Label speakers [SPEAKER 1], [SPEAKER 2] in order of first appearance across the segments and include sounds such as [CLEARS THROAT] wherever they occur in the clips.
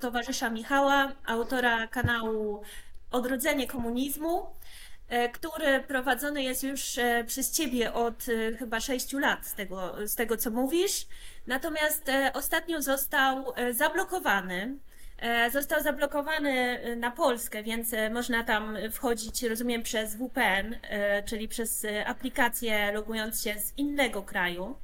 [SPEAKER 1] Towarzysza Michała, autora kanału Odrodzenie Komunizmu, e, który prowadzony jest już e, przez Ciebie od e, chyba 6 lat, z tego, z tego co mówisz. Natomiast ostatnio został zablokowany. Został zablokowany na Polskę, więc można tam wchodzić, rozumiem, przez VPN, czyli przez aplikację logując się z innego kraju.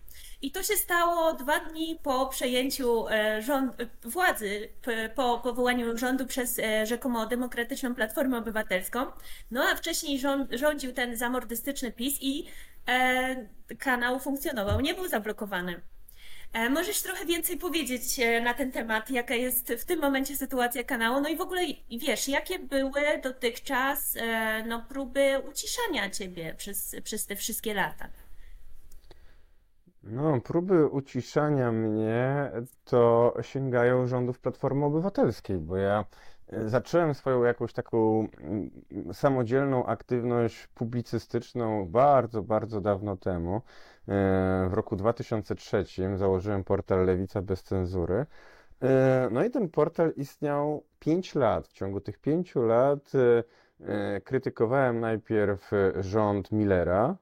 [SPEAKER 1] I to się stało dwa dni po przejęciu e, rząd, władzy, po powołaniu rządu przez e, rzekomo demokratyczną Platformę Obywatelską. No a wcześniej rząd, rządził ten zamordystyczny PiS i e, kanał funkcjonował, nie był zablokowany. Możesz trochę więcej powiedzieć na ten temat, jaka jest w tym momencie sytuacja kanału, no i w ogóle wiesz, jakie były dotychczas no, próby uciszania ciebie przez, przez te wszystkie lata?
[SPEAKER 2] No, próby uciszania mnie to sięgają rządów Platformy Obywatelskiej, bo ja e, zacząłem swoją jakąś taką mm, samodzielną aktywność publicystyczną bardzo, bardzo dawno temu. E, w roku 2003 założyłem portal Lewica bez cenzury. E, no i ten portal istniał 5 lat. W ciągu tych 5 lat krytykowałem najpierw rząd Millera,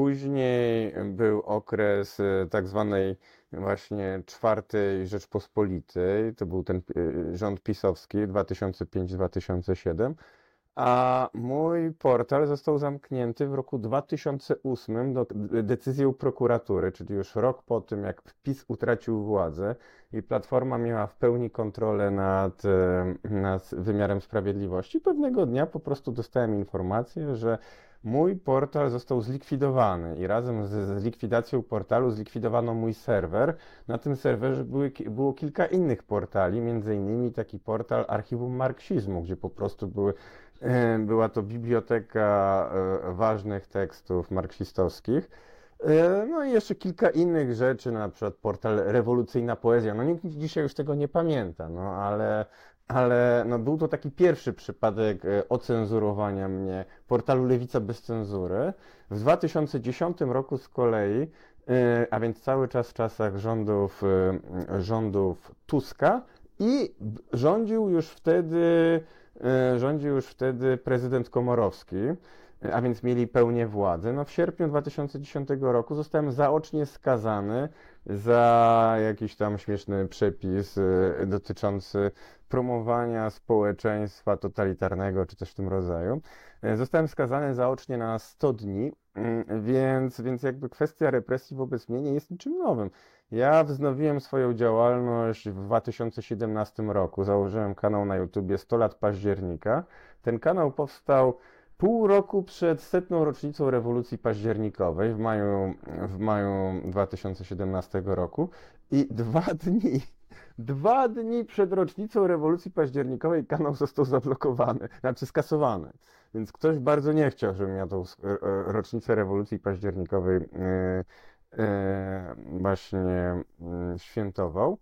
[SPEAKER 2] Później był okres e, tak zwanej właśnie czwartej Rzeczpospolitej, to był ten e, rząd pisowski 2005-2007, a mój portal został zamknięty w roku 2008 do, decyzją prokuratury, czyli już rok po tym, jak PiS utracił władzę i Platforma miała w pełni kontrolę nad, e, nad wymiarem sprawiedliwości. Pewnego dnia po prostu dostałem informację, że mój portal został zlikwidowany i razem z, z likwidacją portalu zlikwidowano mój serwer. Na tym serwerze były, było kilka innych portali, między innymi taki portal Archiwum Marksizmu, gdzie po prostu były, e, była to biblioteka e, ważnych tekstów marksistowskich. E, no i jeszcze kilka innych rzeczy, na przykład portal Rewolucyjna Poezja. No nikt dzisiaj już tego nie pamięta, no ale ale no, był to taki pierwszy przypadek e, ocenzurowania mnie portalu Lewica bez cenzury. W 2010 roku z kolei, e, a więc cały czas w czasach rządów, e, rządów Tuska i rządził już wtedy, rządził już wtedy prezydent Komorowski a więc mieli pełnię władzy. No w sierpniu 2010 roku zostałem zaocznie skazany za jakiś tam śmieszny przepis y, dotyczący promowania społeczeństwa totalitarnego, czy coś w tym rodzaju. Y, zostałem skazany zaocznie na 100 dni, y, więc, więc jakby kwestia represji wobec mnie nie jest niczym nowym. Ja wznowiłem swoją działalność w 2017 roku. Założyłem kanał na YouTubie 100 lat października. Ten kanał powstał pół roku przed setną rocznicą rewolucji październikowej w maju, w maju 2017 roku i dwa [LAUGHS] dni, dwa dni przed rocznicą rewolucji październikowej kanał został zablokowany, znaczy skasowany. Więc ktoś bardzo nie chciał, żebym ja tą e, e, rocznicę rewolucji październikowej yy, yy, właśnie yy, świętował.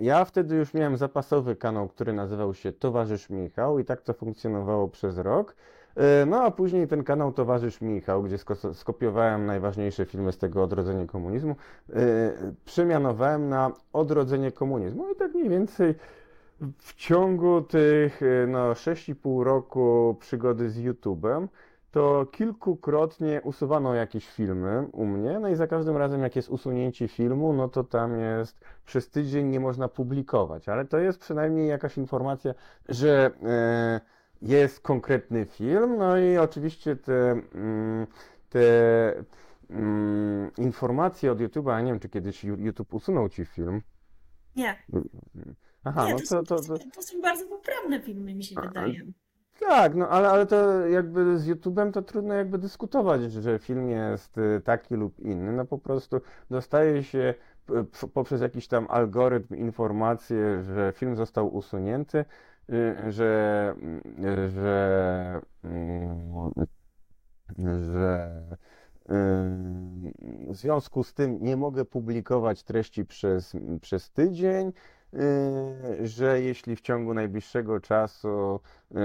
[SPEAKER 2] Ja wtedy już miałem zapasowy kanał, który nazywał się Towarzysz Michał i tak to funkcjonowało przez rok. E, no a później ten kanał Towarzysz Michał, gdzie skopiowałem najważniejsze filmy z tego odrodzenia komunizmu, e, przemianowałem na odrodzenie komunizmu i tak mniej więcej w ciągu tych e, no, 6,5 roku przygody z YouTube'em to kilkukrotnie usuwano jakieś filmy u mnie, no i za każdym razem jak jest usunięcie filmu, no to tam jest przez tydzień nie można publikować, ale to jest przynajmniej jakaś informacja, że e, jest konkretny film, no i oczywiście te, mm, te mm, informacje od YouTube'a, nie wiem czy kiedyś YouTube usunął Ci film.
[SPEAKER 1] Nie.
[SPEAKER 2] Aha,
[SPEAKER 1] nie, no to, to, to, to są bardzo poprawne filmy, mi się wydaje.
[SPEAKER 2] Tak, no ale, ale to jakby z YouTube'em to trudno jakby dyskutować, że film jest y, taki lub inny. No po prostu dostaje się poprzez jakiś tam algorytm informację, że film został usunięty, y, że, y, że, że w związku z tym nie mogę publikować treści przez, przez tydzień, że jeśli w ciągu najbliższego czasu y,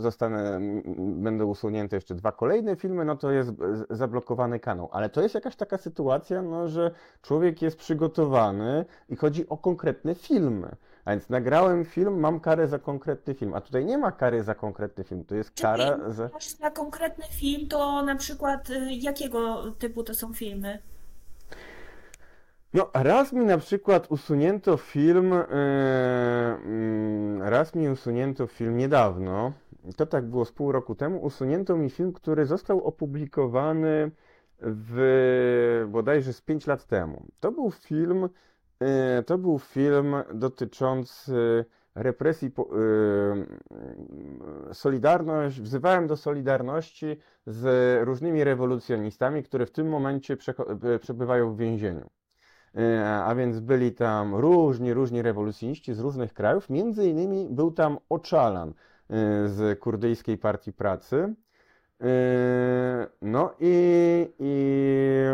[SPEAKER 2] zostanę, będą usunięte jeszcze dwa kolejne filmy, no to jest zablokowany kanał. Ale to jest jakaś taka sytuacja, no, że człowiek jest przygotowany i chodzi o konkretne filmy. A więc nagrałem film, mam karę za konkretny film. A tutaj nie ma kary za konkretny film, to jest
[SPEAKER 1] Czyli
[SPEAKER 2] kara za.
[SPEAKER 1] masz na konkretny film, to na przykład y, jakiego typu to są filmy?
[SPEAKER 2] No, raz mi na przykład usunięto film, mm, raz mi usunięto film niedawno, to tak było z pół roku temu, usunięto mi film, który został opublikowany w bodajże z 5 lat temu. To był film, e, to był film dotyczący represji, mm, Solidarność, wzywałem do solidarności z różnymi rewolucjonistami, które w tym momencie przebywają w więzieniu. E, A więc byli tam różni, różni rewolucjoniści z różnych krajów. Między innymi był tam Oczalan e, z kurdyjskiej Partii Pracy. E, No i, i,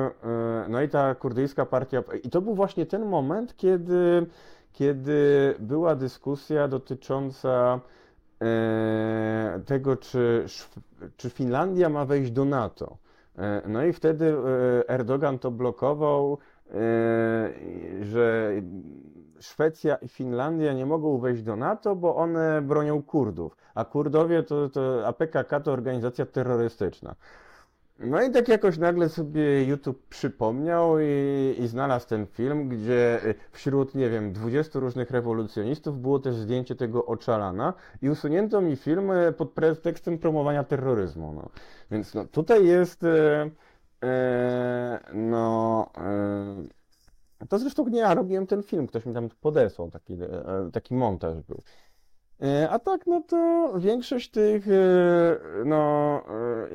[SPEAKER 2] no i ta kurdyjska partia. I to był właśnie ten moment, kiedy, kiedy była dyskusja dotycząca tego, czy, czy Finlandia ma wejść do NATO. No i wtedy Erdogan to blokował, że Szwecja i Finlandia nie mogą wejść do NATO, bo one bronią Kurdów, a Kurdowie to, to to organizacja terrorystyczna. No i tak jakoś nagle sobie YouTube przypomniał i, i znalazł ten film, gdzie y, wśród, nie wiem, 20 różnych rewolucjonistów było też zdjęcie tego Oczalana i usunięto mi film y, pod pretekstem promowania terroryzmu. No. Więc no, tutaj jest, e, e, no, e, to zresztą nie ja robiłem ten film, ktoś mi tam podesłał, taki, e, taki montaż był. A tak, no to większość tych, no,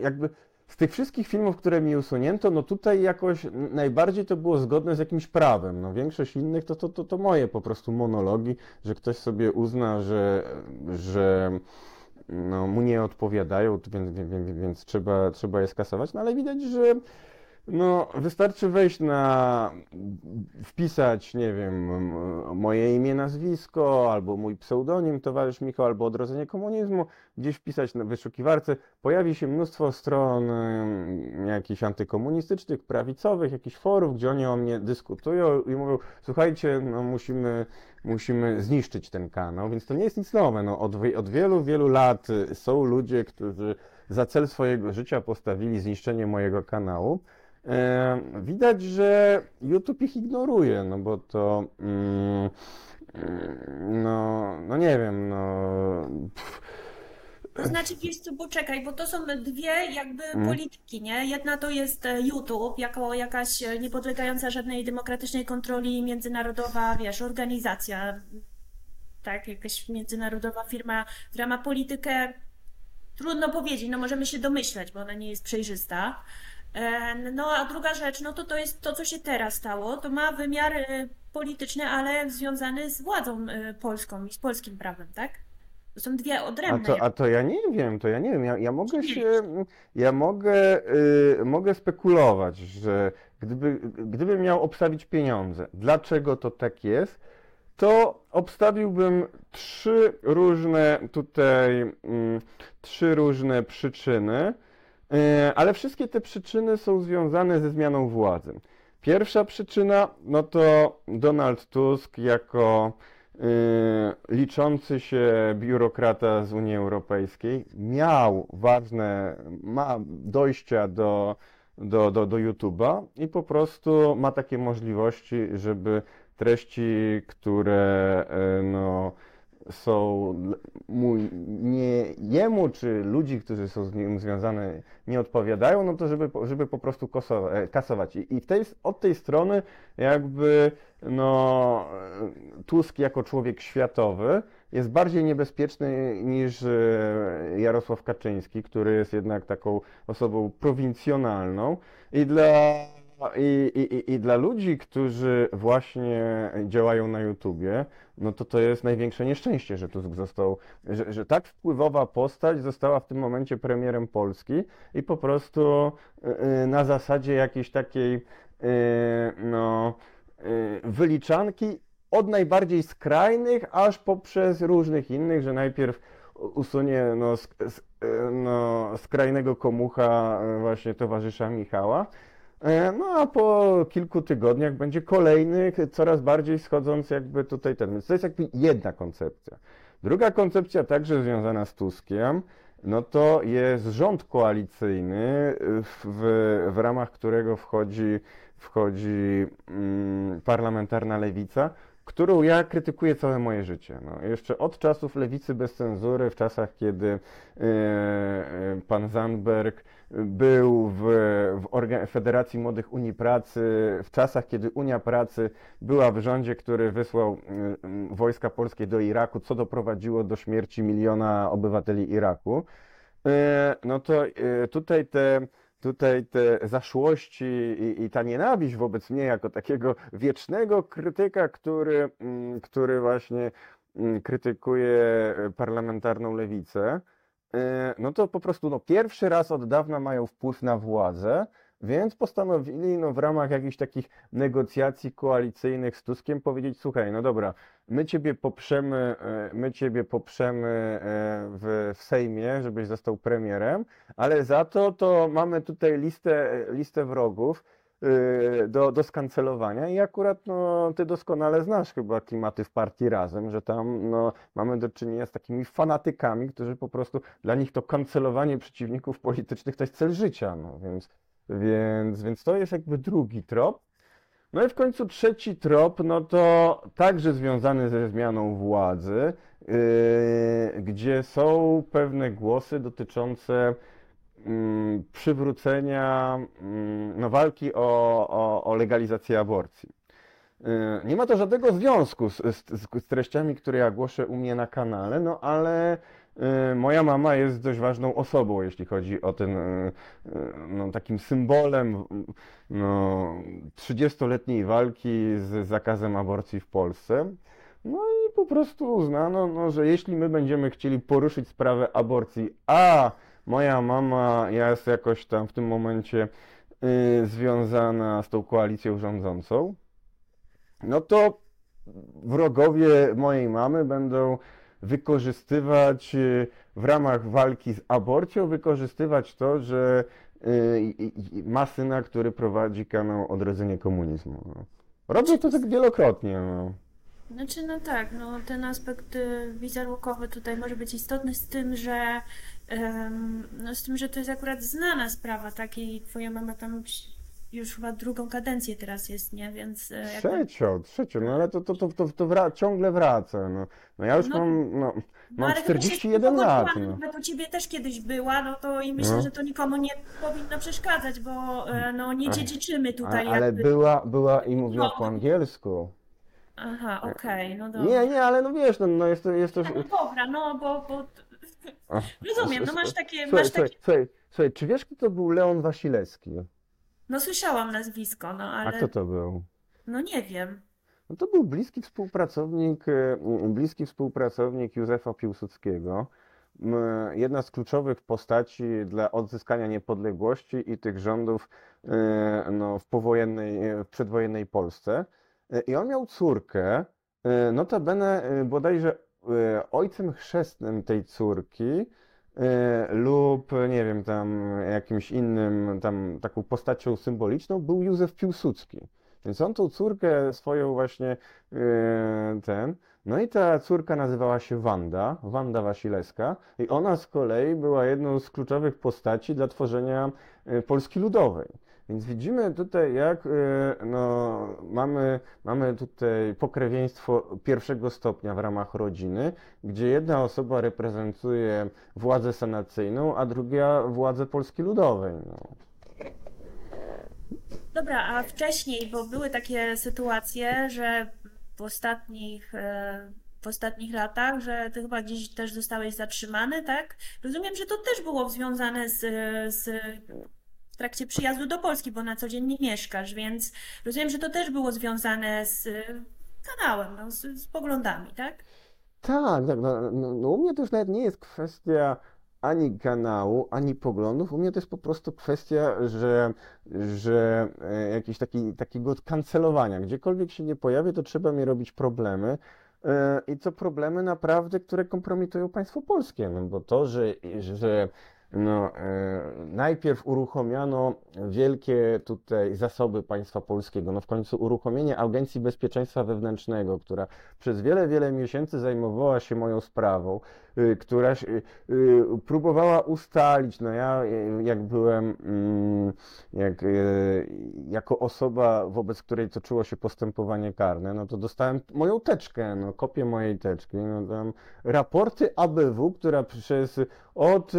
[SPEAKER 2] jakby z tych wszystkich filmów, które mi usunięto, no tutaj jakoś najbardziej to było zgodne z jakimś prawem. No większość innych to, to, to, to moje po prostu monologi, że ktoś sobie uzna, że, że no, mu nie odpowiadają, więc, więc, więc trzeba, trzeba je skasować. No ale widać, że no, wystarczy wejść na, wpisać, nie wiem, moje imię, nazwisko, albo mój pseudonim, towarzysz Michał, albo odrodzenie komunizmu, gdzieś wpisać na wyszukiwarce, pojawi się mnóstwo stron em, jakichś antykomunistycznych, prawicowych, jakichś forów, gdzie oni o mnie dyskutują i mówią, słuchajcie, no musimy, musimy zniszczyć ten kanał, więc to nie jest nic nowe, no, od, od wielu, wielu lat y, są ludzie, którzy za cel swojego życia postawili zniszczenie mojego kanału. E, Widać, że YouTube ich ignoruje, no bo to, mm, mm, no, no nie wiem, no, pff,
[SPEAKER 1] To znaczy, wiesz co, poczekaj, bo to są dwie jakby
[SPEAKER 2] mm,
[SPEAKER 1] polityki, nie? Jedna to jest e, YouTube, jako jakaś e, niepodlegająca żadnej demokratycznej kontroli międzynarodowa, wiesz, organizacja, tak, jakaś międzynarodowa firma, która ma politykę, trudno powiedzieć, no możemy się domyślać, bo ona nie jest przejrzysta. E, No a druga rzecz, no to to jest to, co się teraz stało, to ma wymiar e, polityczny, ale związany z władzą polską i z polskim prawem, tak? To są dwie
[SPEAKER 2] a
[SPEAKER 1] odrębne
[SPEAKER 2] to, a to ja nie wiem, to ja nie wiem, ja, ja mogę się, ja mogę, y, mogę spekulować, że gdyby, gdybym miał obstawić pieniądze, dlaczego to tak jest, to obstawiłbym trzy różne tutaj, mm, trzy różne przyczyny, e, ale wszystkie te przyczyny są związane ze zmianą władzy. Pierwsza przyczyna, no to Donald Tusk jako liczący się biurokrata z Unii Europejskiej miał ważne, ma dojścia do, do, do, do YouTube'a i po prostu ma takie możliwości, żeby treści, które e, no, są mu, nie jemu czy ludzi, którzy są z nim związane, nie odpowiadają, no to żeby, żeby po prostu e, kasować. I, i tej, od tej strony jakby no, Tusk jako człowiek światowy jest bardziej niebezpieczny niż e, Jarosław Kaczyński, który jest jednak taką osobą prowincjonalną i dla i, i, i- I dla ludzi, którzy właśnie działają na YouTubie, no to to jest największe nieszczęście, że Tusk został, że, że tak wpływowa postać została w tym momencie premierem Polski i po prostu y, y, na zasadzie jakiejś takiej y, no, y, wyliczanki od najbardziej skrajnych, aż poprzez różnych innych, że najpierw usunie no, sk- e, no, skrajnego komucha e, właśnie towarzysza Michała. E, No a po kilku tygodniach będzie kolejny, coraz bardziej schodząc jakby tutaj ten. Więc to jest jakby jedna koncepcja. Druga koncepcja, także związana z Tuskiem, no to jest rząd koalicyjny, w, w ramach którego wchodzi, wchodzi mm, parlamentarna lewica, którą ja krytykuję całe moje życie. No, jeszcze od czasów lewicy bez cenzury, w czasach, kiedy e, pan Zandberg był w, w Federacji Młodych Unii Pracy, w czasach, kiedy Unia Pracy była w rządzie, który wysłał mm, wojska polskie do Iraku, co doprowadziło do śmierci miliona obywateli Iraku. E, No to e, tutaj te, tutaj te zaszłości i, i ta nienawiść wobec mnie jako takiego wiecznego krytyka, który, mm, który właśnie mm, krytykuje e, parlamentarną lewicę, no to po prostu no, pierwszy raz od dawna mają wpływ na władzę, więc postanowili no, w ramach jakichś takich negocjacji koalicyjnych z Tuskiem powiedzieć, słuchaj, no dobra, my ciebie poprzemy, e, my ciebie poprzemy e, w, w Sejmie, żebyś został premierem, ale za to to mamy tutaj listę, listę wrogów do, do skancelowania i akurat no, ty doskonale znasz chyba klimaty w partii Razem, że tam no, mamy do czynienia z takimi fanatykami, którzy po prostu, dla nich to kancelowanie przeciwników politycznych to jest cel życia, no, więc, więc, więc to jest jakby drugi trop. No i w końcu trzeci trop, no to także związany ze zmianą władzy, yy, gdzie są pewne głosy dotyczące przywrócenia mm, no, walki o, o, o legalizację aborcji. Yy, Nie ma to żadnego związku z, z, z treściami, które ja głoszę u mnie na kanale, no ale yy, moja mama jest dość ważną osobą, jeśli chodzi o ten yy, no, takim symbolem no, 30-letniej walki z zakazem aborcji w Polsce. No i po prostu uznano, no, że jeśli my będziemy chcieli poruszyć sprawę aborcji, a moja mama jest jakoś tam w tym momencie y, związana z tą koalicją rządzącą, no to wrogowie mojej mamy będą wykorzystywać y, w ramach walki z aborcją, wykorzystywać to, że y, ma syna, który prowadzi kanał Odrodzenie Komunizmu. No. Robię to tak wielokrotnie. No.
[SPEAKER 1] Znaczy, no tak, no ten aspekt y, wizerunkowy tutaj może być istotny z tym, że no z tym, że to jest akurat znana sprawa, tak? I twoja mama tam już chyba drugą kadencję teraz jest, nie? Więc e, jakby,
[SPEAKER 2] Trzecią, trzecią, no ale to, to, to, to, to wra- ciągle wraca. No. no ja już
[SPEAKER 1] No,
[SPEAKER 2] mam, no,
[SPEAKER 1] no
[SPEAKER 2] mam
[SPEAKER 1] ale chyba się
[SPEAKER 2] 41 lat.
[SPEAKER 1] pogodziłam,
[SPEAKER 2] No.
[SPEAKER 1] nawet u ciebie też kiedyś była, no to i myślę,
[SPEAKER 2] No.
[SPEAKER 1] że to nikomu nie powinno przeszkadzać, bo e, no nie
[SPEAKER 2] A-
[SPEAKER 1] dziedziczymy
[SPEAKER 2] A,
[SPEAKER 1] tutaj
[SPEAKER 2] ale
[SPEAKER 1] jakby.
[SPEAKER 2] była, była i mówiła
[SPEAKER 1] No.
[SPEAKER 2] po angielsku.
[SPEAKER 1] Aha, okej, no
[SPEAKER 2] Nie,
[SPEAKER 1] dobra.
[SPEAKER 2] nie, ale no wiesz, no, no jest to, jest to...
[SPEAKER 1] No dobra, no bo, bo
[SPEAKER 2] A,
[SPEAKER 1] rozumiem, no masz takie,
[SPEAKER 2] Słuchaj,
[SPEAKER 1] masz
[SPEAKER 2] słuchaj,
[SPEAKER 1] takie,
[SPEAKER 2] słuchaj, słuchaj, czy wiesz, kto to był Leon Wasilewski?
[SPEAKER 1] no słyszałam nazwisko, no
[SPEAKER 2] A
[SPEAKER 1] ale,
[SPEAKER 2] kto to był?
[SPEAKER 1] no nie wiem.
[SPEAKER 2] No to był bliski współpracownik, e, bliski współpracownik Józefa Piłsudskiego. Jedna z kluczowych postaci dla odzyskania niepodległości i tych rządów e, no, w powojennej, e, w przedwojennej Polsce. E, I on miał córkę, e, notabene e, bodajże ojcem chrzestnym tej córki lub nie wiem, tam jakimś innym, tam taką postacią symboliczną był Józef Piłsudski. Więc on tą córkę swoją właśnie ten. No i ta córka nazywała się Wanda, Wanda Wasilewska, i ona z kolei była jedną z kluczowych postaci dla tworzenia Polski Ludowej. Więc widzimy tutaj, jak e, no, mamy, mamy tutaj pokrewieństwo pierwszego stopnia w ramach rodziny, gdzie jedna osoba reprezentuje władzę sanacyjną, a druga władzę Polski Ludowej. No.
[SPEAKER 1] Dobra, a wcześniej, bo były takie sytuacje, że w ostatnich, e, w ostatnich latach, że ty chyba gdzieś też zostałeś zatrzymany, tak? Rozumiem, że to też było związane z, z w trakcie przyjazdu do Polski, bo na co dzień nie mieszkasz, więc rozumiem, że to też było związane z kanałem, no, z, z poglądami, tak?
[SPEAKER 2] Tak, tak. No, no, no u mnie to już nawet nie jest kwestia ani kanału, ani poglądów. U mnie to jest po prostu kwestia, że, że e, jakiś taki, takiego kancelowania. Gdziekolwiek się nie pojawię, to trzeba mi robić problemy. E, I to problemy naprawdę, które kompromitują państwo polskie. No bo to, że, że no, e, najpierw uruchomiono wielkie tutaj zasoby państwa polskiego. No w końcu uruchomienie Agencji Bezpieczeństwa Wewnętrznego, która przez wiele, wiele miesięcy zajmowała się moją sprawą, y, która y, próbowała ustalić, no ja y, jak byłem, mm, jak, jako osoba, wobec której toczyło się postępowanie karne, no to dostałem moją teczkę, no kopię mojej teczki, no tam raporty ABW, która przez od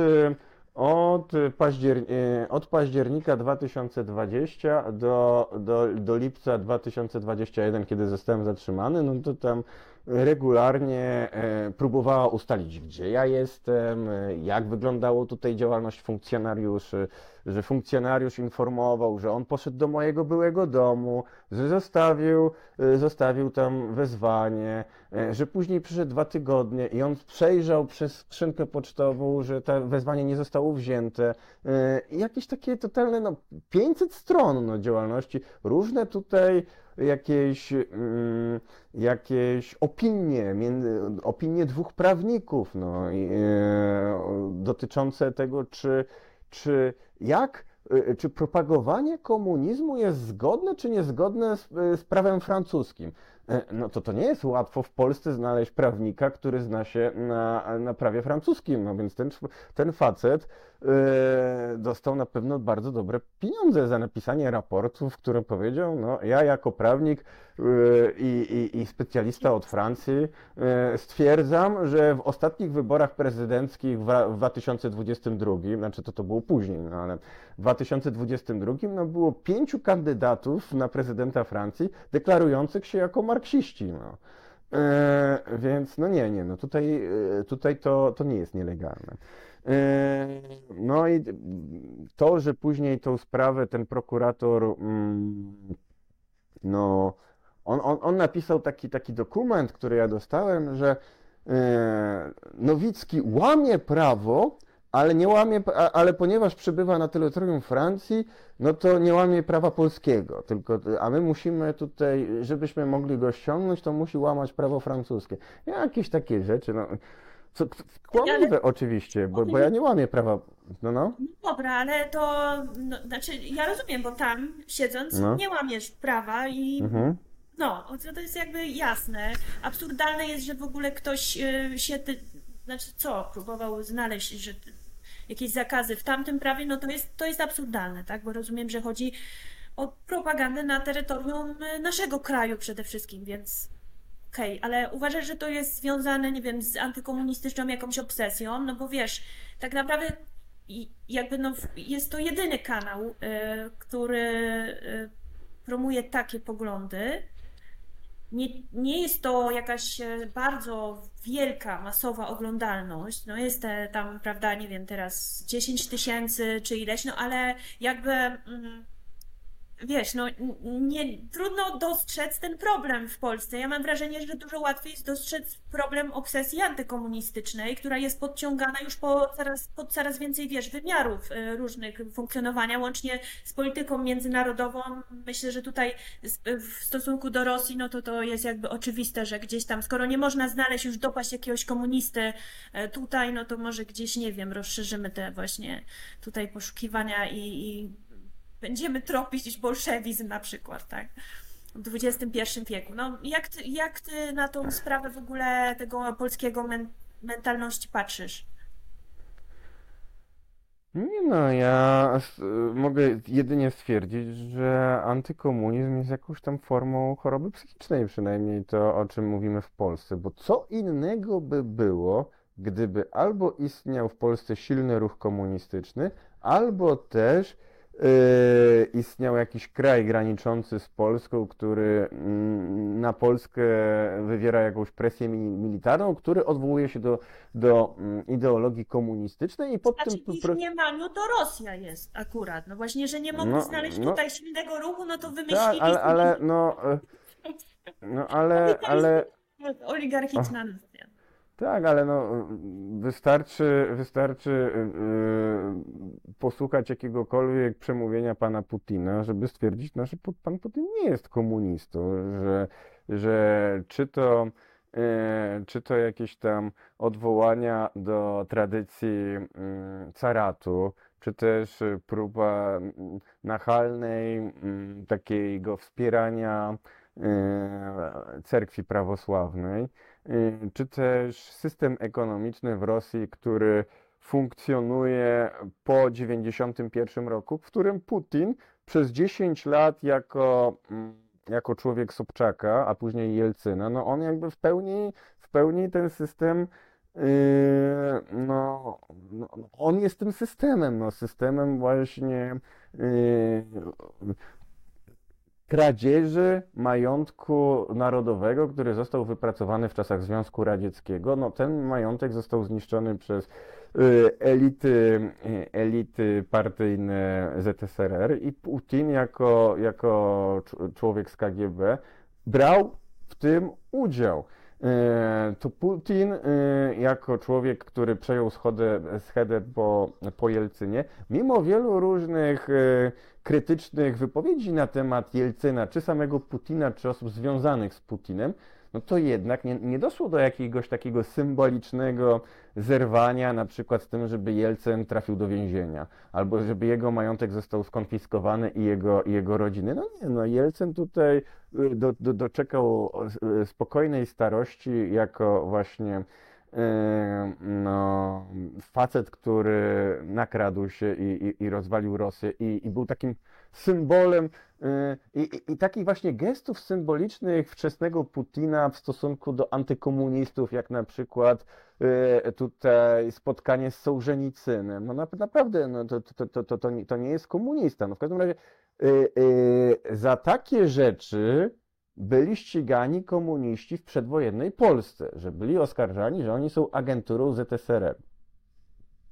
[SPEAKER 2] od, e, od października 2020 do, do, do lipca 2021, kiedy zostałem zatrzymany, no to tam regularnie e, próbowała ustalić, gdzie ja jestem, e, jak wyglądało tutaj działalność funkcjonariuszy, że funkcjonariusz informował, że on poszedł do mojego byłego domu, że zostawił, e, zostawił tam wezwanie, e, że później przyszedł dwa tygodnie i on przejrzał przez skrzynkę pocztową, że to wezwanie nie zostało wzięte. I Jakieś takie totalne, no 500 stron no, działalności, różne tutaj jakieś, mm, jakieś opinie, między, opinie dwóch prawników, no, i, e, dotyczące tego, czy, czy jak, e, czy propagowanie komunizmu jest zgodne, czy niezgodne z, z prawem francuskim. E, No to to nie jest łatwo w Polsce znaleźć prawnika, który zna się na, na prawie francuskim, no więc ten, ten facet e, dostał na pewno bardzo dobre pieniądze za napisanie raportu, w którym powiedział, no ja jako prawnik e, i, i, specjalista od Francji e, stwierdzam, że w ostatnich wyborach prezydenckich w, w 2022, znaczy to to było później, no ale w 2022 no było pięciu kandydatów na prezydenta Francji deklarujących się jako marksiści, no. E, więc no nie, nie, no tutaj, e, tutaj to, to nie jest nielegalne. E, no i to, że później tą sprawę ten prokurator, mm, no, on, on, on napisał taki, taki dokument, który ja dostałem, że e, Nowicki łamie prawo, ale nie łamie, ale ponieważ przebywa na terytorium Francji, no to nie łamie prawa polskiego, tylko, a my musimy tutaj, żebyśmy mogli go ściągnąć, to musi łamać prawo francuskie. Jakieś takie rzeczy, no. Co, kłamliwe oczywiście, bo, bo ja nie łamię prawa, no no,
[SPEAKER 1] No dobra, ale to, no, znaczy ja rozumiem, bo tam siedząc
[SPEAKER 2] no,
[SPEAKER 1] nie łamiesz prawa i
[SPEAKER 2] mhm,
[SPEAKER 1] no, to jest jakby jasne. Absurdalne jest, że w ogóle ktoś y, się, znaczy co, próbował znaleźć, że jakieś zakazy w tamtym prawie, no to jest, to jest absurdalne, tak? Bo rozumiem, że chodzi o propagandę na terytorium y, naszego kraju przede wszystkim, więc okej, ale uważasz, że to jest związane, nie wiem, z antykomunistyczną jakąś obsesją? No bo wiesz, tak naprawdę jakby no, jest to jedyny kanał, y, który y, promuje takie poglądy. Nie, nie jest to jakaś e, bardzo wielka, masowa oglądalność. No jest te, tam, prawda, nie wiem, teraz 10 tysięcy czy ileś, no ale jakby. Mm, Wiesz, no nie, trudno dostrzec ten problem w Polsce. Ja mam wrażenie, że dużo łatwiej jest dostrzec problem obsesji antykomunistycznej, która jest podciągana już po coraz, pod coraz więcej, wiesz, wymiarów e, różnych funkcjonowania, łącznie z polityką międzynarodową. Myślę, że tutaj w stosunku do Rosji, no to to jest jakby oczywiste, że gdzieś tam, skoro nie można znaleźć już dopaść jakiegoś komunisty e, tutaj, no to może gdzieś, nie wiem, rozszerzymy te właśnie tutaj poszukiwania i, i będziemy tropić bolszewizm na przykład, tak? W XXI wieku. No, jak ty, jak ty na tą sprawę w ogóle tego polskiego men mentalności patrzysz?
[SPEAKER 2] Nie no, ja mogę jedynie stwierdzić, że antykomunizm jest jakąś tam formą choroby psychicznej, przynajmniej to, o czym mówimy w Polsce, bo co innego by było, gdyby albo istniał w Polsce silny ruch komunistyczny, albo też istniał jakiś kraj graniczący z Polską, który mm, na Polskę wywiera jakąś presję mi- militarną, który odwołuje się do, do mm, ideologii komunistycznej i pod
[SPEAKER 1] Znaczy
[SPEAKER 2] tym...
[SPEAKER 1] w ich
[SPEAKER 2] pro-
[SPEAKER 1] mniemaniu to Rosja jest akurat. No właśnie, że nie mogli
[SPEAKER 2] No,
[SPEAKER 1] znaleźć
[SPEAKER 2] no
[SPEAKER 1] tutaj silnego ruchu, no to
[SPEAKER 2] tak,
[SPEAKER 1] wymyślili
[SPEAKER 2] ale, ale
[SPEAKER 1] sobie
[SPEAKER 2] no, e, no ale, [LAUGHS] ale,
[SPEAKER 1] oligarchistna nacja.
[SPEAKER 2] Tak, ale no, wystarczy, wystarczy yy, posłuchać jakiegokolwiek przemówienia pana Putina, żeby stwierdzić, no, że pan Putin nie jest komunistą, że, że czy to, yy, czy to jakieś tam odwołania do tradycji yy, caratu, czy też y, próba mm, nachalnej mm, takiego wspierania yy, cerkwi prawosławnej. Y, czy też system ekonomiczny w Rosji, który funkcjonuje po 91 roku, w którym Putin przez 10 lat jako, mm, jako człowiek Sobczaka, a później Jelcyna, no on jakby w pełni, w pełni ten system Yy, no, no, no, on jest tym systemem, no, systemem właśnie yy, kradzieży majątku narodowego, który został wypracowany w czasach Związku Radzieckiego. No, ten majątek został zniszczony przez y, elity, y, elity partyjne ZSRR i Putin jako, jako człowiek z KGB brał w tym udział. E, to Putin, e, jako człowiek, który przejął schodę, schedę po, po Jelcynie, mimo wielu różnych e, krytycznych wypowiedzi na temat Jelcyna, czy samego Putina, czy osób związanych z Putinem, no to jednak nie, nie doszło do jakiegoś takiego symbolicznego zerwania, na przykład z tym, żeby Jelcyn trafił do więzienia, albo żeby jego majątek został skonfiskowany i jego, i jego rodziny. No nie, no Jelcyn tutaj y, do, do, doczekał y, spokojnej starości jako właśnie no, facet, który nakradł się i, i, i rozwalił Rosję i, i był takim symbolem y, i, takich właśnie gestów symbolicznych wczesnego Putina w stosunku do antykomunistów, jak na przykład y, tutaj spotkanie z Sołżenicynem. No naprawdę, no to, to, to, to, to, nie, to nie jest komunista. No w każdym razie za takie rzeczy byli ścigani komuniści w przedwojennej Polsce, że byli oskarżani, że oni są agenturą ZSRR.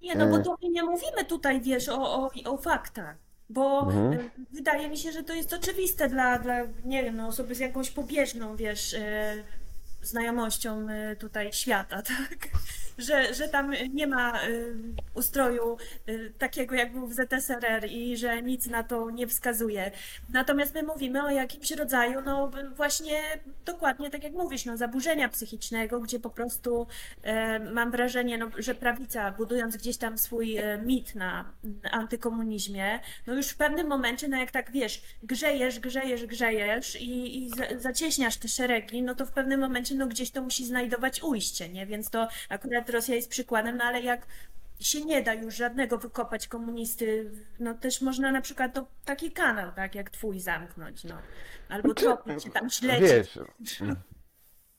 [SPEAKER 1] Nie, no bo to nie mówimy tutaj, wiesz, o, o, o faktach. Bo
[SPEAKER 2] Mhm.
[SPEAKER 1] y, wydaje mi się, że to jest oczywiste dla, dla nie wiem, no, osoby z jakąś pobieżną, wiesz, y, znajomością tutaj świata, [LAUGHS] tak? Że, że tam nie ma y, ustroju y, takiego, jak był w ZSRR i że nic na to nie wskazuje. Natomiast my mówimy o jakimś rodzaju, no właśnie dokładnie tak jak mówisz, no zaburzenia psychicznego, gdzie po prostu e, mam wrażenie, no, że prawica, budując gdzieś tam swój mit na antykomunizmie, no już w pewnym momencie, no jak tak wiesz, grzejesz, grzejesz, grzejesz i, i za- zacieśniasz te szeregi, no to w pewnym momencie no gdzieś to musi znajdować ujście, nie? Więc to akurat Rosja jest przykładem, no ale jak się nie da już żadnego wykopać komunisty, no też można na przykład to, taki kanał, tak jak twój zamknąć, no. Albo tropić się tam śledzić.
[SPEAKER 2] Wiesz,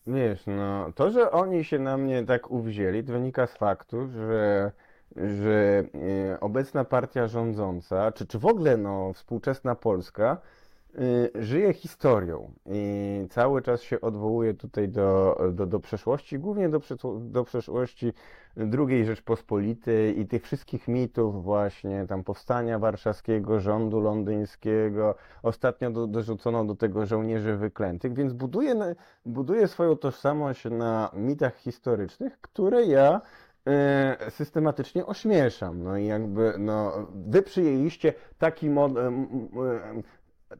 [SPEAKER 2] wiesz, no to, że oni się na mnie tak uwzięli, to wynika z faktu, że, że e, obecna partia rządząca, czy, czy w ogóle no, współczesna Polska, żyje historią i cały czas się odwołuje tutaj do, do, do przeszłości, głównie do, do przeszłości II Rzeczpospolitej i tych wszystkich mitów właśnie tam powstania warszawskiego, rządu londyńskiego. Ostatnio do, dorzucono do tego żołnierzy wyklętych, więc buduje, buduje swoją tożsamość na mitach historycznych, które ja e, systematycznie ośmieszam. No i jakby, no, wy przyjęliście taki mod, em,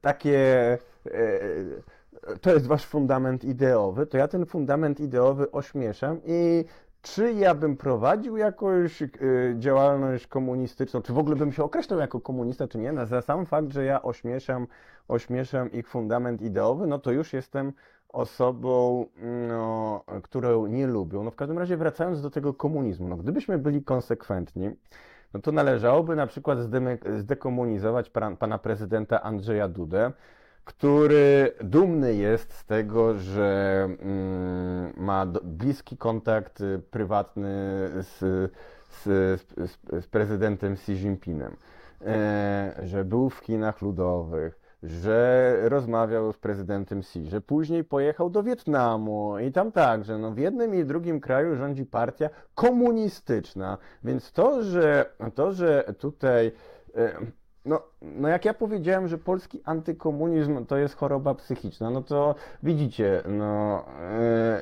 [SPEAKER 2] takie, e, to jest wasz fundament ideowy, to ja ten fundament ideowy ośmieszam i czy ja bym prowadził jakąś e, działalność komunistyczną, czy w ogóle bym się określał jako komunista, czy nie, no, za sam fakt, że ja ośmieszam, ośmieszam ich fundament ideowy, no to już jestem osobą, no, którą nie lubią. No w każdym razie wracając do tego komunizmu, no gdybyśmy byli konsekwentni, no to należałoby na przykład zdekomunizować pana, prezydenta Andrzeja Dudę, który dumny jest z tego, że mm, ma bliski kontakt y, prywatny z, z, z, prezydentem Xi Jinpingem, e, że był w Chinach Ludowych, że rozmawiał z prezydentem Xi, że później pojechał do Wietnamu i tam także, no w jednym i drugim kraju rządzi partia komunistyczna, więc to, że, to, że tutaj e, no, no jak ja powiedziałem, że polski antykomunizm to jest choroba psychiczna, no to widzicie, no e,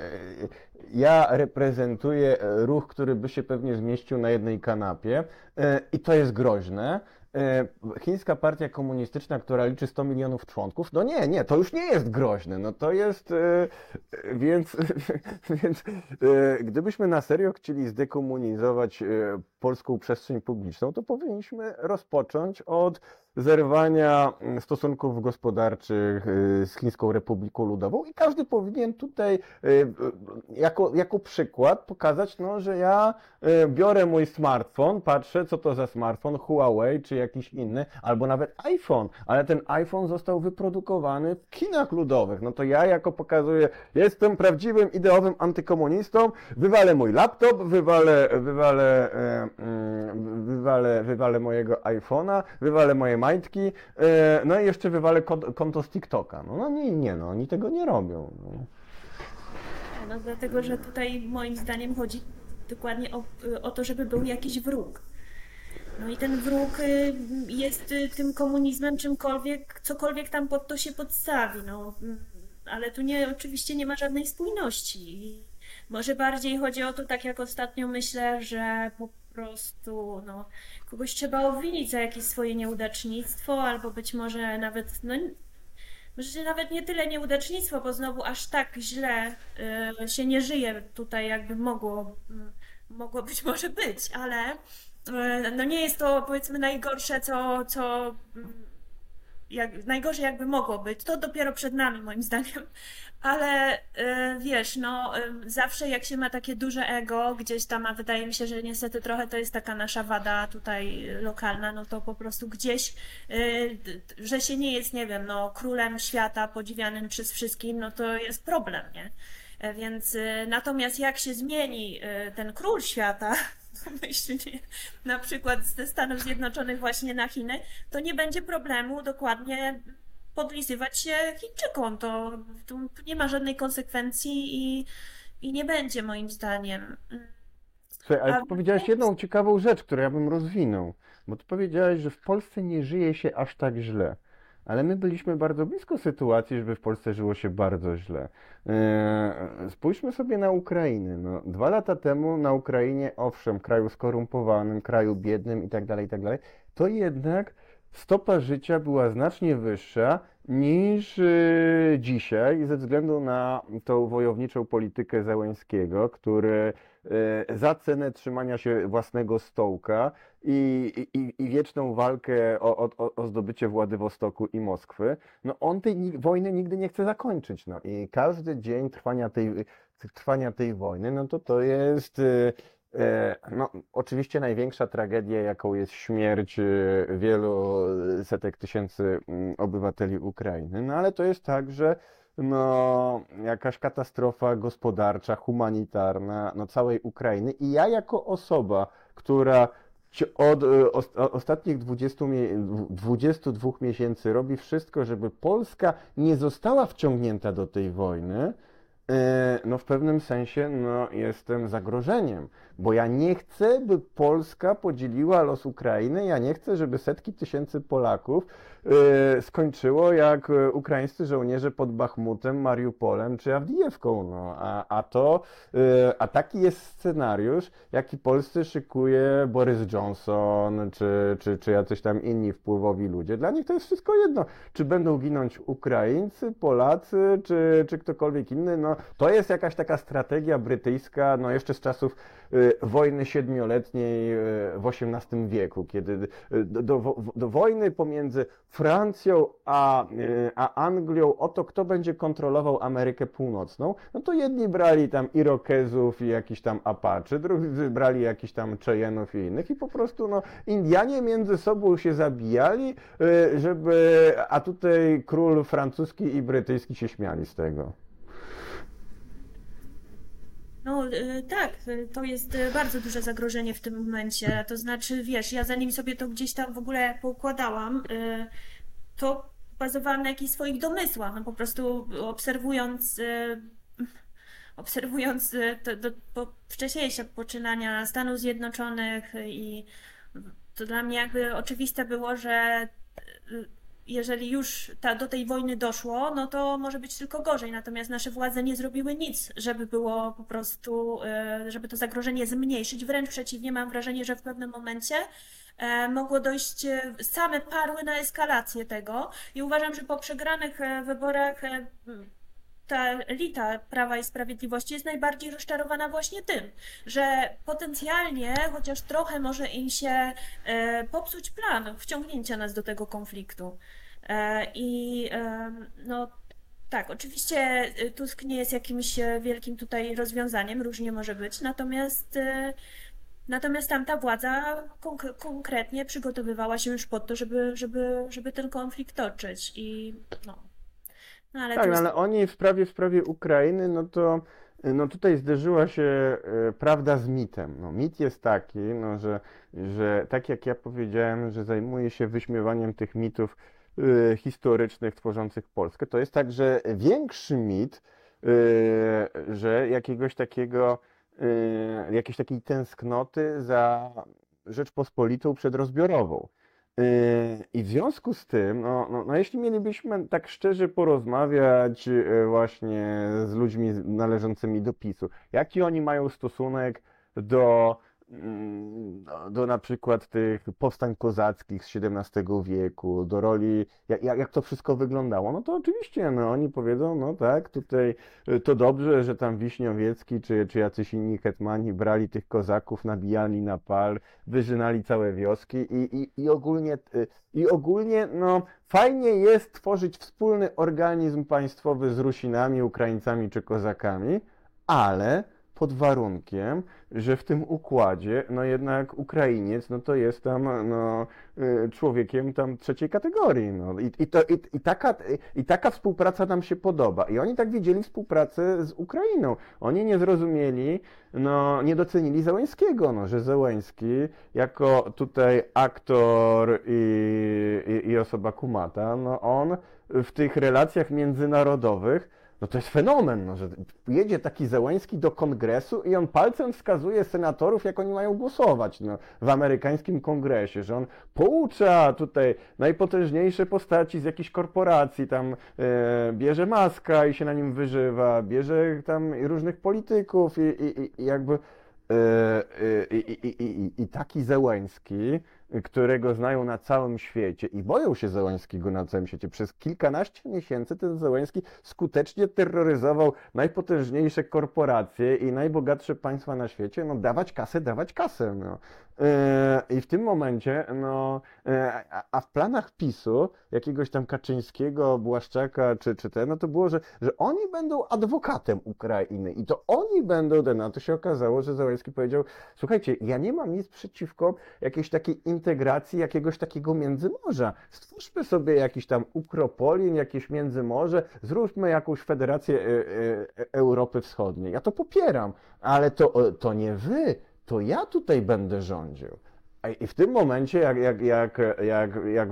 [SPEAKER 2] ja reprezentuję ruch, który by się pewnie zmieścił na jednej kanapie e, i to jest groźne. E, Chińska partia komunistyczna, która liczy 100 milionów członków, no nie, nie, to już nie jest groźne, no to jest, e, więc, [LAUGHS] więc e, gdybyśmy na serio chcieli zdekomunizować e, polską przestrzeń publiczną, to powinniśmy rozpocząć od zerwania mm, stosunków gospodarczych y, z Chińską Republiką Ludową i każdy powinien tutaj y, y, jako, jako przykład pokazać, no, że ja biorę mój smartfon, patrzę, co to za smartfon, Huawei czy jakiś inny, albo nawet iPhone, ale ten iPhone został wyprodukowany w Chinach Ludowych. No to ja jako pokazuję, jestem prawdziwym, ideowym antykomunistą, wywalę mój laptop, wywalę, wywalę, e, mm, wywalę, wywalę mojego iPhone'a, wywalę moje majtki, e, no i jeszcze wywalę kont- konto z TikToka. No, no nie, nie, no oni tego nie robią. No.
[SPEAKER 1] No dlatego, że tutaj moim zdaniem chodzi dokładnie o, o to, żeby był jakiś wróg. No i ten wróg y, jest y, tym komunizmem, czymkolwiek, cokolwiek tam pod to się podstawi. No, ale tu nie, oczywiście nie ma żadnej spójności. Może bardziej chodzi o to, tak jak ostatnio myślę, że po prostu no, kogoś trzeba obwinić za jakieś swoje nieudacznictwo, albo być może nawet, no Myślę, że nawet nie tyle nieudacznictwo, bo znowu aż tak źle y, się nie żyje tutaj, jakby mogło, y, mogło być [LAUGHS] może być, ale y, no nie jest to powiedzmy najgorsze, co, co mm, jak, najgorzej jakby mogło być. To dopiero przed nami, moim zdaniem. Ale y, wiesz, no y, zawsze jak się ma takie duże ego gdzieś tam, a wydaje mi się, że niestety trochę to jest taka nasza wada tutaj lokalna, no to po prostu gdzieś, y, że się nie jest, nie wiem, no królem świata, podziwianym przez wszystkich, no to jest problem, nie? E, Więc natomiast jak się zmieni ten król świata, [LAUGHS] pomyślnie, na przykład ze Stanów Zjednoczonych właśnie na Chiny, to nie będzie problemu dokładnie podlizywać się Chińczykom. To, tu nie ma żadnej konsekwencji i, i nie będzie moim zdaniem.
[SPEAKER 2] Słuchaj, ale
[SPEAKER 1] A
[SPEAKER 2] ty powiedziałeś jedną ciekawą rzecz, którą ja bym rozwinął, bo ty powiedziałeś, że w Polsce nie żyje się aż tak źle. Ale my byliśmy bardzo blisko sytuacji, żeby w Polsce żyło się bardzo źle. Eee, spójrzmy sobie na Ukrainę. No, dwa lata temu na Ukrainie, owszem, kraju skorumpowanym, kraju biednym i tak dalej, i tak dalej, to jednak stopa życia była znacznie wyższa niż e, dzisiaj ze względu na tą wojowniczą politykę Zełenskiego, który e, za cenę trzymania się własnego stołka i, i, i wieczną walkę o, o, o zdobycie Władywostoku i Moskwy, no on tej wojny nigdy nie chce zakończyć. No i każdy dzień trwania tej, trwania tej wojny, no to to jest e, no, oczywiście największa tragedia, jaką jest śmierć e, wielu setek tysięcy mm, obywateli Ukrainy, no ale to jest tak, że no, jakaś katastrofa gospodarcza, humanitarna, no, całej Ukrainy. I ja jako osoba, która od e, ostatnich 20, mie- 22 miesięcy robi wszystko, żeby Polska nie została wciągnięta do tej wojny, e, no w pewnym sensie no, jestem zagrożeniem, bo ja nie chcę, by Polska podzieliła los Ukrainy, ja nie chcę, żeby setki tysięcy Polaków e, skończyło jak e, ukraińscy żołnierze pod Bachmutem, Mariupolem czy Awdijewką. No, a, a to, e, a taki jest scenariusz, jaki Polsce szykuje Boris Johnson czy, czy, czy jacyś tam inni wpływowi ludzie. Dla nich to jest wszystko jedno. Czy będą ginąć Ukraińcy, Polacy, czy, czy ktokolwiek inny. No, to jest jakaś taka strategia brytyjska, no jeszcze z czasów e, wojny siedmioletniej e, w XVIII wieku, kiedy e, do, do, do wojny pomiędzy Francją a, a Anglią o to, kto będzie kontrolował Amerykę Północną, no to jedni brali tam Irokezów i jakiś tam Apache, drudzy brali jakiś tam Cheyenne'ów i innych i po prostu no, Indianie między sobą się zabijali, żeby, a tutaj król francuski i brytyjski się śmiali z tego.
[SPEAKER 1] No y, tak, y, to jest y, bardzo duże zagrożenie w tym momencie. To znaczy, wiesz, ja zanim sobie to gdzieś tam w ogóle poukładałam, to bazowałam na jakichś swoich domysłach. No po prostu obserwując, obserwując to, to, po, wcześniejsze poczynania Stanów Zjednoczonych i to dla mnie jakby oczywiste było, że jeżeli już ta, do tej wojny doszło, no to może być tylko gorzej. Natomiast nasze władze nie zrobiły nic, żeby było po prostu, e, żeby to zagrożenie zmniejszyć. Wręcz przeciwnie, mam wrażenie, że w pewnym momencie e, mogło dojść, e, same parły na eskalację tego i uważam, że po przegranych wyborach ta elita Prawa i Sprawiedliwości jest najbardziej rozczarowana właśnie tym, że potencjalnie chociaż trochę może im się e, popsuć plan wciągnięcia nas do tego konfliktu. E, I e, no tak, oczywiście Tusk nie jest jakimś wielkim tutaj rozwiązaniem, różnie może być, natomiast natomiast tamta władza konk konkretnie przygotowywała się już pod to, żeby, żeby, żeby ten konflikt toczyć i no, no ale
[SPEAKER 2] Tak, no
[SPEAKER 1] Tusk
[SPEAKER 2] ale oni w sprawie, w sprawie Ukrainy, no to no tutaj zderzyła się e, prawda z mitem. No, mit jest taki, no, że, że tak jak ja powiedziałem, że zajmuję się wyśmiewaniem tych mitów e, historycznych tworzących Polskę, to jest także większy mit, że jakiegoś takiego, jakiejś takiej tęsknoty za Rzeczpospolitą przedrozbiorową. Yy, I w związku z tym, no, no, no jeśli mielibyśmy tak szczerze porozmawiać yy, właśnie z ludźmi należącymi do PiSu, jaki oni mają stosunek do, do, do na przykład tych powstań kozackich z XVII wieku, do roli, jak, jak jak to wszystko wyglądało, no to oczywiście, no oni powiedzą, no tak, tutaj y, to dobrze, że tam Wiśniowiecki czy, czy jacyś inni hetmani brali tych kozaków, nabijali na pal, wyżynali całe wioski i, i, i ogólnie, y, i ogólnie no, fajnie jest tworzyć wspólny organizm państwowy z Rusinami, Ukraińcami czy Kozakami, ale pod warunkiem, że w tym układzie, no jednak Ukrainiec, no to jest tam no, y, człowiekiem tam trzeciej kategorii, no. I, i, to, i, i, taka, I taka współpraca nam się podoba. I oni tak widzieli współpracę z Ukrainą. Oni nie zrozumieli, no, nie docenili Zełenskiego, no, że Zełenski jako tutaj aktor i, i, i osoba kumata, no on w tych relacjach międzynarodowych no to jest fenomen, no, że jedzie taki Zełański do kongresu i on palcem wskazuje senatorów, jak oni mają głosować no, w amerykańskim kongresie, że on poucza tutaj najpotężniejsze postaci z jakichś korporacji, tam e, bierze maska i się na nim wyżywa, bierze tam różnych polityków i, i, i jakby e, e, i, i, taki Zełański, którego znają na całym świecie i boją się Zełańskiego na całym świecie. Przez kilkanaście miesięcy ten Zełański skutecznie terroryzował najpotężniejsze korporacje i najbogatsze państwa na świecie. No dawać kasę, dawać kasę. No. E, I w tym momencie, no, e, a w planach PiSu, jakiegoś tam Kaczyńskiego, Błaszczaka czy, czy ten, no to było, że, że oni będą adwokatem Ukrainy i to oni będą, ten, a to się okazało, że Zełenski powiedział, słuchajcie, ja nie mam nic przeciwko jakiejś takiej integracji jakiegoś takiego międzymorza. Stwórzmy sobie jakiś tam Ukropolin, jakieś międzymorze, zróbmy jakąś federację e, Europy Wschodniej. Ja to popieram, ale to, to nie wy, to ja tutaj będę rządził. I w tym momencie, jak, jak, jak, jak, jak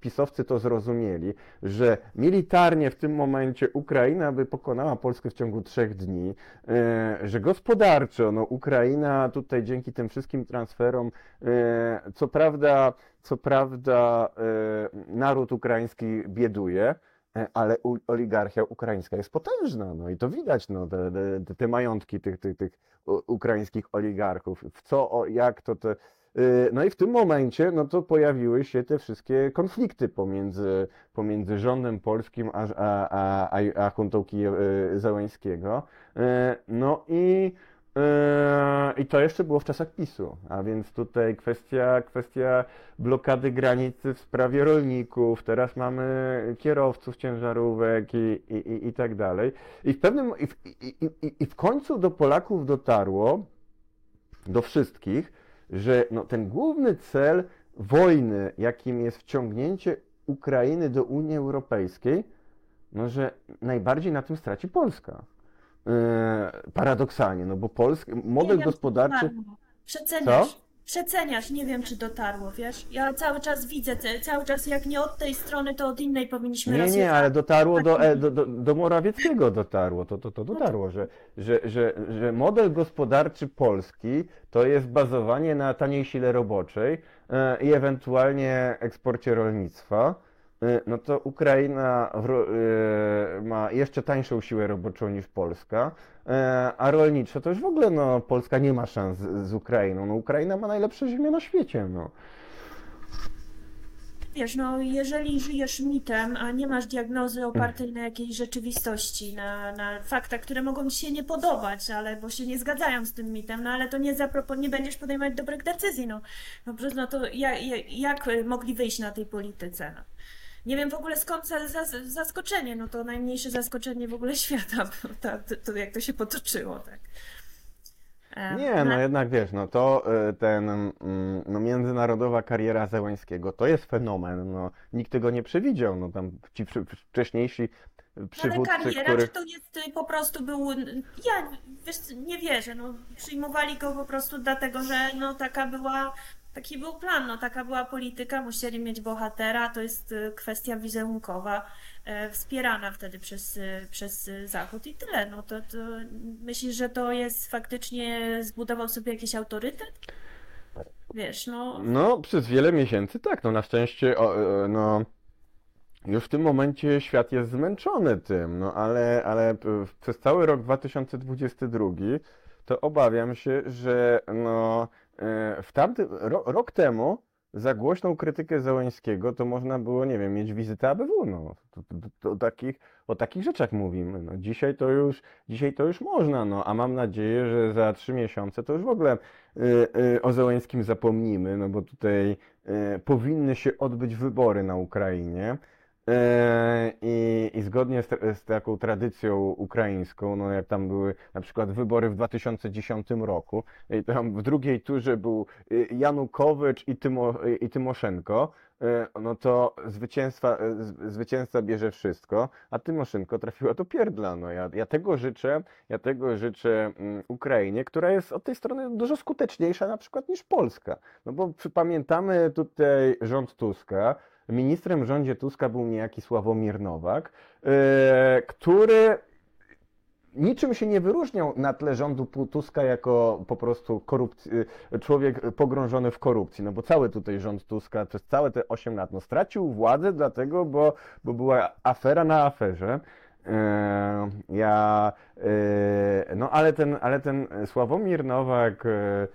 [SPEAKER 2] pisowcy to zrozumieli, że militarnie w tym momencie Ukraina by pokonała Polskę w ciągu trzech dni, e, że gospodarczo, no Ukraina tutaj dzięki tym wszystkim transferom, e, co prawda, co prawda e, naród ukraiński bieduje, ale oligarchia ukraińska jest potężna, no i to widać, no, te, te, te majątki tych, tych, tych ukraińskich oligarchów, w co, o, jak to te... y, No i w tym momencie, no to pojawiły się te wszystkie konflikty pomiędzy, pomiędzy rządem polskim a, a, a, a, a Kije- y. Y, No i, i to jeszcze było w czasach PiSu, a więc tutaj kwestia, kwestia blokady granicy w sprawie rolników, teraz mamy kierowców ciężarówek i, i, i, i tak dalej. I w pewnym, i w, i w końcu do Polaków dotarło, do wszystkich, że no, ten główny cel wojny, jakim jest wciągnięcie Ukrainy do Unii Europejskiej, no, że najbardziej na tym straci Polska. E, paradoksalnie, no bo Polsk,
[SPEAKER 1] Nie
[SPEAKER 2] model gospodarczy.
[SPEAKER 1] Przeceniasz.
[SPEAKER 2] Co?
[SPEAKER 1] Przeceniasz, nie wiem, czy dotarło, wiesz? Ja cały czas widzę, cały czas jak nie od tej strony, to od innej powinniśmy
[SPEAKER 2] Nie, nie, ale dotarło do, e, do, do, do Morawieckiego dotarło, to, to, to dotarło, że, że, że, że model gospodarczy Polski to jest bazowanie na taniej sile roboczej e, i ewentualnie eksporcie rolnictwa. Y, no to Ukraina y, ma jeszcze tańszą siłę roboczą niż Polska, y, a rolniczo to już w ogóle no, Polska nie ma szans z, Ukrainą. No, Ukraina ma najlepsze ziemię na świecie. No.
[SPEAKER 1] Wiesz, no jeżeli żyjesz mitem, a nie masz diagnozy opartej na jakiejś rzeczywistości, na, na faktach, które mogą ci się nie podobać, ale bo się nie zgadzają z tym mitem, no ale to nie, zapropon- nie będziesz podejmować dobrych decyzji, no. No, no to jak, jak mogli wyjść na tej polityce, no. Nie wiem w ogóle skąd za, za, zaskoczenie, no to najmniejsze zaskoczenie w ogóle [LAUGHS] świata, to, to jak to się potoczyło, tak. E,
[SPEAKER 2] Nie, no jednak wiesz, no to y, ten mm, no, międzynarodowa kariera Zełańskiego to jest fenomen. No, nikt tego nie przewidział. No, tam ci wcześniejsi
[SPEAKER 1] Ale
[SPEAKER 2] przywódcy,
[SPEAKER 1] kariera,
[SPEAKER 2] których
[SPEAKER 1] czy to jest y, po prostu był. Ja wiesz, nie wierzę. No, przyjmowali go po prostu dlatego, że no, taka była, taki był plan, no, taka była polityka, musieli mieć bohatera, to jest y, kwestia wizerunkowa, e, wspierana wtedy przez, y, przez y, Zachód i tyle. No, to, to myślisz, że to jest faktycznie zbudował sobie jakiś autorytet? Wiesz, no.
[SPEAKER 2] No, przez wiele miesięcy tak, no na szczęście, o, e, no, już w tym momencie świat jest zmęczony tym, no ale, ale p- przez cały rok 2022 to obawiam się, że no, e, w tamtym, ro, rok temu za głośną krytykę Zełańskiego to można było, nie wiem, mieć wizytę ABW, no, to, to, to, o takich, o takich rzeczach mówimy, no, dzisiaj to już, dzisiaj to już można, no, a mam nadzieję, że za trzy miesiące to już w ogóle y, y, o Zełańskim zapomnimy, no bo tutaj y, powinny się odbyć wybory na Ukrainie. Y, zgodnie z, z taką tradycją ukraińską, no jak tam były na przykład wybory w 2010 roku, i tam w drugiej turze był y, Janukowycz i, Tymo, i Tymoszenko, y, no to zwycięstwa, y, zwycięzca bierze wszystko, a Tymoszenko trafiła do pierdla. No ja, ja tego życzę, ja tego życzę mm, Ukrainie, która jest od tej strony dużo skuteczniejsza na przykład niż Polska. No bo pamiętamy tutaj rząd Tuska. Ministrem w rządzie Tuska był niejaki Sławomir Nowak, e, który niczym się nie wyróżniał na tle rządu Tuska jako po prostu korupcji, człowiek pogrążony w korupcji. No bo cały tutaj rząd Tuska przez całe te 8 lat no, stracił władzę dlatego, bo, bo była afera na aferze. E, Ja, e, no ale ten, ale ten Sławomir Nowak e,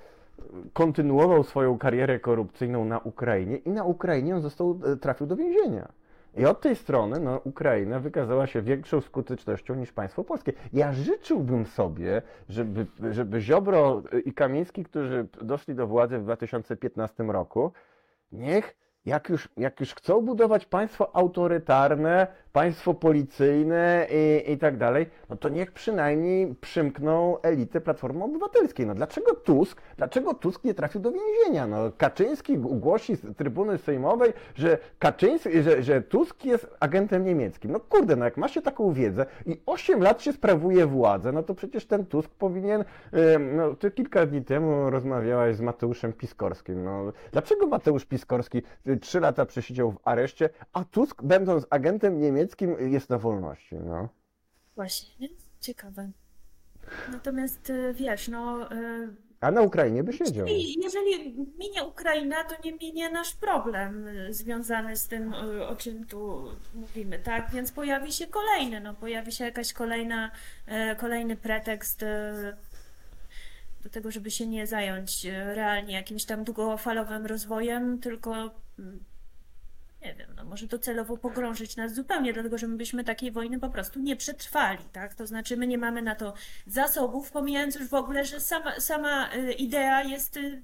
[SPEAKER 2] kontynuował swoją karierę korupcyjną na Ukrainie i na Ukrainie on został, e, trafił do więzienia. I od tej strony no, Ukraina wykazała się większą skutecznością niż państwo polskie. Ja życzyłbym sobie, żeby, żeby Ziobro i Kamiński, którzy doszli do władzy w 2015 roku, niech jak już, jak już chcą budować państwo autorytarne, państwo policyjne i, i tak dalej, no to niech przynajmniej przymkną elitę Platformy Obywatelskiej. No dlaczego Tusk, dlaczego Tusk nie trafił do więzienia? No Kaczyński głosi z trybuny sejmowej, że Kaczyński, że, że Tusk jest agentem niemieckim. No kurde, no jak ma się taką wiedzę i 8 lat się sprawuje władzę, no to przecież ten Tusk powinien, no ty kilka dni temu rozmawiałaś z Mateuszem Piskorskim. No, dlaczego Mateusz Piskorski 3 lata przesiedział w areszcie, a Tusk będąc agentem niemieckim jest na wolności, no.
[SPEAKER 1] Właśnie, nie? Ciekawe. Natomiast y, wiesz, no. y,
[SPEAKER 2] A na Ukrainie by siedział.
[SPEAKER 1] Jeżeli, jeżeli minie Ukraina, to nie minie nasz problem y, związany z tym, o czym tu mówimy, tak? Więc pojawi się kolejny, no pojawi się jakaś kolejna, kolejny pretekst do tego, żeby się nie zająć realnie jakimś tam długofalowym rozwojem, tylko mm, nie wiem, no może docelowo pogrążyć nas zupełnie, dlatego że my byśmy takiej wojny po prostu nie przetrwali, tak? To znaczy my nie mamy na to zasobów, pomijając już w ogóle, że sama, sama y, idea jest y,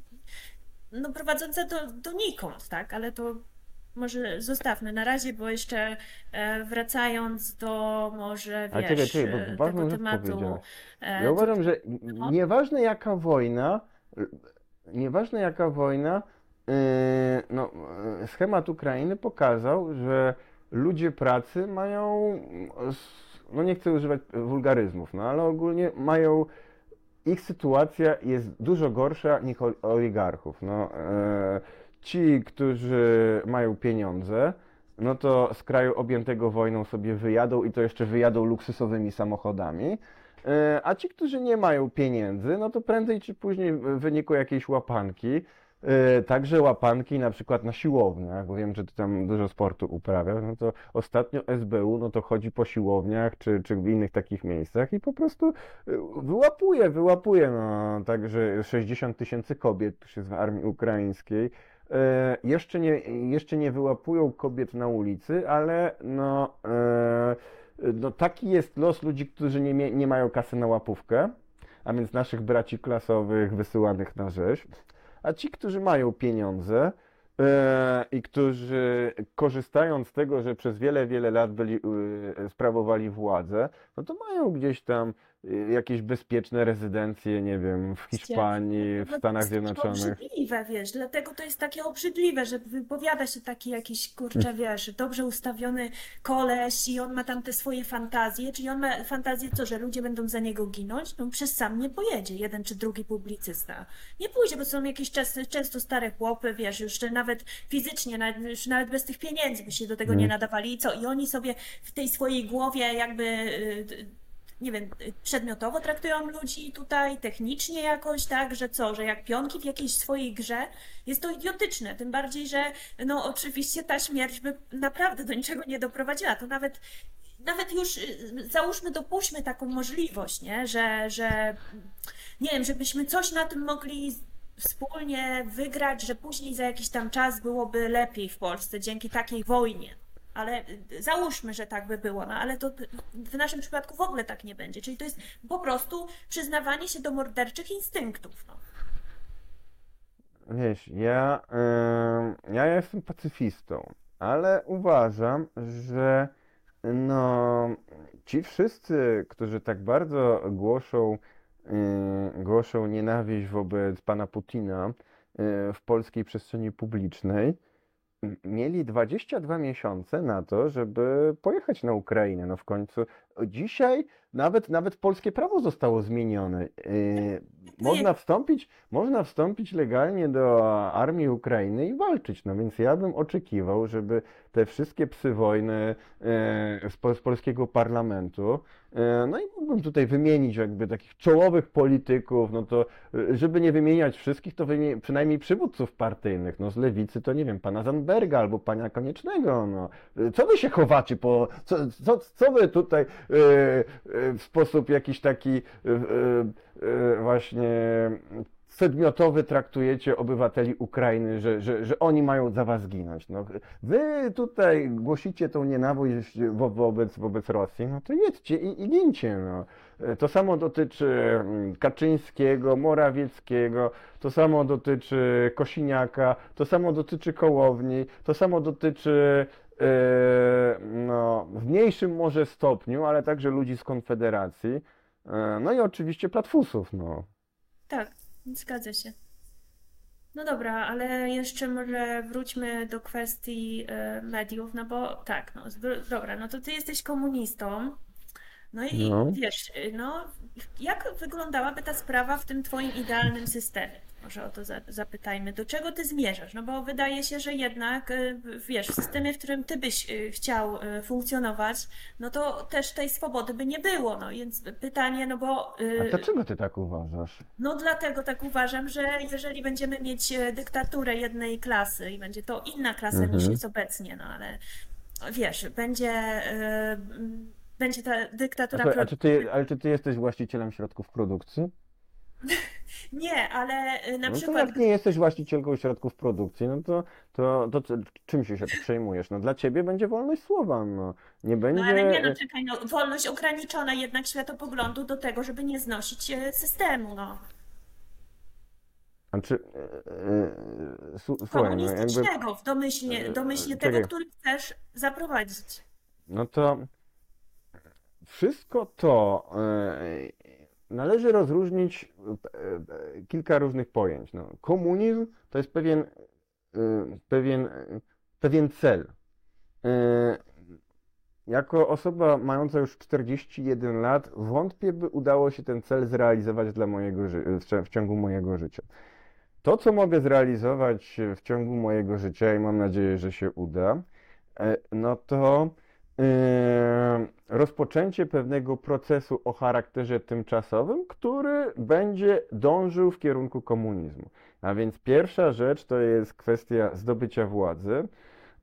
[SPEAKER 1] no, prowadząca do, donikąd, tak? Ale to może zostawmy na razie, bo jeszcze e, wracając do może,
[SPEAKER 2] czekaj,
[SPEAKER 1] wiesz,
[SPEAKER 2] czekaj, bo
[SPEAKER 1] e, tego
[SPEAKER 2] rzecz
[SPEAKER 1] tematu, e,
[SPEAKER 2] Ja uważam, że
[SPEAKER 1] no.
[SPEAKER 2] nieważne jaka wojna, nieważne jaka wojna, no, yy, schemat Ukrainy pokazał, że ludzie pracy mają, no nie chcę używać wulgaryzmów, no ale ogólnie mają, ich sytuacja jest dużo gorsza niż ol- oligarchów. No, e, ci, którzy mają pieniądze, no to z kraju objętego wojną sobie wyjadą i to jeszcze wyjadą luksusowymi samochodami. A ci, którzy nie mają pieniędzy, no to prędzej czy później w wyniku jakiejś łapanki także łapanki na przykład na siłowniach, bo wiem, że ty tam dużo sportu uprawiasz, no to ostatnio SBU, no to chodzi po siłowniach czy, czy w innych takich miejscach i po prostu e, wyłapuje, wyłapuje, no także 60 tysięcy kobiet już jest w armii ukraińskiej. E, Jeszcze nie, jeszcze nie wyłapują kobiet na ulicy, ale no, e, no taki jest los ludzi, którzy nie, nie mają kasy na łapówkę, a więc naszych braci klasowych wysyłanych na rzeź. A ci, którzy mają pieniądze e, i którzy korzystają z tego, że przez wiele, wiele lat byli, e, sprawowali władzę, no to mają gdzieś tam jakieś bezpieczne rezydencje, nie wiem, w Hiszpanii, w
[SPEAKER 1] to
[SPEAKER 2] Stanach Zjednoczonych.
[SPEAKER 1] obrzydliwe, wiesz, dlatego to jest takie obrzydliwe, że wypowiada się taki jakiś, kurczę, wiesz, dobrze ustawiony koleś i on ma tam te swoje fantazje, czyli on ma fantazję co, że ludzie będą za niego ginąć? No przez sam nie pojedzie, jeden czy drugi publicysta. Nie pójdzie, bo są jakieś często, często stare chłopy, wiesz, już nawet fizycznie, nawet, już nawet bez tych pieniędzy by się do tego nie
[SPEAKER 2] Mm.
[SPEAKER 1] nadawali i co? I oni sobie w tej swojej głowie jakby... nie wiem, przedmiotowo traktują ludzi tutaj, technicznie jakoś, tak, że co, że jak pionki w jakiejś swojej grze, jest to idiotyczne, tym bardziej, że no oczywiście ta śmierć by naprawdę do niczego nie doprowadziła, to nawet nawet już y, załóżmy, dopuśćmy taką możliwość, nie? Że, że nie wiem, żebyśmy coś na tym mogli wspólnie wygrać, że później za jakiś tam czas byłoby lepiej w Polsce dzięki takiej wojnie. Ale y, załóżmy, że tak by było, no ale to w naszym przypadku w ogóle tak nie będzie. Czyli to jest po prostu przyznawanie się do morderczych instynktów. No.
[SPEAKER 2] Wiesz, ja, em, ja jestem pacyfistą, ale uważam, że no, ci wszyscy, którzy tak bardzo głoszą, y, głoszą nienawiść wobec pana Putina y, w polskiej przestrzeni publicznej, mieli 22 miesiące na to, żeby pojechać na Ukrainę. No w końcu dzisiaj nawet, nawet polskie prawo zostało zmienione. Y, Można wstąpić, można wstąpić legalnie do armii Ukrainy i walczyć. No więc ja bym oczekiwał, żeby te wszystkie psy wojny e, z, z polskiego parlamentu, e, no i mógłbym tutaj wymienić jakby takich czołowych polityków, no to e, żeby nie wymieniać wszystkich, to wymienię przynajmniej przywódców partyjnych. No z lewicy to nie wiem, pana Zandberga albo pana Koniecznego. No. Co wy się chowacie po, co, co, co wy tutaj e, e, w sposób jakiś taki e, właśnie przedmiotowy traktujecie obywateli Ukrainy, że, że, że oni mają za was ginąć. No, wy tutaj głosicie tą nienawiść wo- wobec, wobec Rosji, no to jedźcie i, i gincie. No. To samo dotyczy mm, Kaczyńskiego, Morawieckiego, to samo dotyczy Kosiniaka, to samo dotyczy Kołowni, to samo dotyczy e, no, w mniejszym może stopniu, ale także ludzi z Konfederacji. E, No i oczywiście platfusów, no.
[SPEAKER 1] Tak, zgadza się. No dobra, ale jeszcze może wróćmy do kwestii e, mediów, no bo tak, no dobra, no to ty jesteś komunistą, no i
[SPEAKER 2] No.
[SPEAKER 1] wiesz, y, no jak wyglądałaby ta sprawa w tym twoim idealnym systemie? Może o to za- zapytajmy. Do czego ty zmierzasz? No bo wydaje się, że jednak, y, wiesz, w systemie, w którym ty byś y, chciał y, funkcjonować, no to też tej swobody by nie było, no więc pytanie, no bo
[SPEAKER 2] A dlaczego ty tak uważasz?
[SPEAKER 1] no dlatego tak uważam, że jeżeli będziemy mieć e, dyktaturę jednej klasy i będzie to inna klasa niż
[SPEAKER 2] Mhm.
[SPEAKER 1] jest obecnie, no ale wiesz, będzie, e, będzie ta
[SPEAKER 2] A,
[SPEAKER 1] dyktatura
[SPEAKER 2] a
[SPEAKER 1] pro...
[SPEAKER 2] czy ty, ale czy ty jesteś właścicielem środków produkcji? [LAUGHS]
[SPEAKER 1] Nie, ale e, na
[SPEAKER 2] No to
[SPEAKER 1] przykład
[SPEAKER 2] jak nie jesteś właścicielką środków produkcji, no to, to, to, ty- czym się się przejmujesz? No dla ciebie będzie wolność słowa, no. Nie
[SPEAKER 1] No ale nie, no
[SPEAKER 2] będzie...
[SPEAKER 1] czekaj, no wolność ograniczona jednak światopoglądu do tego, żeby nie znosić e, systemu, no.
[SPEAKER 2] A czy... e, e, Słuchaj, no jakby...
[SPEAKER 1] Komunistycznego w domyślnie,
[SPEAKER 2] e,
[SPEAKER 1] domyślnie
[SPEAKER 2] czekaj.
[SPEAKER 1] tego, który chcesz zaprowadzić.
[SPEAKER 2] No to wszystko to należy rozróżnić e, e, kilka różnych pojęć. No, komunizm to jest pewien, e, pewien, pewien cel. Jako osoba mająca już 41 lat, wątpię, by udało się ten cel zrealizować dla mojego w ciągu mojego życia. To, co mogę zrealizować w ciągu mojego życia, i mam nadzieję, że się uda, no to rozpoczęcie pewnego procesu o charakterze tymczasowym, który będzie dążył w kierunku komunizmu. A więc pierwsza rzecz to jest kwestia zdobycia władzy.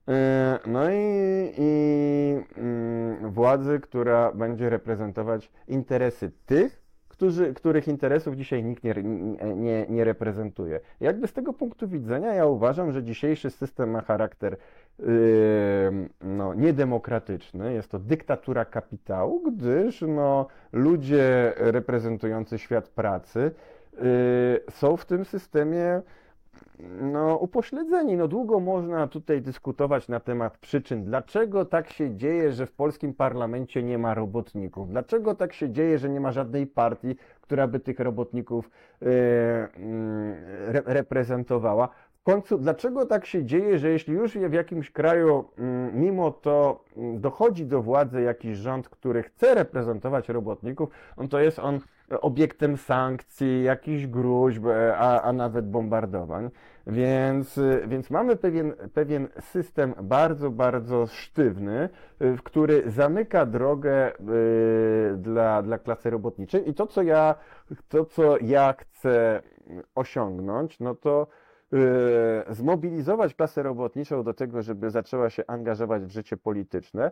[SPEAKER 2] E, No i, i mm, władzy, która będzie reprezentować interesy tych, którzy, których interesów dzisiaj nikt nie, nie, nie reprezentuje. Jakby z tego punktu widzenia ja uważam, że dzisiejszy system ma charakter yy, no, niedemokratyczny. Jest to dyktatura kapitału, gdyż no, ludzie reprezentujący świat pracy yy, są w tym systemie no, upośledzeni. No, długo można tutaj dyskutować na temat przyczyn. Dlaczego tak się dzieje, że w polskim parlamencie nie ma robotników? Dlaczego tak się dzieje, że nie ma żadnej partii, która by tych robotników e, mm, re, reprezentowała? Końcu, dlaczego tak się dzieje, że jeśli już w jakimś kraju, mm, mimo to mm, dochodzi do władzy jakiś rząd, który chce reprezentować robotników, no to jest on obiektem sankcji, jakichś gruźb, e, a, a nawet bombardowań. Więc, e, więc mamy pewien, pewien system bardzo, bardzo sztywny, e, w który zamyka drogę dla, dla klasy robotniczej. I to, co ja, to, co ja chcę osiągnąć, no to zmobilizować klasę robotniczą do tego, żeby zaczęła się angażować w życie polityczne,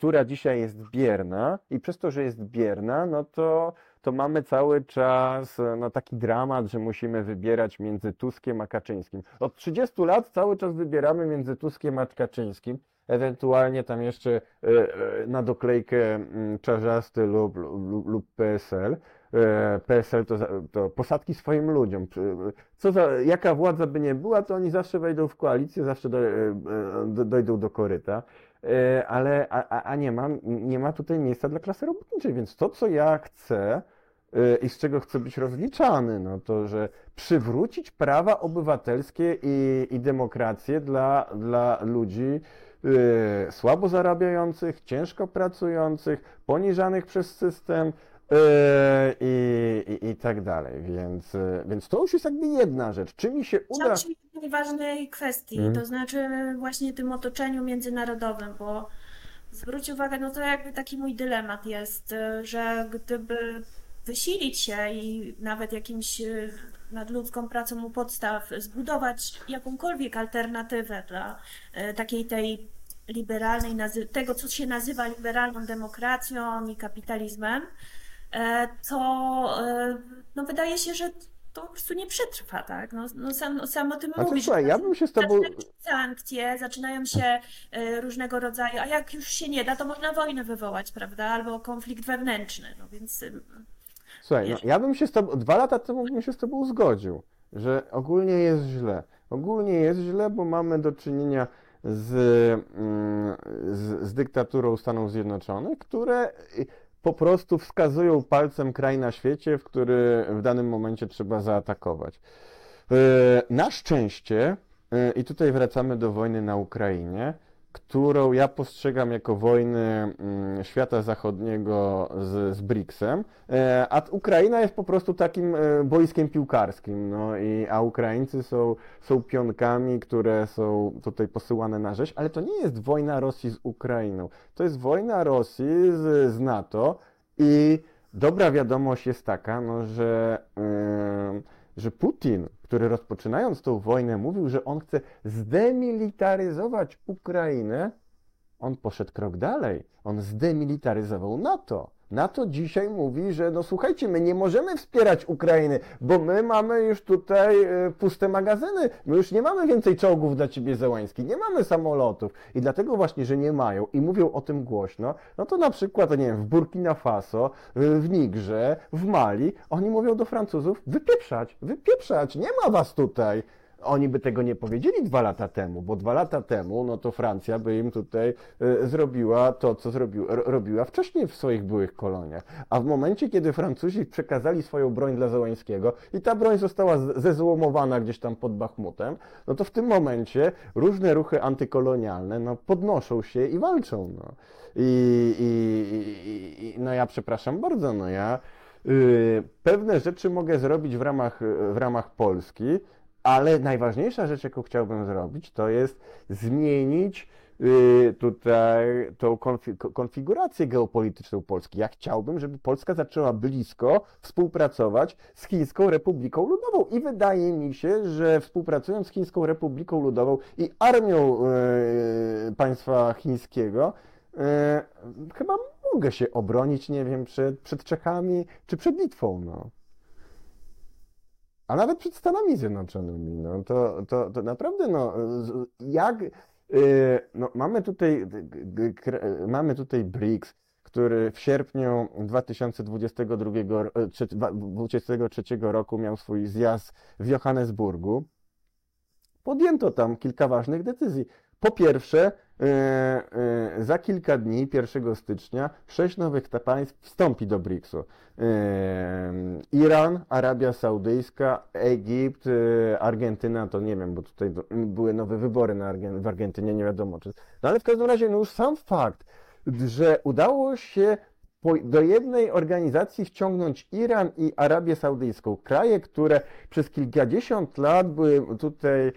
[SPEAKER 2] która dzisiaj jest bierna i przez to, że jest bierna, no to, to mamy cały czas no, taki dramat, że musimy wybierać między Tuskiem a Kaczyńskim. Od 30 lat cały czas wybieramy między Tuskiem a Kaczyńskim, ewentualnie tam jeszcze e, e, na doklejkę mm, Czarzasty lub, lub, lub PSL. E, PSL to, to posadki swoim ludziom. Co za, jaka władza by nie była, to oni zawsze wejdą w koalicję, zawsze do, do, dojdą do koryta. E, ale a, a nie, ma, nie ma tutaj miejsca dla klasy robotniczej, więc to, co ja chcę e, i z czego chcę być rozliczany, no to, że przywrócić prawa obywatelskie i, i demokrację dla, dla ludzi y, słabo zarabiających, ciężko pracujących, poniżanych przez system, Yy, i, i, i tak dalej. Więc, yy, więc to już jest jakby jedna rzecz. Czy mi się uda.
[SPEAKER 1] Chciałam jednej ważnej kwestii,
[SPEAKER 2] Mhm.
[SPEAKER 1] to znaczy właśnie tym otoczeniu międzynarodowym, bo zwróć uwagę, no to jakby taki mój dylemat jest, y, że gdyby wysilić się i nawet jakimś y, nadludzką pracą u podstaw zbudować jakąkolwiek alternatywę dla y, takiej tej liberalnej, tego co się nazywa liberalną demokracją i kapitalizmem, to e, no wydaje się, że to po prostu nie przetrwa, tak? No, no sam, no sam o tym
[SPEAKER 2] Znaczy,
[SPEAKER 1] mówisz.
[SPEAKER 2] słuchaj, ja bym się z tobą.
[SPEAKER 1] Sankcje, zaczynają się e, różnego rodzaju, a jak już się nie da, to można wojnę wywołać, prawda? Albo konflikt wewnętrzny, no więc
[SPEAKER 2] Słuchaj, no, ja bym się z tobą. Dwa lata temu bym się z tobą zgodził, że ogólnie jest źle. Ogólnie jest źle, bo mamy do czynienia z, mm, z, z dyktaturą Stanów Zjednoczonych, które po prostu wskazują palcem kraj na świecie, w który w danym momencie trzeba zaatakować. E, Na szczęście, e, i tutaj wracamy do wojny na Ukrainie, którą ja postrzegam jako wojny mm, świata zachodniego z, z BRICS-em, e, a Ukraina jest po prostu takim e, boiskiem piłkarskim, no i, a Ukraińcy są, są pionkami, które są tutaj posyłane na rzeź, ale to nie jest wojna Rosji z Ukrainą, to jest wojna Rosji z, z NATO i dobra wiadomość jest taka, no, że, em, że Putin, który rozpoczynając tą wojnę mówił, że on chce zdemilitaryzować Ukrainę, on poszedł krok dalej. On zdemilitaryzował NATO. NATO dzisiaj mówi, że no słuchajcie, my nie możemy wspierać Ukrainy, bo my mamy już tutaj e, puste magazyny, my już nie mamy więcej czołgów dla ciebie Zełański, nie mamy samolotów. I dlatego właśnie, że nie mają i mówią o tym głośno, no to na przykład, nie wiem, w Burkina Faso, e, w Nigrze, w Mali, oni mówią do Francuzów, wypieprzać, wypieprzać, nie ma was tutaj. Oni by tego nie powiedzieli dwa lata temu, bo dwa lata temu, no to Francja by im tutaj e, zrobiła to, co zrobił, ro- robiła wcześniej w swoich byłych koloniach. A w momencie, kiedy Francuzi przekazali swoją broń dla Zełańskiego i ta broń została zezłomowana gdzieś tam pod Bachmutem, no to w tym momencie różne ruchy antykolonialne, no podnoszą się i walczą, no. I, i, i, no ja przepraszam bardzo, no ja y, pewne rzeczy mogę zrobić w ramach, w ramach Polski, ale najważniejsza rzecz, jaką chciałbym zrobić, to jest zmienić y, tutaj tą konfi- konfigurację geopolityczną Polski. Ja chciałbym, żeby Polska zaczęła blisko współpracować z Chińską Republiką Ludową i wydaje mi się, że współpracując z Chińską Republiką Ludową i armią y, państwa chińskiego, y, chyba mogę się obronić, nie wiem, przed, przed Czechami czy przed Litwą, no. A nawet przed Stanami Zjednoczonymi, no to, to, to naprawdę, no, jak, y, no, mamy tutaj, mamy tutaj BRICS, który w sierpniu 2022 ro- e, trze- dwa- 23 roku miał swój zjazd w Johannesburgu. Podjęto tam kilka ważnych decyzji. Po pierwsze, za kilka dni, 1 stycznia, sześć nowych państw wstąpi do BRICS-u. E, Iran, Arabia Saudyjska, Egipt, e, Argentyna, to nie wiem, bo tutaj były nowe wybory na w Argentynie, nie wiadomo czy. No ale w każdym razie, no już sam fakt, że udało się do jednej organizacji wciągnąć Iran i Arabię Saudyjską, kraje, które przez kilkadziesiąt lat były tutaj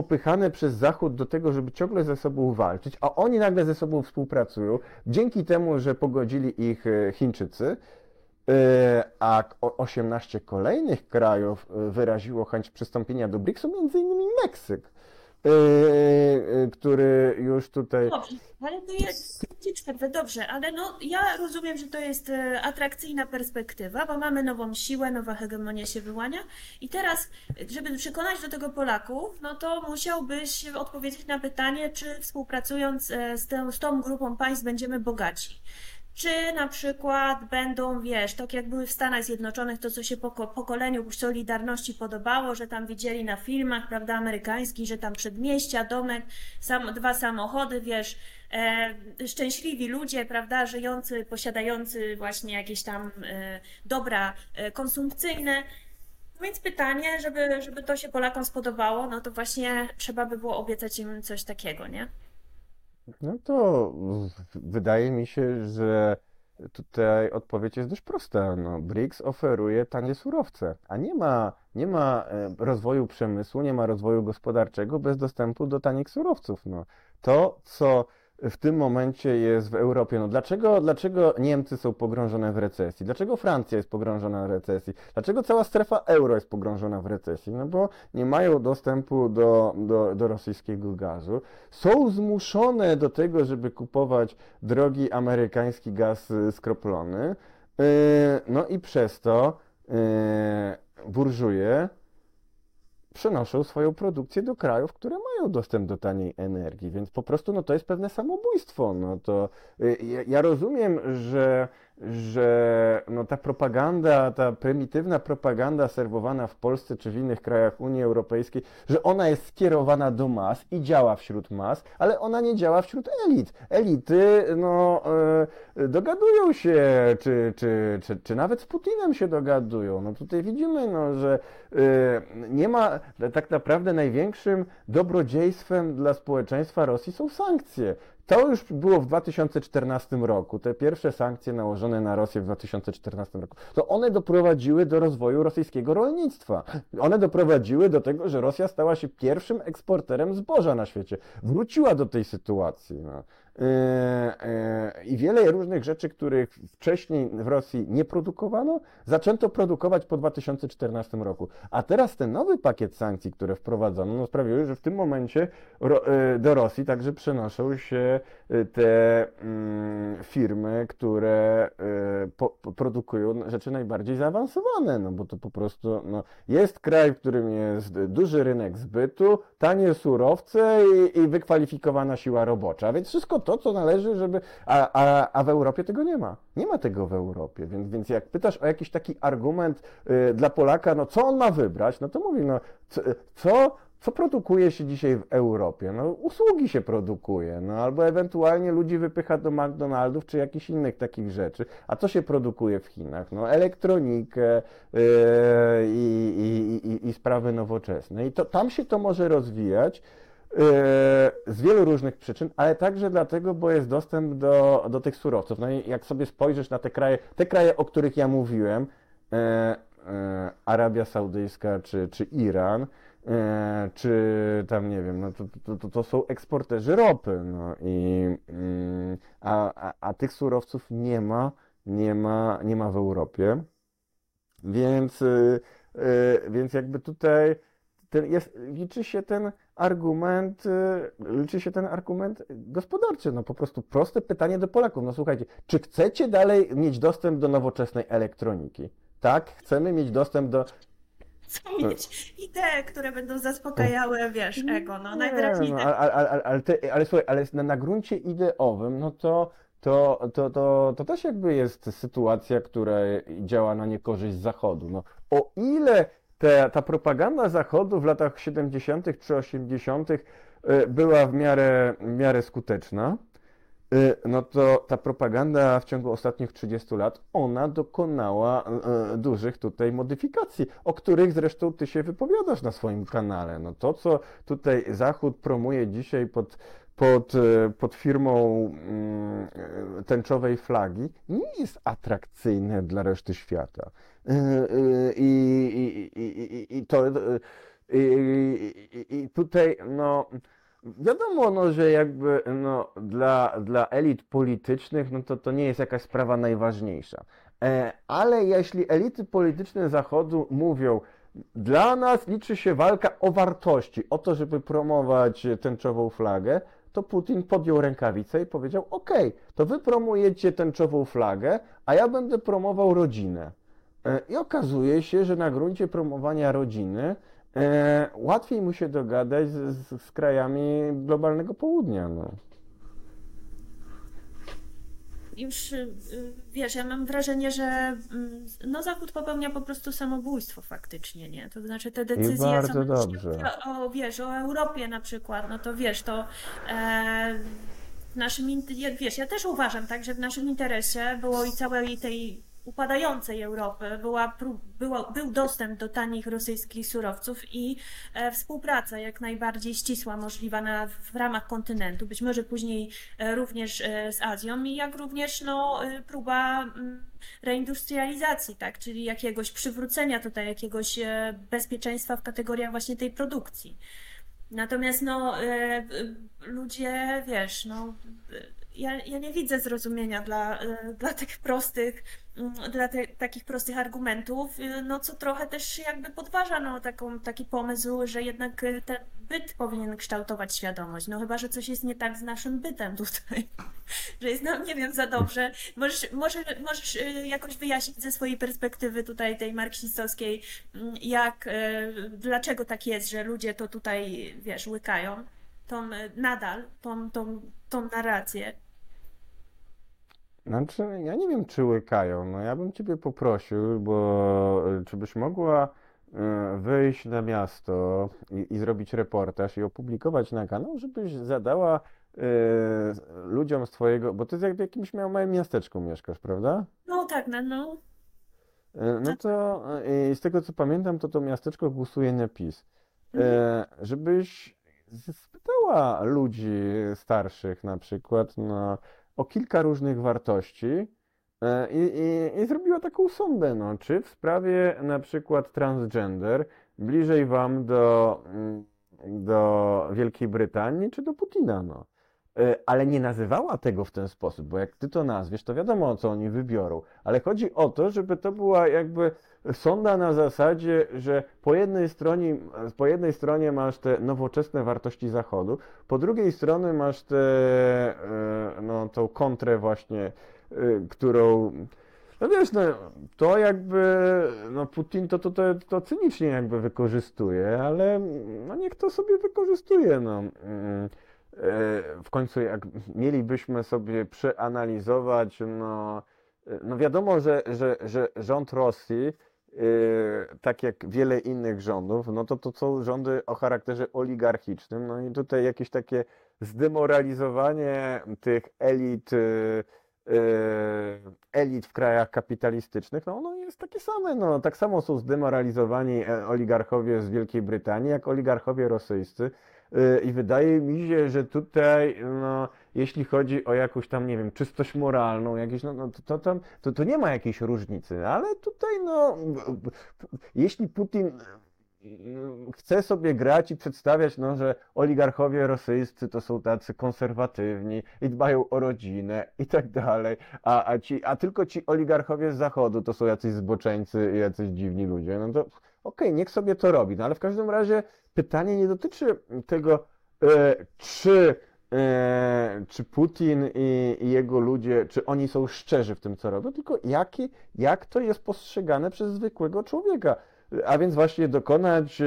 [SPEAKER 2] popychane przez Zachód do tego, żeby ciągle ze sobą walczyć, a oni nagle ze sobą współpracują, dzięki temu, że pogodzili ich e, Chińczycy, e, a k- o- 18 kolejnych krajów e, wyraziło chęć przystąpienia do BRICS-u, między innymi Meksyk, e, e, który już tutaj
[SPEAKER 1] Dobrze, ale to jest, przerwę, dobrze, ale no ja rozumiem, że to jest atrakcyjna perspektywa, bo mamy nową siłę, nowa hegemonia się wyłania i teraz, żeby przekonać do tego Polaków, no to musiałbyś odpowiedzieć na pytanie, czy współpracując z tą, z tą grupą państw będziemy bogaci. Czy na przykład będą, wiesz, tak jak były w Stanach Zjednoczonych, to co się poko pokoleniu Solidarności podobało, że tam widzieli na filmach, prawda, amerykańskich, że tam przedmieścia, domek, sam, dwa samochody, wiesz, e, szczęśliwi ludzie, prawda, żyjący, posiadający właśnie jakieś tam e, dobra e, konsumpcyjne. Więc pytanie, żeby, żeby to się Polakom spodobało, no to właśnie trzeba by było obiecać im coś takiego, nie?
[SPEAKER 2] No to wydaje mi się, że tutaj odpowiedź jest dość prosta. No, BRICS oferuje tanie surowce, a nie ma, nie ma e, rozwoju przemysłu, nie ma rozwoju gospodarczego bez dostępu do tanich surowców. No, to, co w tym momencie jest w Europie, no dlaczego, dlaczego Niemcy są pogrążone w recesji? Dlaczego Francja jest pogrążona w recesji? Dlaczego cała strefa euro jest pogrążona w recesji? No bo nie mają dostępu do, do, do rosyjskiego gazu są zmuszone do tego, żeby kupować drogi amerykański gaz y, skroplony. Yy, No i przez to yy, burżuje przenoszą swoją produkcję do krajów, które mają dostęp do taniej energii, więc po prostu no, to jest pewne samobójstwo. No, to, y, ja, ja rozumiem, że, że no, ta propaganda, ta prymitywna propaganda serwowana w Polsce czy w innych krajach Unii Europejskiej, że ona jest skierowana do mas i działa wśród mas, ale ona nie działa wśród elit. Elity no, e, dogadują się, czy, czy, czy, czy nawet z Putinem się dogadują. No tutaj widzimy, no, że e, nie ma, tak naprawdę największym dobrodziejstwem dla społeczeństwa Rosji są sankcje. To już było w 2014 roku, te pierwsze sankcje nałożone na Rosję w 2014 roku. To one doprowadziły do rozwoju rosyjskiego rolnictwa. One doprowadziły do tego, że Rosja stała się pierwszym eksporterem zboża na świecie. Wróciła do tej sytuacji. No. Yy, yy, I wiele różnych rzeczy, których wcześniej w Rosji nie produkowano, zaczęto produkować po 2014 roku. A teraz ten nowy pakiet sankcji, które wprowadzono, no sprawiły, że w tym momencie yy, do Rosji także przenoszą się te mm, firmy, które po produkują rzeczy najbardziej zaawansowane, no bo to po prostu no, jest kraj, w którym jest duży rynek zbytu, tanie surowce i, i wykwalifikowana siła robocza, więc wszystko to, co należy, żeby. A, a, a w Europie tego nie ma. Nie ma tego w Europie, więc, więc jak pytasz o jakiś taki argument y, dla Polaka, no co on ma wybrać, no to mówi, no co, co, produkuje się dzisiaj w Europie? No usługi się produkuje, no albo ewentualnie ludzi wypycha do McDonaldów czy jakichś innych takich rzeczy. A co się produkuje w Chinach? No elektronikę yy, i, i, i, sprawy nowoczesne. I to, tam się to może rozwijać. Yy, z wielu różnych przyczyn, ale także dlatego, bo jest dostęp do, do tych surowców. No i jak sobie spojrzysz na te kraje, te kraje, o których ja mówiłem, e, e, Arabia Saudyjska czy, czy Iran, czy tam nie wiem, no to, to, to, to są eksporterzy ropy, no i mm, a, a, a tych surowców nie ma, nie ma, nie ma w Europie. Więc, y, y, więc jakby tutaj ten jest, liczy się ten argument, y, liczy się ten argument gospodarczy. No po prostu proste pytanie do Polaków. No słuchajcie, czy chcecie dalej mieć dostęp do nowoczesnej elektroniki? Tak, chcemy mieć dostęp do.
[SPEAKER 1] Chcą mieć idee, które będą zaspokajały, wiesz, ego. No
[SPEAKER 2] Nie,
[SPEAKER 1] najwyraźniej
[SPEAKER 2] no,
[SPEAKER 1] tak.
[SPEAKER 2] ale, ale, ale, ale, te, ale słuchaj, ale na, na gruncie ideowym, no to, to, to, to, to też jakby jest sytuacja, która działa na niekorzyść Zachodu. No, o ile te, ta propaganda Zachodu w latach 70. czy 80. y, była w miarę, w miarę skuteczna, no to ta propaganda w ciągu ostatnich 30 lat, ona dokonała y, dużych tutaj modyfikacji, o których zresztą ty się wypowiadasz na swoim kanale. No to, co tutaj Zachód promuje dzisiaj pod, pod, y, pod firmą mm, y, tęczowej flagi, nie jest atrakcyjne dla reszty świata. Y, y, I, i, i, i, i to, y, i, i, i tutaj, no, wiadomo, no, że jakby, no, dla, dla elit politycznych, no to to nie jest jakaś sprawa najważniejsza. E, Ale jeśli elity polityczne Zachodu mówią, dla nas liczy się walka o wartości, o to, żeby promować tęczową flagę, to Putin podjął rękawicę i powiedział: OK, to wy promujecie tęczową flagę, a ja będę promował rodzinę. E, I okazuje się, że na gruncie promowania rodziny e, łatwiej mu się dogadać z, z, z krajami globalnego południa. No.
[SPEAKER 1] Już y, wiesz, ja mam wrażenie, że mm, no Zachód popełnia po prostu samobójstwo faktycznie, nie? To znaczy te
[SPEAKER 2] I
[SPEAKER 1] decyzje są,
[SPEAKER 2] bardzo
[SPEAKER 1] jeśli
[SPEAKER 2] dobrze.
[SPEAKER 1] o, o, wiesz, o Europie na przykład, no to wiesz, to e, w naszym, wiesz, ja też uważam tak, że w naszym interesie było i całej tej upadającej Europy była, był dostęp do tanich rosyjskich surowców i e, współpraca jak najbardziej ścisła możliwa na, w ramach kontynentu, być może później e, również e, z Azją i jak również no, e, próba mm, reindustrializacji, tak, czyli jakiegoś przywrócenia tutaj jakiegoś e, bezpieczeństwa w kategoriach właśnie tej produkcji. Natomiast no, e, ludzie, wiesz, no, ja, ja nie widzę zrozumienia dla, e, dla tych prostych, mm, dla te, takich prostych argumentów, e, no co trochę też jakby podważa no, taką, taki pomysł, że jednak e, ten byt powinien kształtować świadomość. No chyba, że coś jest nie tak z naszym bytem tutaj, [LAUGHS] że jest nam, nie wiem, za dobrze. Możesz, może, możesz jakoś wyjaśnić ze swojej perspektywy tutaj tej marksistowskiej, mm, jak, dlaczego tak jest, że ludzie to tutaj, wiesz, łykają, tą, nadal, tą, tą, tą narrację.
[SPEAKER 2] Znaczy, ja nie wiem, czy łykają. No, ja bym ciebie poprosił, bo y, czy byś mogła y, wyjść na miasto i, i zrobić reportaż i opublikować na kanał, żebyś zadała y, ludziom z twojego, bo ty jak w jakimś małym miasteczku mieszkasz, prawda?
[SPEAKER 1] No tak, no, no.
[SPEAKER 2] No to y, z tego co pamiętam, to to miasteczko głosuje na PiS.
[SPEAKER 1] Mhm.
[SPEAKER 2] Żebyś spytała ludzi starszych na przykład no, o kilka różnych wartości y, i, i, i zrobiła taką sondę, no, czy w sprawie na przykład transgender bliżej wam do, mm, do Wielkiej Brytanii czy do Putina, no. Y, Ale nie nazywała tego w ten sposób, bo jak ty to nazwiesz, to wiadomo, o co oni wybiorą. Ale chodzi o to, żeby to była jakby sonda na zasadzie, że po jednej stronie, po jednej stronie masz te nowoczesne wartości Zachodu, po drugiej stronie masz te, e, no, kontrę właśnie, e, którą, no wiesz, no, to jakby, no Putin to, to, to, to cynicznie jakby wykorzystuje, ale no niech to sobie wykorzystuje, no. Mm, e, W końcu jak mielibyśmy sobie przeanalizować, no, no wiadomo, że, że, że rząd Rosji, tak jak wiele innych rządów, no to to są rządy o charakterze oligarchicznym, no i tutaj jakieś takie zdemoralizowanie tych elit, yy, yy, elit w krajach kapitalistycznych, no ono jest takie same, no tak samo są zdemoralizowani e, oligarchowie z Wielkiej Brytanii, jak oligarchowie rosyjscy. I wydaje mi się, że tutaj, no, jeśli chodzi o jakąś tam, nie wiem, czystość moralną, jakieś, no, no to, to, to, to nie ma jakiejś różnicy, ale tutaj, no, jeśli Putin mm, chce sobie grać i przedstawiać, no, że oligarchowie rosyjscy to są tacy konserwatywni i dbają o rodzinę i tak dalej, a, a, ci, a tylko ci oligarchowie z zachodu to są jacyś zboczeńcy i jacyś dziwni ludzie. No to okej, okay, niech sobie to robi, no ale w każdym razie pytanie nie dotyczy tego, e, czy czy Putin i, i, jego ludzie, czy oni są szczerzy w tym, co robią, tylko jaki, jak to jest postrzegane przez zwykłego człowieka. A więc właśnie dokonać e,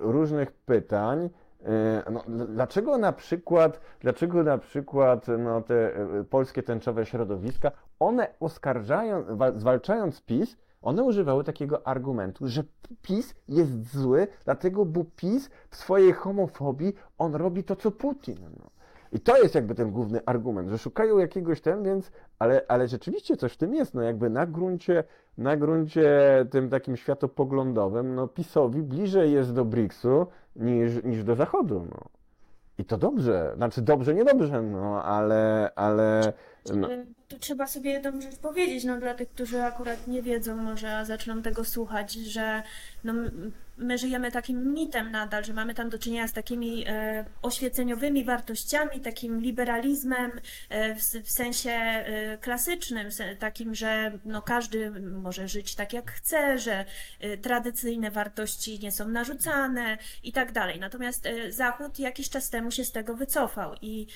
[SPEAKER 2] różnych pytań. E, no, dlaczego na przykład, dlaczego na przykład no, te polskie tęczowe środowiska, one oskarżają, zwalczając PiS, one używały takiego argumentu, że PiS jest zły, dlatego, bo PiS w swojej homofobii, on robi to, co Putin. No. I to jest jakby ten główny argument, że szukają jakiegoś ten, więc, ale, ale rzeczywiście coś w tym jest, no jakby na gruncie, na gruncie tym takim światopoglądowym, no PiSowi bliżej jest do BRICS-u niż, niż do Zachodu, no. I to dobrze, znaczy dobrze, niedobrze, no, ale, ale no.
[SPEAKER 1] Tu trzeba sobie jedną rzecz powiedzieć, no dla tych, którzy akurat nie wiedzą, może zaczną tego słuchać, że no, my żyjemy takim mitem nadal, że mamy tam do czynienia z takimi e, oświeceniowymi wartościami, takim liberalizmem e, w, sensie e, klasycznym, takim, że no, każdy może żyć tak jak chce, że tradycyjne wartości nie są narzucane i tak dalej. Natomiast Zachód jakiś czas temu się z tego wycofał i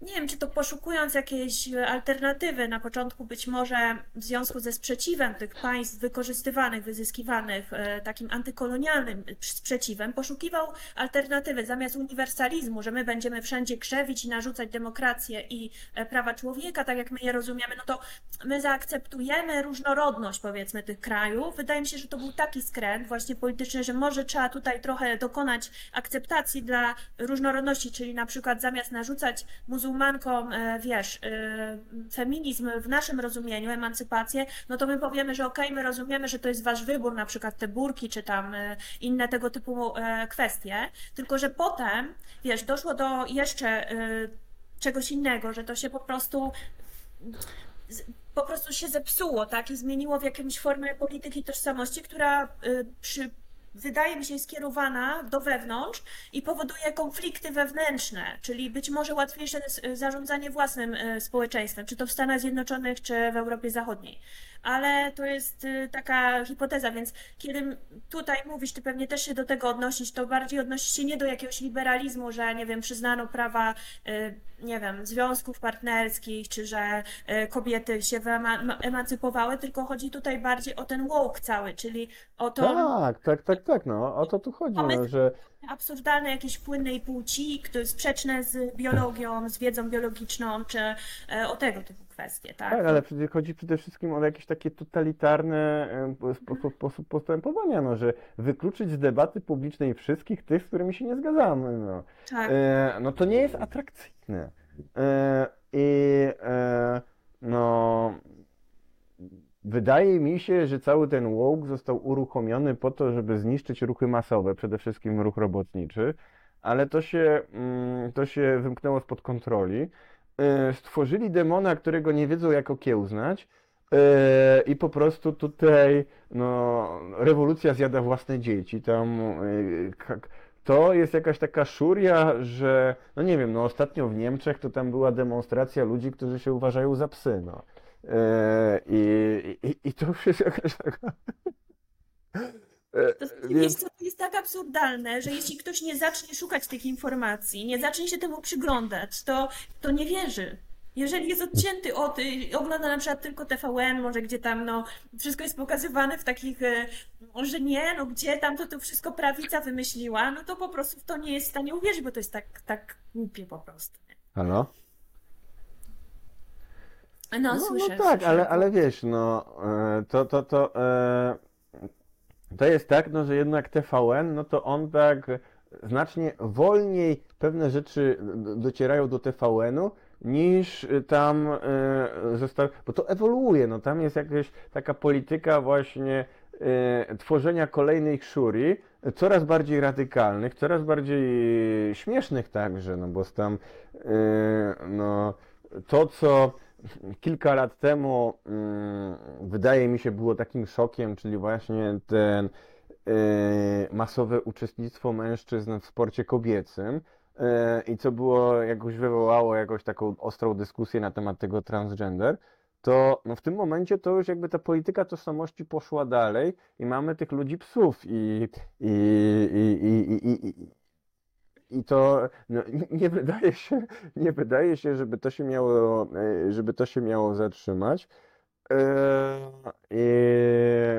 [SPEAKER 1] nie wiem, czy to poszukując jakiejś alternatywy, na początku być może w związku ze sprzeciwem tych państw wykorzystywanych, wyzyskiwanych, e, takim antykolonialnym sprzeciwem, poszukiwał alternatywy zamiast uniwersalizmu, że my będziemy wszędzie krzewić i narzucać demokrację i e, prawa człowieka, tak jak my je rozumiemy, no to my zaakceptujemy różnorodność, powiedzmy, tych krajów. Wydaje mi się, że to był taki skręt właśnie polityczny, że może trzeba tutaj trochę dokonać akceptacji dla różnorodności, czyli na przykład zamiast narzucać muzułmanom, muzułmankom, e, wiesz, e, feminizm w naszym rozumieniu, emancypację, no to my powiemy, że okej, okay, my rozumiemy, że to jest wasz wybór, na przykład te burki, czy tam e, inne tego typu kwestie, tylko że potem, wiesz, doszło do jeszcze czegoś innego, że to się po prostu po prostu się zepsuło, tak? I zmieniło w jakąś formę polityki tożsamości, która przy wydaje mi się, skierowana do wewnątrz i powoduje konflikty wewnętrzne, czyli być może łatwiejsze zarządzanie własnym e, społeczeństwem, czy to w Stanach Zjednoczonych, czy w Europie Zachodniej ale to jest y, taka hipoteza, więc kiedy tutaj mówisz, ty pewnie też się do tego odnosisz, to bardziej odnosisz się nie do jakiegoś liberalizmu, że nie wiem, przyznano prawa, y, nie wiem, związków partnerskich, czy że y, kobiety się emancypowały, tylko chodzi tutaj bardziej o ten woke cały, czyli o to...
[SPEAKER 2] Tak, tak, tak, tak, no, o to tu chodzi, no, że...
[SPEAKER 1] Absurdalne jakieś płynnej płci, które sprzeczne z biologią, z wiedzą biologiczną, czy o tego typu kwestie, tak?
[SPEAKER 2] Tak, ale chodzi przede wszystkim o jakieś takie totalitarne sposób postępowania, no, że wykluczyć z debaty publicznej wszystkich tych, z którymi się nie zgadzamy. No, tak. e, no to nie jest atrakcyjne. E, I e, no Wydaje mi się, że cały ten woke został uruchomiony po to, żeby zniszczyć ruchy masowe, przede wszystkim ruch robotniczy, ale to się, mm, to się wymknęło spod kontroli. E, stworzyli demona, którego nie wiedzą jak okiełznać e, i po prostu tutaj no, rewolucja zjada własne dzieci. Tam e, to jest jakaś taka szuria, że no nie wiem, no ostatnio w Niemczech to tam była demonstracja ludzi, którzy się uważają za psy. No. I, i, i to jakaś [LAUGHS] taka
[SPEAKER 1] E, to, wiesz co, to jest tak absurdalne, że jeśli ktoś nie zacznie szukać tych informacji, nie zacznie się temu przyglądać, to, to nie wierzy. Jeżeli jest odcięty od, ogląda na przykład tylko TVN, może gdzie tam no, wszystko jest pokazywane w takich, e, może nie, no gdzie tam to, to wszystko prawica wymyśliła, no to po prostu w to nie jest w stanie uwierzyć, bo to jest tak, tak głupie po prostu.
[SPEAKER 2] Halo?
[SPEAKER 1] No, no, słyszę.
[SPEAKER 2] No tak, słyszę. Ale, ale wiesz, no e, to, to, to to jest tak, no, że jednak TVN, no to on tak znacznie wolniej pewne rzeczy docierają do TVN-u niż tam e, został, bo to ewoluuje, no tam jest jakaś taka polityka właśnie e, tworzenia kolejnej szuri, coraz bardziej radykalnych, coraz bardziej śmiesznych także, no bo tam e, no, to, co kilka lat temu mm, wydaje mi się było takim szokiem, czyli właśnie ten masowe uczestnictwo mężczyzn w sporcie kobiecym i co było, jakoś wywołało jakąś taką ostrą dyskusję na temat tego transgender, to no w tym momencie to już jakby ta polityka tożsamości poszła dalej i mamy tych ludzi psów i, i, i, i, i, i, i to no, [LAUGHS] nie wydaje się, nie wydaje się, żeby to się miało, e, żeby to się miało zatrzymać. E,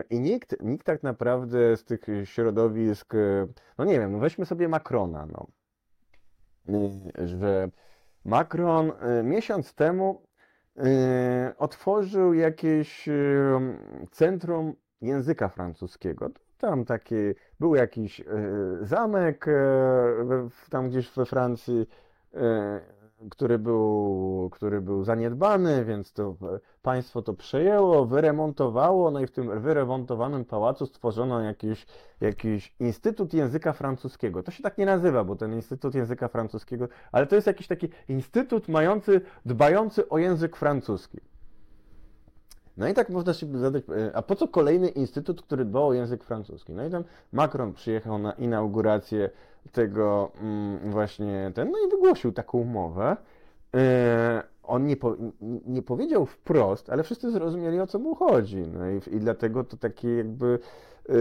[SPEAKER 2] I, nikt, nikt tak naprawdę z tych środowisk, e, no nie wiem, no weźmy sobie Macrona, no, że Macron miesiąc temu otworzył jakieś centrum języka francuskiego. Tam taki, był jakiś e, zamek e, tam gdzieś we Francji, e, który był, który był zaniedbany, więc to państwo to przejęło, wyremontowało, no i w tym wyremontowanym pałacu stworzono jakiś, jakiś Instytut Języka Francuskiego. To się tak nie nazywa, bo ten Instytut Języka Francuskiego, ale to jest jakiś taki instytut mający, dbający o język francuski. No i tak można się zadać, e, a po co kolejny instytut, który dbał o język francuski? No i tam Macron przyjechał na inaugurację tego mm, właśnie ten, no i wygłosił taką umowę. E, on nie, po, nie powiedział wprost, ale wszyscy zrozumieli o co mu chodzi. No i, i dlatego to takie jakby, e,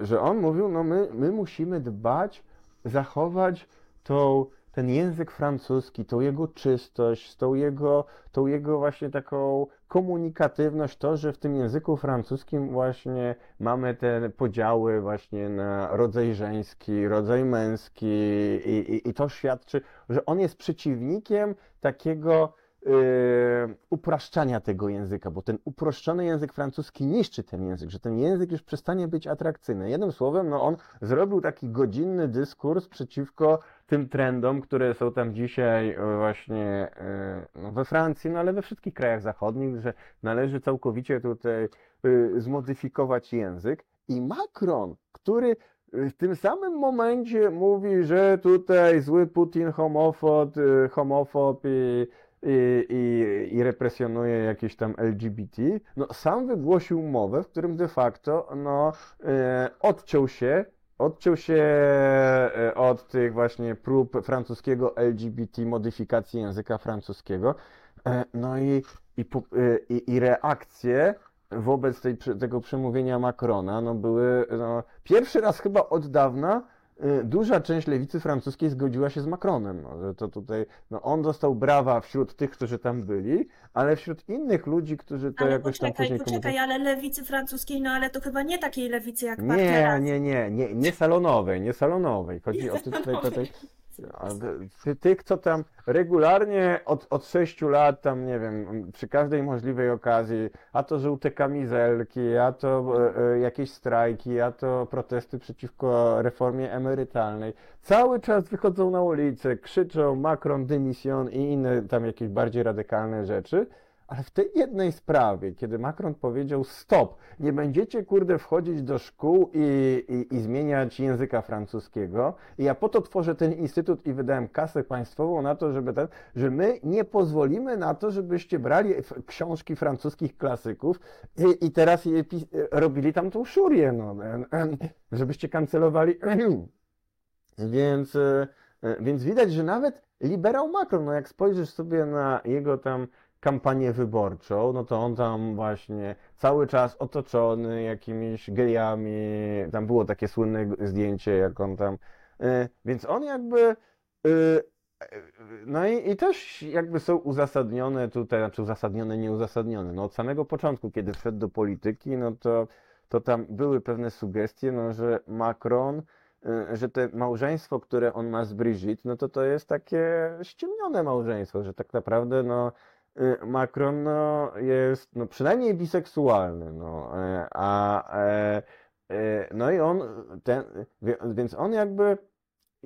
[SPEAKER 2] że on mówił, no my, my musimy dbać, zachować tą ten język francuski, tą jego czystość, tą jego, tą jego właśnie taką komunikatywność, to, że w tym języku francuskim właśnie mamy te podziały właśnie na rodzaj żeński, rodzaj męski i, i, i to świadczy, że on jest przeciwnikiem takiego yy, upraszczania tego języka, bo ten uproszczony język francuski niszczy ten język, że ten język już przestanie być atrakcyjny. Jednym słowem, no on zrobił taki godzinny dyskurs przeciwko tym trendom, które są tam dzisiaj e, właśnie e, no, we Francji, no ale we wszystkich krajach zachodnich, że należy całkowicie tutaj e, zmodyfikować język. I Macron, który w tym samym momencie mówi, że tutaj zły Putin homofob, homofob i, i, i, i represjonuje jakieś tam LGBT, no sam wygłosił mowę, w którym de facto no, odciął się odciął się e, od tych właśnie prób francuskiego LGBT, modyfikacji języka francuskiego. E, no i, i, e, i, i reakcje wobec tej, tego przemówienia Macrona no były no, pierwszy raz chyba od dawna duża część lewicy francuskiej zgodziła się z Macronem, no, że to tutaj, no on dostał brawa wśród tych, którzy tam byli, ale wśród innych ludzi, którzy to
[SPEAKER 1] ale
[SPEAKER 2] jakoś
[SPEAKER 1] poczekaj,
[SPEAKER 2] tam później
[SPEAKER 1] poczekaj, ale lewicy francuskiej, no ale to chyba nie takiej lewicy jak
[SPEAKER 2] Nie, nie, nie, nie, nie salonowej, nie salonowej. Chodzi o tych tutaj, tutaj, ty, tych, co tam regularnie od, od 6 lat, tam nie wiem, przy każdej możliwej okazji, a to żółte kamizelki, a to e, e, jakieś strajki, a to protesty przeciwko reformie emerytalnej, cały czas wychodzą na ulicę, krzyczą Macron démission i inne tam jakieś bardziej radykalne rzeczy. Ale w tej jednej sprawie, kiedy Macron powiedział stop, nie będziecie kurde wchodzić do szkół i, i, i, zmieniać języka francuskiego, i ja po to tworzę ten instytut i wydałem kasę państwową na to, żeby ten, że my nie pozwolimy na to, żebyście brali książki francuskich klasyków i, i teraz je, robili tam tą szurię, no, żebyście kancelowali. [CLEARS THROAT] Więc, e, więc widać, że nawet liberał Macron, no jak spojrzysz sobie na jego tam kampanię wyborczą, no to on tam właśnie cały czas otoczony jakimiś gejami, tam było takie słynne zdjęcie, jak on tam, y, więc on jakby, y, no i, i też jakby są uzasadnione tutaj, znaczy uzasadnione, nieuzasadnione, no od samego początku, kiedy wszedł do polityki, no to, to tam były pewne sugestie, no że Macron, y, że to małżeństwo, które on ma z Brigitte, no to to jest takie ściemnione małżeństwo, że tak naprawdę, no Y, Macron no, jest no, przynajmniej biseksualny, no, e, a e, e, no i on, ten, więc on jakby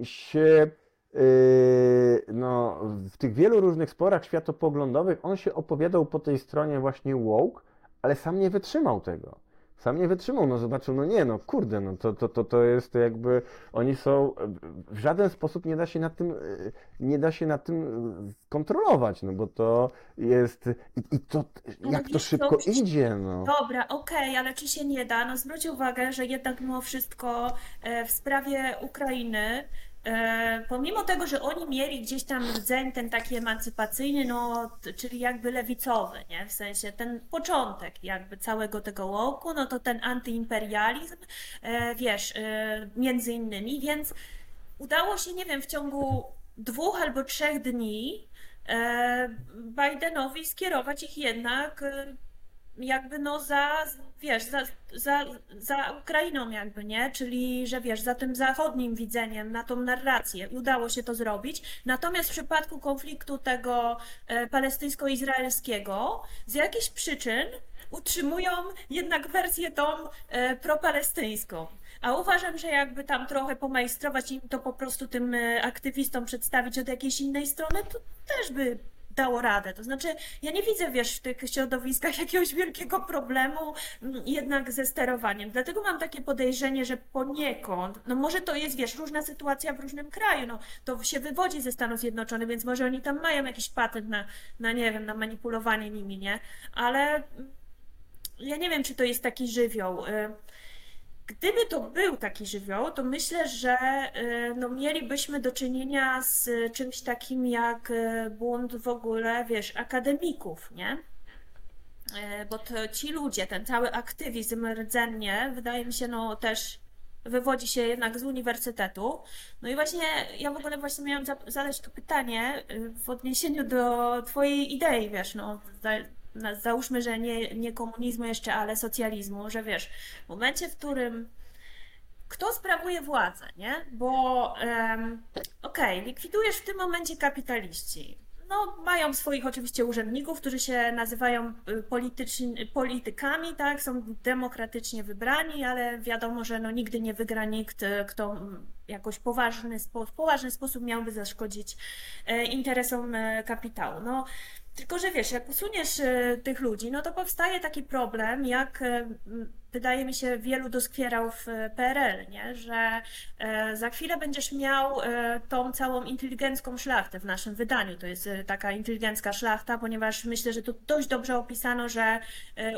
[SPEAKER 2] się y, no, w tych wielu różnych sporach światopoglądowych on się opowiadał po tej stronie właśnie woke, ale sam nie wytrzymał tego. Sam nie wytrzymał, no zobaczył, no nie, no kurde, no to, to, to, to jest jakby, oni są, w żaden sposób nie da się nad tym, nie da się nad tym kontrolować, no bo to jest, i, i to, jak to szybko idzie, no.
[SPEAKER 1] Dobra, okej, ale czy się nie da? No zwróć uwagę, że jednak mimo wszystko e, w sprawie Ukrainy, pomimo tego, że oni mieli gdzieś tam rdzeń ten taki emancypacyjny, no, czyli jakby lewicowy, nie? W sensie ten początek jakby całego tego łoku, no to ten antyimperializm, e, wiesz, e, między innymi, więc udało się, nie wiem, w ciągu dwóch albo trzech dni e, Bidenowi skierować ich jednak e, jakby no za, wiesz, za, za, za Ukrainą jakby, nie? Czyli, że wiesz, za tym zachodnim widzeniem, na tą narrację. Udało się to zrobić. Natomiast w przypadku konfliktu tego e, palestyńsko-izraelskiego, z jakichś przyczyn utrzymują jednak wersję tą e, propalestyńską. A uważam, że jakby tam trochę pomajstrować i to po prostu tym e, aktywistom przedstawić od jakiejś innej strony, to też by dało radę. To znaczy, ja nie widzę, wiesz, w tych środowiskach jakiegoś wielkiego problemu mm, jednak ze sterowaniem. Dlatego mam takie podejrzenie, że poniekąd, no może to jest, wiesz, różna sytuacja w różnym kraju, no to się wywodzi ze Stanów Zjednoczonych, więc może oni tam mają jakiś patent na, na nie wiem, na manipulowanie nimi, nie? Ale mm, ja nie wiem, czy to jest taki żywioł. Y, Gdyby to był taki żywioł, to myślę, że y, no, mielibyśmy do czynienia z czymś takim jak y, bunt w ogóle, wiesz, akademików, nie? Bo to ci ludzie, ten cały aktywizm rdzennie, wydaje mi się, no też wywodzi się jednak z uniwersytetu. No i właśnie ja w ogóle właśnie miałam za- zadać to pytanie y, w odniesieniu do twojej idei, wiesz, no załóżmy, że nie, nie komunizmu jeszcze, ale socjalizmu, że wiesz, w momencie, w którym kto sprawuje władzę, nie? Bo em, okej, likwidujesz w tym momencie kapitaliści. No, mają swoich oczywiście urzędników, którzy się nazywają y, politykami, tak? Są demokratycznie wybrani, ale wiadomo, że no, nigdy nie wygra nikt, y, kto jakoś poważny, w poważny sposób miałby zaszkodzić e, interesom e, kapitału. No, tylko, że wiesz, jak usuniesz e, tych ludzi, no to powstaje taki problem, jak e, wydaje mi się wielu doskwierał w e, PRL, nie? Że e, za chwilę będziesz miał e, tą całą inteligencką szlachtę w naszym wydaniu. To jest taka inteligencka szlachta, ponieważ myślę, że tu dość dobrze opisano, że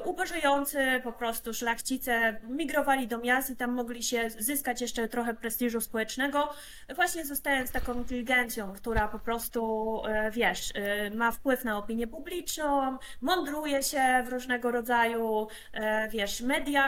[SPEAKER 1] ubożejący po prostu szlachcice migrowali do miast i tam mogli się zyskać jeszcze trochę prestiżu społecznego, właśnie zostając taką inteligencją, która po prostu, wiesz, ma wpływ na opinię publiczną, mądruje się w różnego rodzaju, wiesz, mediach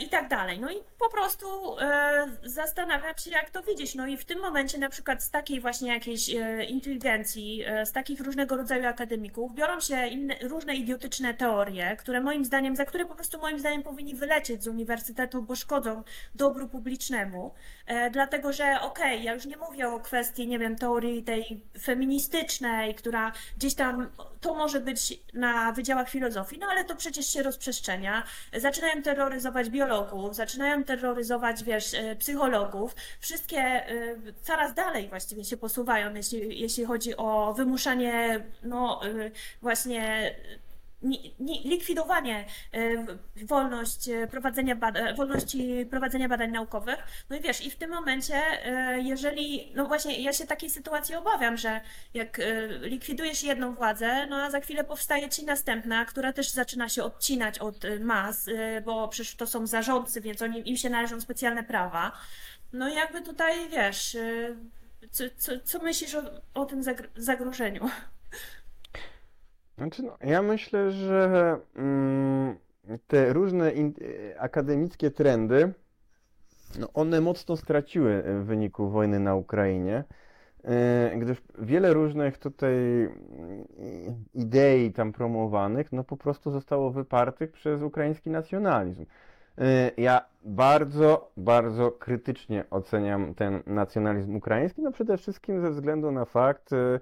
[SPEAKER 1] i tak dalej. No i po prostu e, zastanawiać się, jak to widzieć. No i w tym momencie na przykład z takiej właśnie jakiejś e, inteligencji, e, z takich różnego rodzaju akademików biorą się inne, różne idiotyczne teorie, które moim zdaniem, za które po prostu moim zdaniem powinni wylecieć z uniwersytetu, bo szkodzą dobru publicznemu. E, dlatego, że okej, ja już nie mówię o kwestii, nie wiem, teorii tej feministycznej, która gdzieś tam, to może być na wydziałach filozofii, no ale to przecież się rozprzestrzenia. Zaczynają terroryzować biologów, zaczynają terroryzować, wiesz, e, psychologów. Wszystkie e, coraz dalej właściwie się posuwają, jeśli, jeśli chodzi o wymuszanie, no e, właśnie ni- ni- likwidowanie e, wolność e, prowadzenia bada- wolności prowadzenia badań naukowych. No i wiesz, i w tym momencie, e, jeżeli, no właśnie, ja się takiej sytuacji obawiam, że jak e, likwidujesz jedną władzę, no a za chwilę powstaje ci następna, która też zaczyna się odcinać od e, mas, e, bo przecież to są zarządcy, więc oni, im się należą specjalne prawa. No i jakby tutaj, wiesz, e, co, co, co myślisz o, o tym zagr- zagrożeniu?
[SPEAKER 2] Znaczy, no, ja myślę, że mm, te różne in, e, akademickie trendy, no one mocno straciły w wyniku wojny na Ukrainie, e, gdyż wiele różnych tutaj mm, idei tam promowanych, no po prostu zostało wypartych przez ukraiński nacjonalizm. E, Ja bardzo, bardzo krytycznie oceniam ten nacjonalizm ukraiński, no przede wszystkim ze względu na fakt, e, e,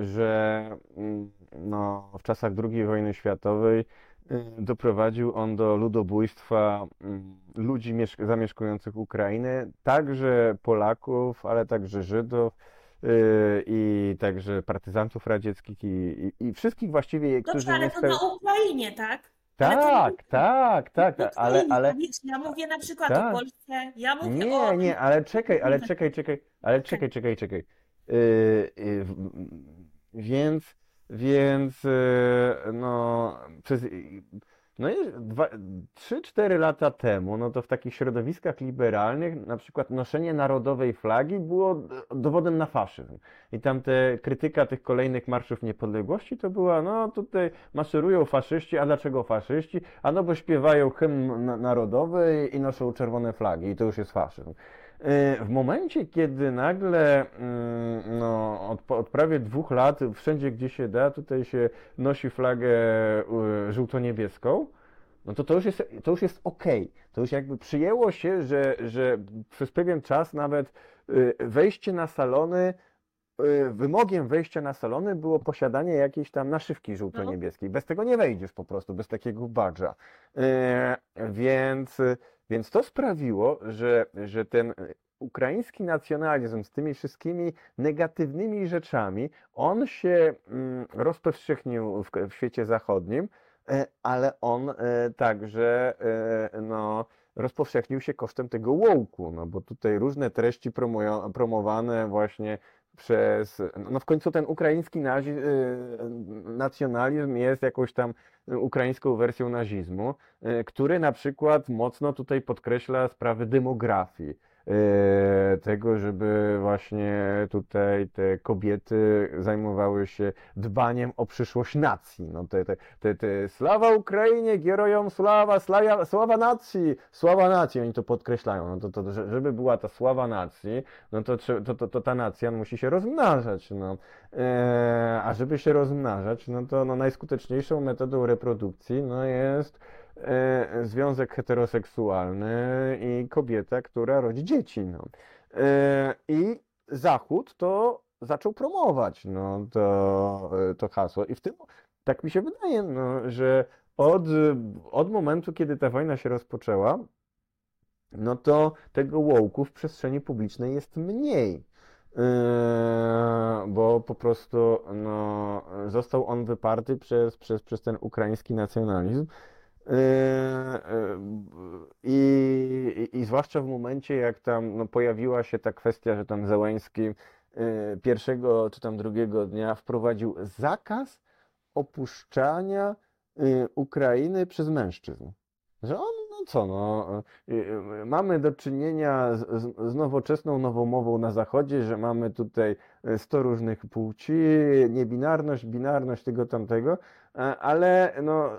[SPEAKER 2] że mm, no, w czasach II wojny światowej e, doprowadził on do ludobójstwa mm, ludzi mieszk- zamieszkujących Ukrainę, także Polaków, ale także Żydów e, i także partyzantów radzieckich i, i, i wszystkich właściwie,
[SPEAKER 1] Dobrze,
[SPEAKER 2] którzy nie
[SPEAKER 1] ale to
[SPEAKER 2] speł...
[SPEAKER 1] na Ukrainie, tak?
[SPEAKER 2] Tak, tak, tak,
[SPEAKER 1] nie
[SPEAKER 2] ale, ale,
[SPEAKER 1] wiesz, ja mówię na przykład o
[SPEAKER 2] tak.
[SPEAKER 1] Polsce, ja mówię
[SPEAKER 2] Nie,
[SPEAKER 1] o...
[SPEAKER 2] nie, ale czekaj, ale
[SPEAKER 1] Tak. [LAUGHS]
[SPEAKER 2] czekaj, czekaj, ale czekaj, czekaj, czekaj. Yy, w- więc, więc, yy, no, przez, no, i dwa, trzy, cztery lata temu, no to w takich środowiskach liberalnych na przykład noszenie narodowej flagi było dowodem na faszyzm. I tam te krytyka tych kolejnych marszów niepodległości to była, no tutaj maszerują faszyści, a dlaczego faszyści? A no bo śpiewają hymn na- narodowy i noszą czerwone flagi i to już jest faszyzm. Yy, W momencie, kiedy nagle, mm, no, od, od prawie dwóch lat, wszędzie gdzie się da, tutaj się nosi flagę y, żółto-niebieską, no to to już jest, to już jest okej. To już jakby przyjęło się, że, że przez pewien czas nawet y, wejście na salony, wymogiem wejścia na salony było posiadanie jakiejś tam naszywki żółto-niebieskiej. Bez tego nie wejdziesz po prostu, bez takiego badża. E, Więc, więc to sprawiło, że, że ten ukraiński nacjonalizm z tymi wszystkimi negatywnymi rzeczami, on się mm, rozpowszechnił w, w świecie zachodnim, e, ale on e, także e, no, rozpowszechnił się kosztem tego łołku, no bo tutaj różne treści promują, promowane właśnie przez, no w końcu ten ukraiński nazi, y, nacjonalizm jest jakąś tam ukraińską wersją nazizmu, y, który na przykład mocno tutaj podkreśla sprawy demografii. Y, Tego, żeby właśnie tutaj te kobiety zajmowały się dbaniem o przyszłość nacji. No te, te, te, te sława Ukrainie, gierojom sława, slaja, sława nacji, sława nacji, oni to podkreślają. No to, to, że- żeby była ta sława nacji, no to, to, to, to ta nacja musi się rozmnażać. No. E, a żeby się rozmnażać, no to no, najskuteczniejszą metodą reprodukcji no, jest e, związek heteroseksualny i kobieta, która rodzi dzieci. No. E, I Zachód to zaczął promować no, to, to hasło. I w tym, tak mi się wydaje, no, że od, od momentu, kiedy ta wojna się rozpoczęła, no to tego łołku w przestrzeni publicznej jest mniej. Yy, bo po prostu no, został on wyparty przez, przez, przez ten ukraiński nacjonalizm. Yy, yy, I, i, zwłaszcza w momencie, jak tam no, pojawiła się ta kwestia, że tam Zełański yy, pierwszego czy tam drugiego dnia wprowadził zakaz opuszczania Ukrainy przez mężczyzn. Że on, co, no, y, y, mamy do czynienia z, z, nowoczesną nowomową na Zachodzie, że mamy tutaj y, 100 różnych płci, niebinarność, binarność tego, tamtego, a- ale no,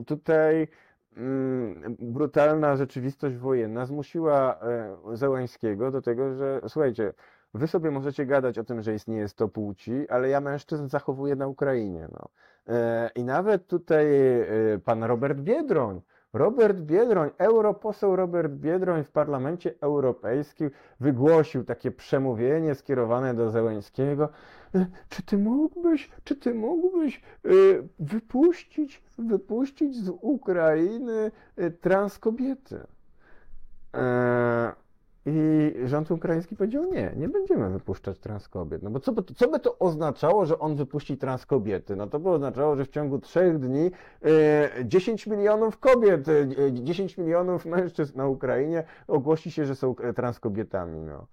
[SPEAKER 2] y, tutaj mm, brutalna rzeczywistość wojenna zmusiła e, Zełańskiego do tego, że słuchajcie, wy sobie możecie gadać o tym, że istnieje 100 płci, ale ja mężczyzn zachowuję na Ukrainie, no. E, I nawet tutaj e, pan Robert Biedroń, Robert Biedroń, europoseł Robert Biedroń w Parlamencie Europejskim wygłosił takie przemówienie skierowane do Zełenskiego. E, Czy ty mógłbyś, czy ty mógłbyś e, wypuścić, wypuścić z Ukrainy e, trans kobiety? E, I rząd ukraiński powiedział nie, nie będziemy wypuszczać trans kobiet. No bo co by, to- co by to oznaczało, że on wypuści trans kobiety? No to by oznaczało, że w ciągu trzech dni e, 10 milionów kobiet, e, 10 milionów mężczyzn na Ukrainie ogłosi się, że są e, trans kobietami. No.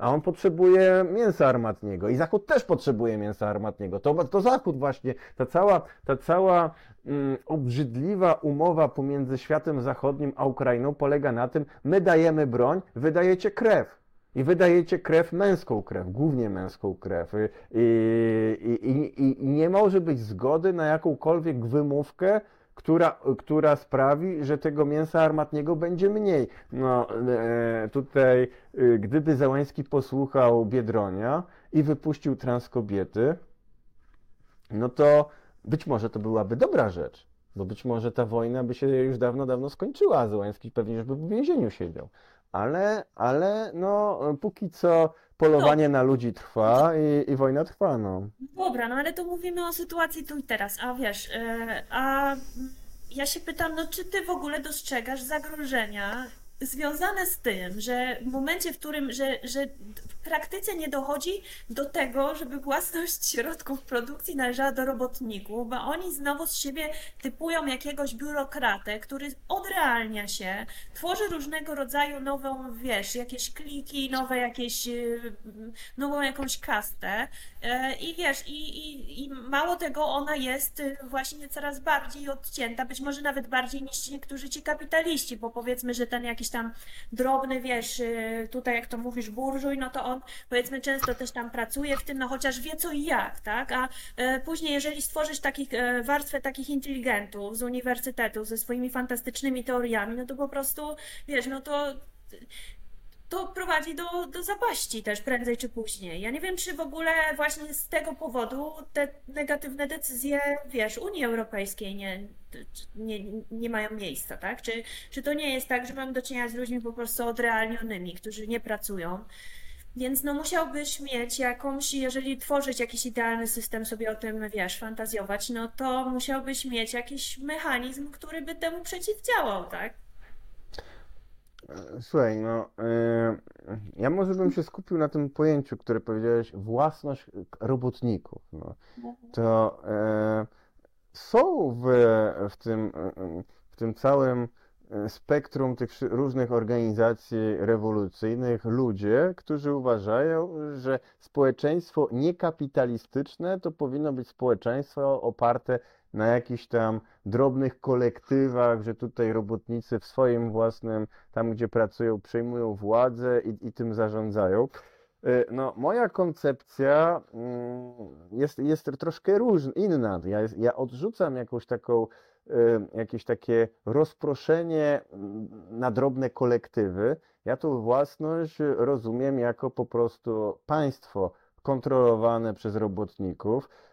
[SPEAKER 2] A on potrzebuje mięsa armatniego i Zachód też potrzebuje mięsa armatniego. To, to Zachód właśnie, ta cała, ta cała mm, obrzydliwa umowa pomiędzy światem zachodnim a Ukrainą polega na tym, my dajemy broń, wydajecie krew. I wydajecie krew, męską krew, głównie męską krew. I, i, i, I nie może być zgody na jakąkolwiek wymówkę, która, która sprawi, że tego mięsa armatniego będzie mniej. No, e, tutaj, e, gdyby Zełański posłuchał Biedronia i wypuścił trans kobiety, no to być może to byłaby dobra rzecz, bo być może ta wojna by się już dawno, dawno skończyła, a Zełański pewnie już by w więzieniu siedział. Ale, ale no, póki co polowanie na ludzi trwa i, i wojna trwa, no.
[SPEAKER 1] Dobra, no ale to mówimy o sytuacji tu i teraz, a wiesz, e, a ja się pytam, no czy ty w ogóle dostrzegasz zagrożenia związane z tym, że w momencie, w którym, że, że praktyce nie dochodzi do tego, żeby własność środków produkcji należała do robotników, bo oni znowu z siebie typują jakiegoś biurokratę, który odrealnia się, tworzy różnego rodzaju nową, wiesz, jakieś kliki, nowe jakieś, y, nową jakąś kastę e, i wiesz, i, i, i mało tego, ona jest y, właśnie coraz bardziej odcięta, być może nawet bardziej niż niektórzy ci kapitaliści, bo powiedzmy, że ten jakiś tam drobny, wiesz, y, tutaj jak to mówisz, burżuj, no to on powiedzmy często też tam pracuje w tym, no chociaż wie co i jak, tak? A e, później, jeżeli stworzysz takich, e, warstwę takich inteligentów z uniwersytetu ze swoimi fantastycznymi teoriami, no to po prostu, wiesz, no to to prowadzi do, do zapaści też prędzej czy później. Ja nie wiem, czy w ogóle właśnie z tego powodu te negatywne decyzje, wiesz, Unii Europejskiej nie, nie, nie mają miejsca, tak? Czy, czy to nie jest tak, że mamy do czynienia z ludźmi po prostu odrealnionymi, którzy nie pracują? Więc no musiałbyś mieć jakąś, jeżeli tworzyć jakiś idealny system, sobie o tym, wiesz, fantazjować, no to musiałbyś mieć jakiś mechanizm, który by temu przeciwdziałał, tak?
[SPEAKER 2] Słuchaj, no, e, ja może bym się skupił na tym pojęciu, które powiedziałeś, własność robotników. No. To e, są w, w tym, w tym całym spektrum tych różnych organizacji rewolucyjnych ludzie, którzy uważają, że społeczeństwo niekapitalistyczne to powinno być społeczeństwo oparte na jakichś tam drobnych kolektywach, że tutaj robotnicy w swoim własnym, tam gdzie pracują, przejmują władzę i, i tym zarządzają. Y, no, moja koncepcja mm, jest, jest troszkę różna, inna. Ja, ja odrzucam jakąś taką, jakieś takie rozproszenie mm, na drobne kolektywy. Ja tu własność rozumiem jako po prostu państwo kontrolowane przez robotników, y,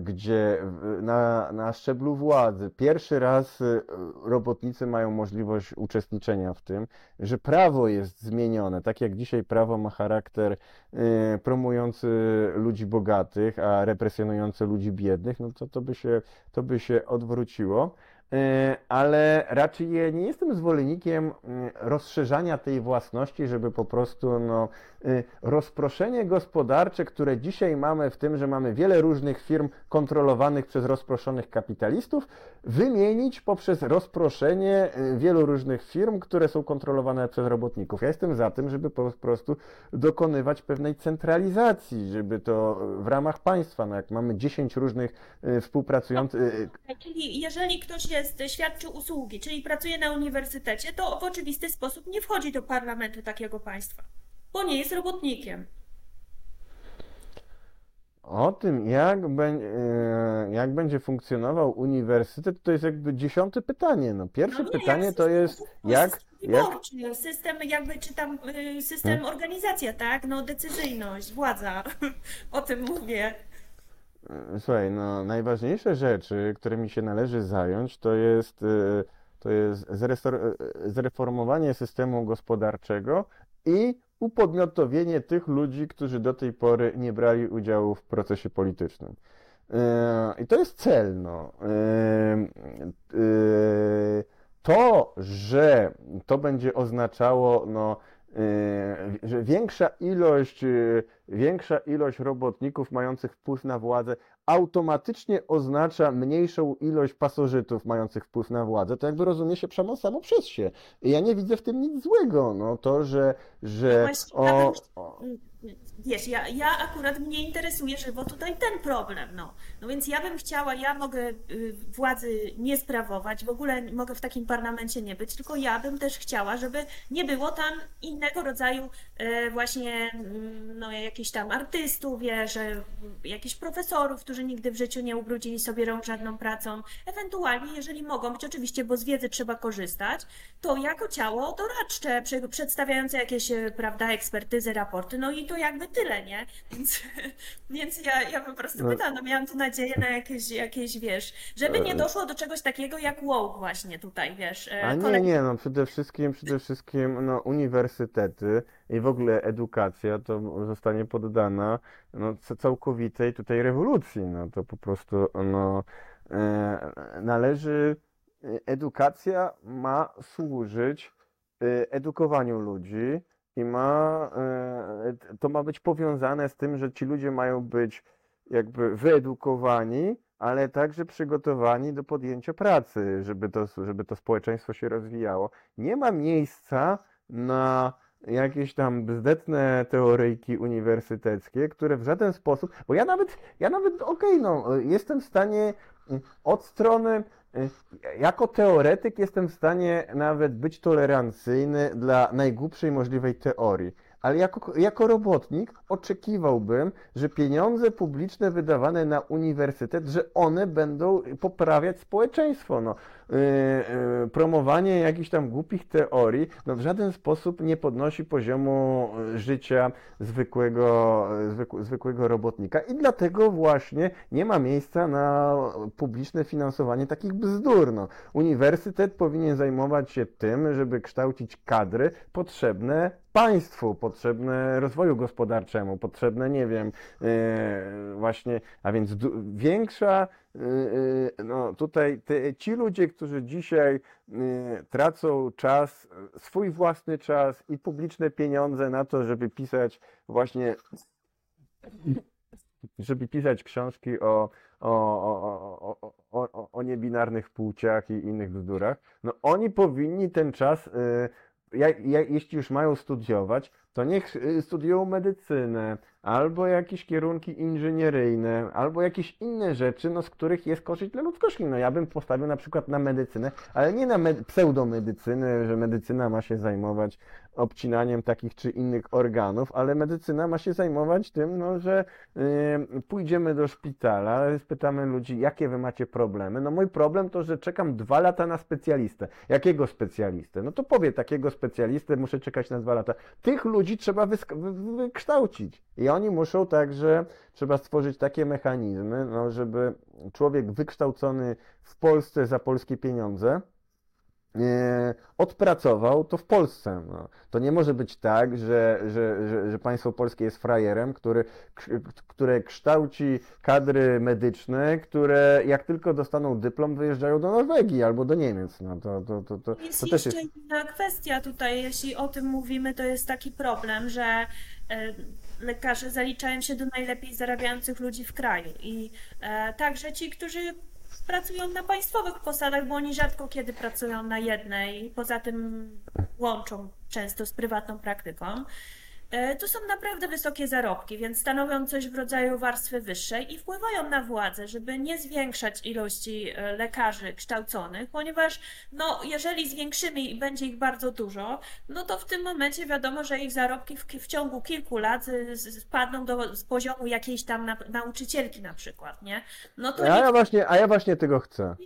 [SPEAKER 2] gdzie na, na szczeblu władzy pierwszy raz y, robotnicy mają możliwość uczestniczenia w tym, że prawo jest zmienione. Tak jak dzisiaj prawo ma charakter y, promujący ludzi bogatych, a represjonujący ludzi biednych, no to, to, by, się, to by się odwróciło. E, ale raczej nie jestem zwolennikiem mm, rozszerzania tej własności, żeby po prostu no, y, rozproszenie gospodarcze, które dzisiaj mamy w tym, że mamy wiele różnych firm kontrolowanych przez rozproszonych kapitalistów, wymienić poprzez rozproszenie y, wielu różnych firm, które są kontrolowane przez robotników. Ja jestem za tym, żeby po prostu dokonywać pewnej centralizacji, żeby to w ramach państwa, no jak mamy 10 różnych y, współpracujących.
[SPEAKER 1] Czyli jeżeli ktoś jest, świadczy usługi, czyli pracuje na uniwersytecie, to w oczywisty sposób nie wchodzi do parlamentu takiego państwa, bo nie jest robotnikiem.
[SPEAKER 2] O tym, jak, be, jak będzie funkcjonował uniwersytet, to jest jakby dziesiąte pytanie. No, pierwsze
[SPEAKER 1] No nie,
[SPEAKER 2] pytanie to jest, jak, jak,
[SPEAKER 1] system jakby, czy tam y, system organizacja, tak? No decyzyjność, władza, [LAUGHS] o tym mówię.
[SPEAKER 2] Słuchaj, no, najważniejsze rzeczy, którymi się należy zająć, to jest, y, to jest y, zreformowanie systemu gospodarczego i upodmiotowienie tych ludzi, którzy do tej pory nie brali udziału w procesie politycznym. I to jest cel. No. To, że to będzie oznaczało no, że większa ilość, większa ilość robotników mających wpływ na władzę automatycznie oznacza mniejszą ilość pasożytów mających wpływ na władzę, to jakby rozumie się przemoc samo przez się. I ja nie widzę w tym nic złego. No to, że,
[SPEAKER 1] No
[SPEAKER 2] że
[SPEAKER 1] właśnie, bym,
[SPEAKER 2] o, o,
[SPEAKER 1] wiesz, ja, ja akurat mnie interesuje żywo tutaj ten problem, no. No więc ja bym chciała, ja mogę y, władzy nie sprawować, w ogóle mogę w takim parlamencie nie być, tylko ja bym też chciała, żeby nie było tam innego rodzaju e, właśnie, mm, no jakichś tam artystów, wiesz, jakichś profesorów, którzy nigdy w życiu nie ubrudzili sobie rąk żadną pracą. Ewentualnie, jeżeli mogą być, oczywiście, bo z wiedzy trzeba korzystać, to jako ciało doradcze, prze- przedstawiające jakieś, e, prawda, ekspertyzy, raporty, no i to jakby tyle, nie? [LAUGHS] Więc, więc ja, ja po prostu
[SPEAKER 2] no,
[SPEAKER 1] pytam, no miałam tu nadzieję na jakieś, jakieś, wiesz, żeby nie
[SPEAKER 2] e,
[SPEAKER 1] doszło do czegoś takiego jak woke właśnie tutaj, wiesz,
[SPEAKER 2] a
[SPEAKER 1] e,
[SPEAKER 2] nie,
[SPEAKER 1] kolej
[SPEAKER 2] nie, no przede wszystkim, przede wszystkim no, uniwersytety i w ogóle edukacja to zostanie poddana no, całkowitej tutaj rewolucji. No, to po prostu no, e, należy, edukacja ma służyć edukowaniu ludzi i ma, e, to ma być powiązane z tym, że ci ludzie mają być jakby wyedukowani, ale także przygotowani do podjęcia pracy, żeby to, żeby to społeczeństwo się rozwijało. Nie ma miejsca na jakieś tam bzdetne teoryjki uniwersyteckie, które w żaden sposób, bo ja nawet, ja nawet, okej, no, jestem w stanie mm, od strony, jako teoretyk jestem w stanie nawet być tolerancyjny dla najgłupszej możliwej teorii ale jako, jako robotnik oczekiwałbym, że pieniądze publiczne wydawane na uniwersytet, że one będą poprawiać społeczeństwo. No, promowanie jakichś tam głupich teorii no, w żaden sposób nie podnosi poziomu życia zwykłego, zwykł, zwykłego robotnika i dlatego właśnie nie ma miejsca na publiczne finansowanie takich bzdur. No. Uniwersytet powinien zajmować się tym, żeby kształcić kadry potrzebne państwu, potrzebne rozwoju gospodarczemu, potrzebne, nie wiem, yy, właśnie, a więc większa, no tutaj te, ci ludzie, którzy dzisiaj tracą czas, swój własny czas i publiczne pieniądze na to, żeby pisać właśnie, żeby pisać książki o, o, o, o, o, o niebinarnych płciach i innych bzdurach, no oni powinni ten czas jeśli już mają studiować, to niech y, studiują medycynę, albo jakieś kierunki inżynieryjne, albo jakieś inne rzeczy, no, z których jest korzyść dla ludzkości. No ja bym postawił na przykład na medycynę, ale nie na med pseudomedycynę, że medycyna ma się zajmować obcinaniem takich czy innych organów, ale medycyna ma się zajmować tym, no, że yy, pójdziemy do szpitala, spytamy ludzi, jakie wy macie problemy. No mój problem to, że czekam dwa lata na specjalistę. Jakiego specjalistę? No to powie, takiego specjalistę muszę czekać na dwa lata. Tych ludzi trzeba wykształcić. I oni muszą także, trzeba stworzyć takie mechanizmy, no, żeby człowiek wykształcony w Polsce za polskie pieniądze, odpracował to w Polsce. No. To nie może być tak, że, że, że, że, państwo polskie jest frajerem, który, które kształci kadry medyczne, które jak tylko dostaną dyplom, wyjeżdżają do Norwegii albo do Niemiec. No, to, to, to, to,
[SPEAKER 1] Jest
[SPEAKER 2] to
[SPEAKER 1] jeszcze
[SPEAKER 2] też jest...
[SPEAKER 1] inna kwestia tutaj, jeśli o tym mówimy, to jest taki problem, że e, lekarze zaliczają się do najlepiej zarabiających ludzi w kraju i e, także ci, którzy pracują na państwowych posadach, bo oni rzadko kiedy pracują na jednej, poza tym łączą często z prywatną praktyką. E, to są naprawdę wysokie zarobki, więc stanowią coś w rodzaju warstwy wyższej i wpływają na władzę, żeby nie zwiększać ilości e, lekarzy kształconych, ponieważ no, jeżeli zwiększymy i będzie ich bardzo dużo, no to w tym momencie wiadomo, że ich zarobki w, w ciągu kilku lat spadną do z poziomu jakiejś tam na, nauczycielki na przykład, nie? No
[SPEAKER 2] to a, ja właśnie, a ja właśnie tego chcę.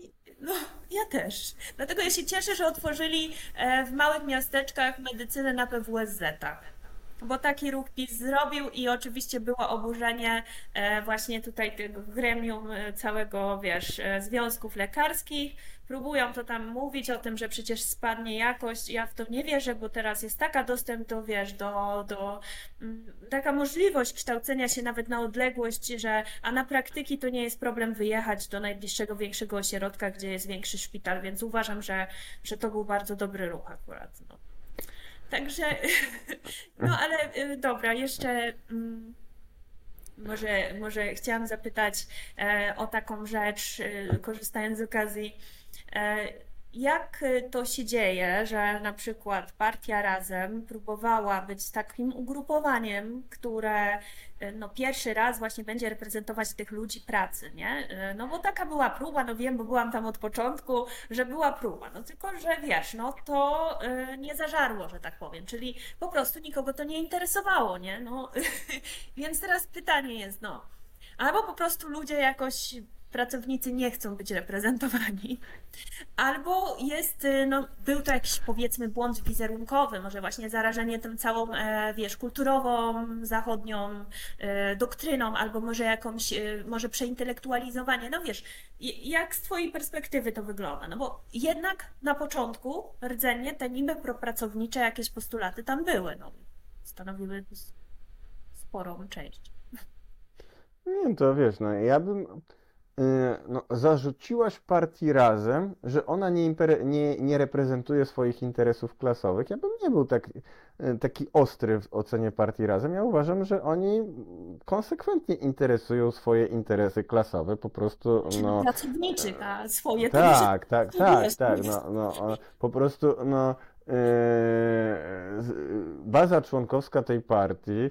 [SPEAKER 1] No, ja też. Dlatego ja się cieszę, że otworzyli e, w małych miasteczkach medycynę na PWSZ-ach bo taki ruch PiS zrobił i oczywiście było oburzenie e, właśnie tutaj tego gremium e, całego, wiesz, e, związków lekarskich. Próbują to tam mówić o tym, że przecież spadnie jakość. Ja w to nie wierzę, bo teraz jest taka dostęp do, wiesz, do, do mm, taka możliwość kształcenia się nawet na odległość, że a na praktyki to nie jest problem wyjechać do najbliższego większego ośrodka, gdzie jest większy szpital, więc uważam, że, że to był bardzo dobry ruch akurat. No. Także, [LAUGHS] no ale y, dobra, jeszcze mm, może, może chciałam zapytać e, o taką rzecz, y, korzystając z okazji. Jak to się dzieje, że na przykład partia Razem próbowała być takim ugrupowaniem, które no, pierwszy raz właśnie będzie reprezentować tych ludzi pracy, nie? No bo taka była próba, no wiem, bo byłam tam od początku, że była próba, no tylko, że wiesz, no to y, nie zażarło, że tak powiem, czyli po prostu nikogo to nie interesowało, nie? No, [LAUGHS] więc teraz pytanie jest, no, albo po prostu ludzie jakoś pracownicy nie chcą być reprezentowani. Albo jest, y, no, był to jakiś powiedzmy błąd wizerunkowy, może właśnie zarażenie tym całą, e, wiesz, kulturową, zachodnią e, doktryną, albo może jakąś, e, może przeintelektualizowanie. No wiesz, jak z Twojej perspektywy to wygląda? No bo jednak na początku rdzenie te niby propracownicze jakieś postulaty tam były, no, stanowiły sporą część.
[SPEAKER 2] Nie, to wiesz, no ja bym no, zarzuciłaś partii razem, że ona nie, nie, nie reprezentuje swoich interesów klasowych. Ja bym nie był tak, y, taki ostry w ocenie partii razem. Ja uważam, że oni konsekwentnie interesują swoje interesy klasowe, po prostu. No,
[SPEAKER 1] pracowniczych, a swoje
[SPEAKER 2] tak, tak, tak, tak, no, no, po prostu no, yy, baza członkowska tej partii Y,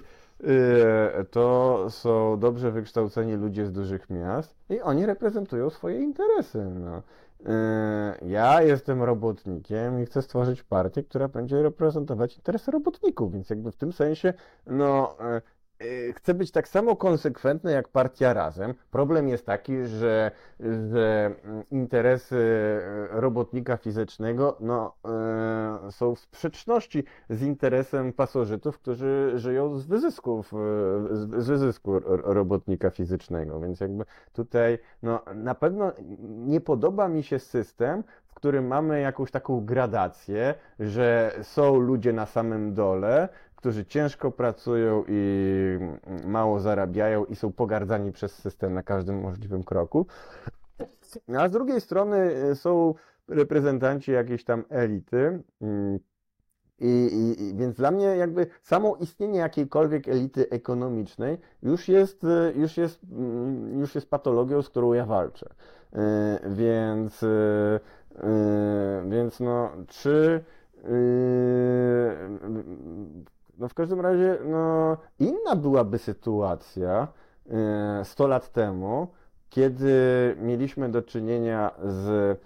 [SPEAKER 2] to są dobrze wykształceni ludzie z dużych miast i oni reprezentują swoje interesy. No. Y, ja jestem robotnikiem i chcę stworzyć partię, która będzie reprezentować interesy robotników, więc jakby w tym sensie, no, y, chcę być tak samo konsekwentny jak partia razem. Problem jest taki, że, że mm, interesy y, robotnika fizycznego no, y, są w sprzeczności z interesem pasożytów, którzy żyją z wyzysków, z wyzysku robotnika fizycznego. Więc jakby tutaj no, na pewno nie podoba mi się system, w którym mamy jakąś taką gradację, że są ludzie na samym dole, którzy ciężko pracują i mało zarabiają i są pogardzani przez system na każdym możliwym kroku. A z drugiej strony e, są reprezentanci jakiejś tam elity. Mm, I, i, I, więc dla mnie jakby samo istnienie jakiejkolwiek elity ekonomicznej już jest, e, już jest, mm, już jest patologią, z którą ja walczę. E, więc, więc no, czy no w każdym razie, no, inna byłaby sytuacja 100 e, lat temu, kiedy mieliśmy do czynienia z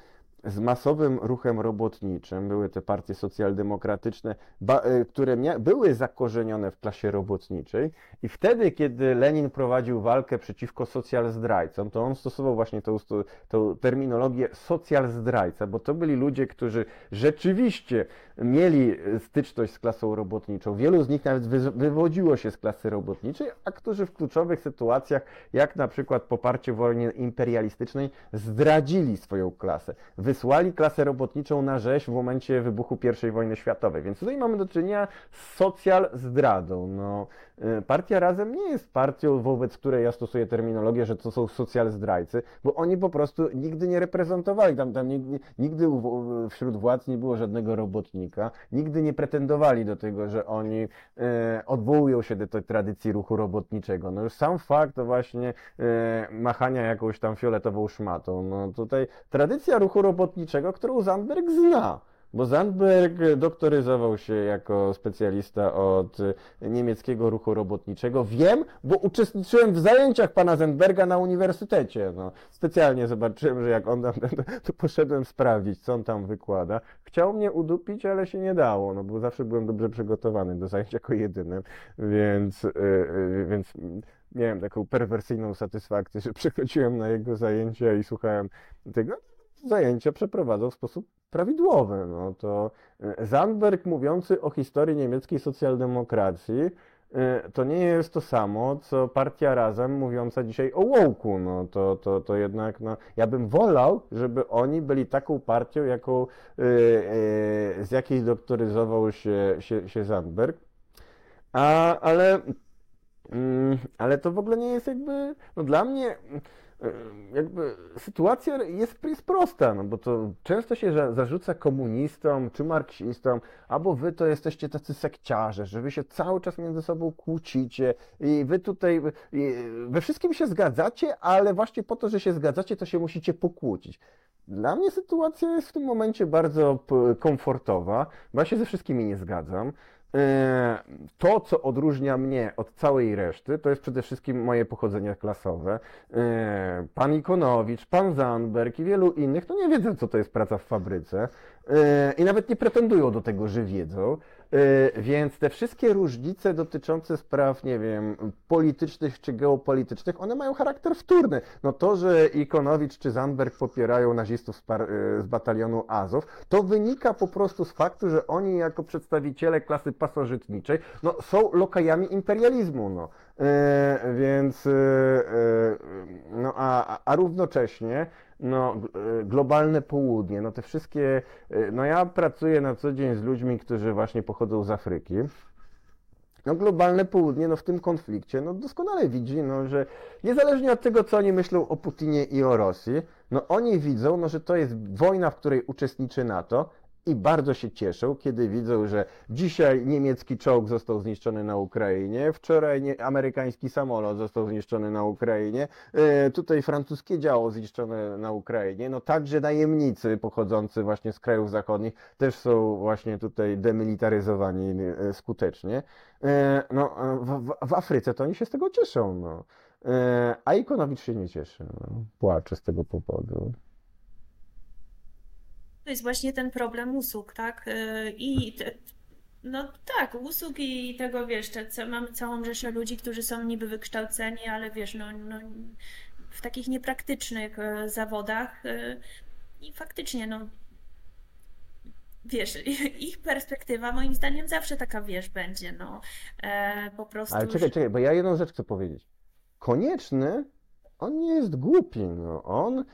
[SPEAKER 2] z masowym ruchem robotniczym, były te partie socjaldemokratyczne, e, które były zakorzenione w klasie robotniczej. I wtedy, kiedy Lenin prowadził walkę przeciwko socjalzdrajcom, to on stosował właśnie tą, tą terminologię socjalzdrajca, bo to byli ludzie, którzy rzeczywiście mieli styczność z klasą robotniczą. Wielu z nich nawet wywodziło się z klasy robotniczej, a którzy w kluczowych sytuacjach, jak na przykład poparcie wojnie imperialistycznej, zdradzili swoją klasę wysłali klasę robotniczą na rzeź w momencie wybuchu I wojny światowej. Więc tutaj mamy do czynienia z socjal zdradą. No, y, partia Razem nie jest partią, wobec której ja stosuję terminologię, że to są socjal zdrajcy, bo oni po prostu nigdy nie reprezentowali, tam, tam nigdy, nigdy wśród władz nie było żadnego robotnika, nigdy nie pretendowali do tego, że oni e, odwołują się do tej tradycji ruchu robotniczego. No już sam fakt właśnie e, machania jakąś tam fioletową szmatą, no tutaj tradycja ruchu robotniczego, którą Zandberg zna. Bo Zandberg doktoryzował się jako specjalista od niemieckiego ruchu robotniczego. Wiem, bo uczestniczyłem w zajęciach pana Zandberga na uniwersytecie. No, specjalnie zobaczyłem, że jak on tam, [LAUGHS] to poszedłem sprawdzić, co on tam wykłada. Chciał mnie udupić, ale się nie dało, no bo zawsze byłem dobrze przygotowany do zajęć jako jedynym, więc, yy, więc miałem taką perwersyjną satysfakcję, że [LAUGHS] przychodziłem na jego zajęcia i słuchałem tego zajęcia przeprowadzał w sposób prawidłowy. No to e, Zandberg mówiący o historii niemieckiej socjaldemokracji e, to nie jest to samo, co partia Razem mówiąca dzisiaj o Łołku. No to, to, to jednak, no, ja bym wolał, żeby oni byli taką partią, jaką, e, z jakiej doktoryzował się, się, się Zandberg. A, ale, mm, ale to w ogóle nie jest jakby, no dla mnie E, jakby sytuacja jest, jest prosta, no bo to często się zarzuca komunistom czy marksistom, albo wy to jesteście tacy sekciarze, że wy się cały czas między sobą kłócicie i wy tutaj we wszystkim się zgadzacie, ale właśnie po to, że się zgadzacie, to się musicie pokłócić. Dla mnie sytuacja jest w tym momencie bardzo komfortowa, bo ja się ze wszystkimi nie zgadzam. E, to, co odróżnia mnie od całej reszty, to jest przede wszystkim moje pochodzenie klasowe. E, pan Ikonowicz, pan Zandberg i wielu innych, to nie wiedzą, co to jest praca w fabryce e, i nawet nie pretendują do tego, że wiedzą. Y, więc te wszystkie różnice dotyczące spraw, nie wiem, politycznych czy geopolitycznych, one mają charakter wtórny. No to, że Ikonowicz czy Zandberg popierają nazistów z, y, z batalionu Azov, to wynika po prostu z faktu, że oni jako przedstawiciele klasy pasożytniczej, no, są lokajami imperializmu, no. Yy, więc, yy, yy, no a, a równocześnie no, e, globalne południe, no te wszystkie, e, no ja pracuję na co dzień z ludźmi, którzy właśnie pochodzą z Afryki. no globalne południe no w tym konflikcie no doskonale widzi, no, że niezależnie od tego, co oni myślą o Putinie i o Rosji, no oni widzą, no, że to jest wojna, w której uczestniczy NATO i bardzo się cieszą, kiedy widzą, że dzisiaj niemiecki czołg został zniszczony na Ukrainie, wczoraj nie, amerykański samolot został zniszczony na Ukrainie, e, tutaj francuskie działo zniszczone na Ukrainie, no także najemnicy pochodzący właśnie z krajów zachodnich też są właśnie tutaj demilitaryzowani e, skutecznie. E, no, w, w, w Afryce to oni się z tego cieszą, no. E, a Ikonowicz się nie cieszy, no. Płacze z tego powodu.
[SPEAKER 1] To jest właśnie ten problem usług, tak? Y, I te, no tak, usług i tego, wiesz, te, co- mamy całą rzeszę ludzi, którzy są niby wykształceni, ale wiesz, no, no w takich niepraktycznych e, zawodach e, i faktycznie, no wiesz, [LAUGHS] ich perspektywa moim zdaniem zawsze taka, wiesz, będzie, no e, po
[SPEAKER 2] Ale
[SPEAKER 1] prostu,
[SPEAKER 2] czekaj,
[SPEAKER 1] że
[SPEAKER 2] czekaj, bo ja jedną rzecz chcę powiedzieć. Konieczny, on nie jest głupi, no. On,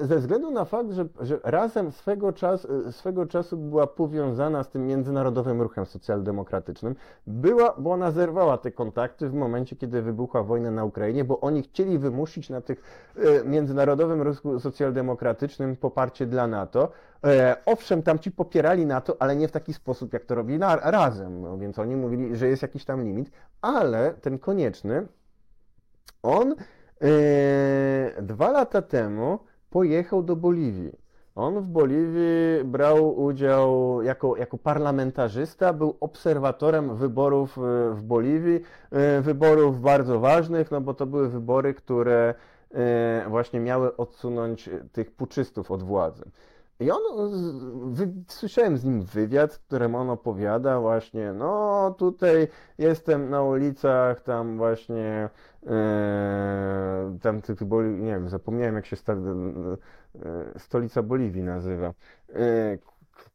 [SPEAKER 2] ze względu na fakt, że, że razem swego, czas, swego czasu była powiązana z tym międzynarodowym ruchem socjaldemokratycznym, była, bo ona zerwała te kontakty w momencie, kiedy wybuchła wojna na Ukrainie, bo oni chcieli wymusić na tych e, międzynarodowym ruchu socjaldemokratycznym poparcie dla NATO. E, owszem, tam ci popierali NATO, ale nie w taki sposób, jak to robili na, razem, no, więc oni mówili, że jest jakiś tam limit, ale ten konieczny on e, dwa lata temu pojechał do Boliwii. On w Boliwii brał udział jako, jako parlamentarzysta, był obserwatorem wyborów e, w Boliwii, e, wyborów bardzo ważnych, no bo to były wybory, które e, właśnie miały odsunąć tych puczystów od władzy. I on, z- wy, słyszałem z nim wywiad, w którym on opowiada właśnie, no tutaj jestem na ulicach, tam właśnie, e, tam ty, ty, Boli- nie wiem, zapomniałem jak się sta, e, stolica Boliwii nazywa. E,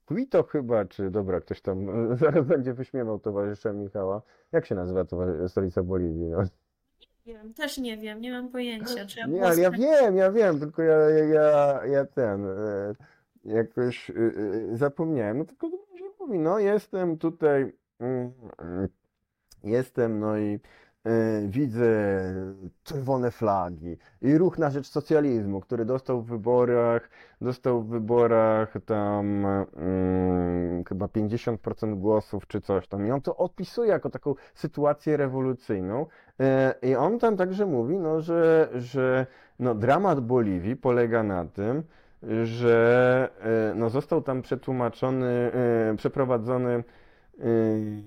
[SPEAKER 2] Quito chyba, czy dobra, ktoś tam [LAUGHS] zaraz będzie wyśmiewał towarzysza Michała. Jak się nazywa stolica Boliwii? No? [LAUGHS]
[SPEAKER 1] nie wiem, też nie wiem, nie mam pojęcia, trzeba
[SPEAKER 2] Nie,
[SPEAKER 1] było
[SPEAKER 2] ale ja wiem, ja wiem, tylko ja, ja, ja, ja ten e, jakoś e, zapomniałem. No tylko się mówi, no jestem tutaj, mm, jestem, no i e, widzę czerwone flagi i ruch na rzecz socjalizmu, który dostał w wyborach, dostał w wyborach tam mm, chyba 50% głosów czy coś tam. I on to opisuje jako taką sytuację rewolucyjną. E, I on tam także mówi, no, że, że no, dramat Boliwii polega na tym, że e, no, został tam przetłumaczony, e, przeprowadzony,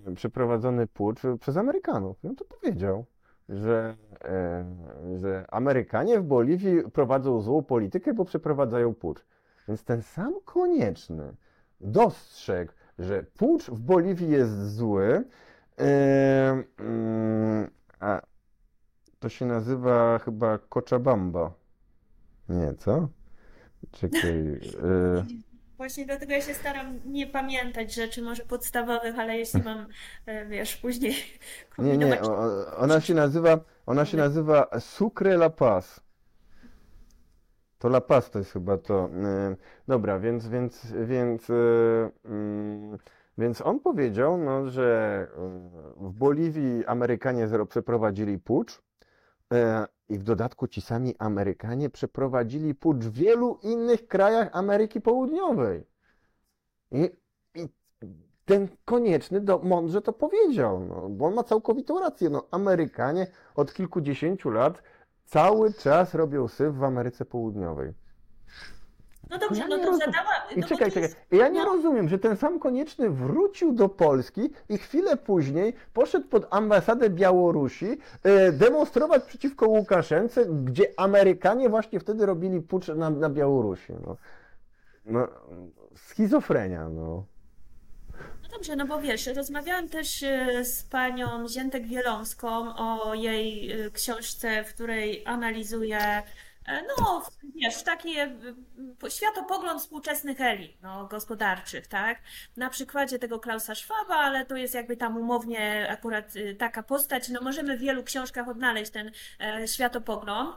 [SPEAKER 2] e, przeprowadzony pucz przez Amerykanów. On to powiedział, że, że Amerykanie w Boliwii prowadzą złą politykę, bo przeprowadzają pucz. Więc ten sam konieczny dostrzegł, że pucz w Boliwii jest zły, mm, a to się nazywa chyba Cochabamba. Nie, co? Czekaj. [LAUGHS] e,
[SPEAKER 1] Właśnie dlatego ja się staram nie pamiętać rzeczy może podstawowych, ale jeśli mam, e, wiesz, później [LAUGHS]
[SPEAKER 2] Nie, nie,
[SPEAKER 1] kombinować,
[SPEAKER 2] o- o- ona się nazywa, ona się nazywa Sucre La Paz. To La Paz to jest chyba to. e, Dobra, więc, więc, więc, e, mm, więc on powiedział, no, że w Boliwii Amerykanie zero- przeprowadzili pucz e, i w dodatku ci sami Amerykanie przeprowadzili pucz w wielu innych krajach Ameryki Południowej. I, i ten konieczny do, mądrze to powiedział, no, bo on ma całkowitą rację. No, Amerykanie od kilkudziesięciu lat cały czas robią syf w Ameryce Południowej.
[SPEAKER 1] No dobrze,
[SPEAKER 2] ja
[SPEAKER 1] no to
[SPEAKER 2] rozumiem.
[SPEAKER 1] zadała,
[SPEAKER 2] I
[SPEAKER 1] no
[SPEAKER 2] czekaj, czekaj. Ja nie
[SPEAKER 1] no,
[SPEAKER 2] rozumiem, że ten sam konieczny wrócił do Polski i chwilę później poszedł pod ambasadę Białorusi e, demonstrować przeciwko Łukaszence, gdzie Amerykanie właśnie wtedy robili pucz na, na Białorusi. No. No, schizofrenia, no.
[SPEAKER 1] no dobrze, no bo wiesz, rozmawiałam też e, z panią Ziętek-Wielomską o jej e, książce, w której analizuje no, wiesz, taki e, p- światopogląd współczesnych elit no, gospodarczych, tak? Na przykładzie tego Klausa Schwaba, ale to jest jakby tam umownie akurat e, taka postać. No możemy w wielu książkach odnaleźć ten e, światopogląd.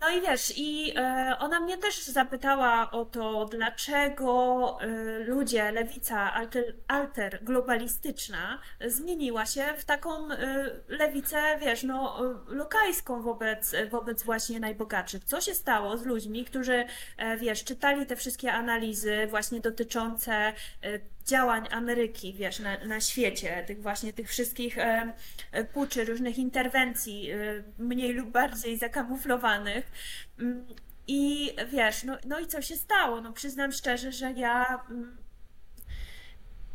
[SPEAKER 1] No i wiesz, i e, ona mnie też zapytała o to, dlaczego e, ludzie, lewica alter, alter globalistyczna zmieniła się w taką e, lewicę, wiesz, no, lokajską wobec, wobec właśnie najbogatszych. Co się stało z ludźmi, którzy, wiesz, czytali te wszystkie analizy właśnie dotyczące działań Ameryki, wiesz, na, na świecie, tych właśnie tych wszystkich e, e, puczy, różnych interwencji, e, mniej lub bardziej zakamuflowanych. Mm, I wiesz, no, no i co się stało? No przyznam szczerze, że ja mm,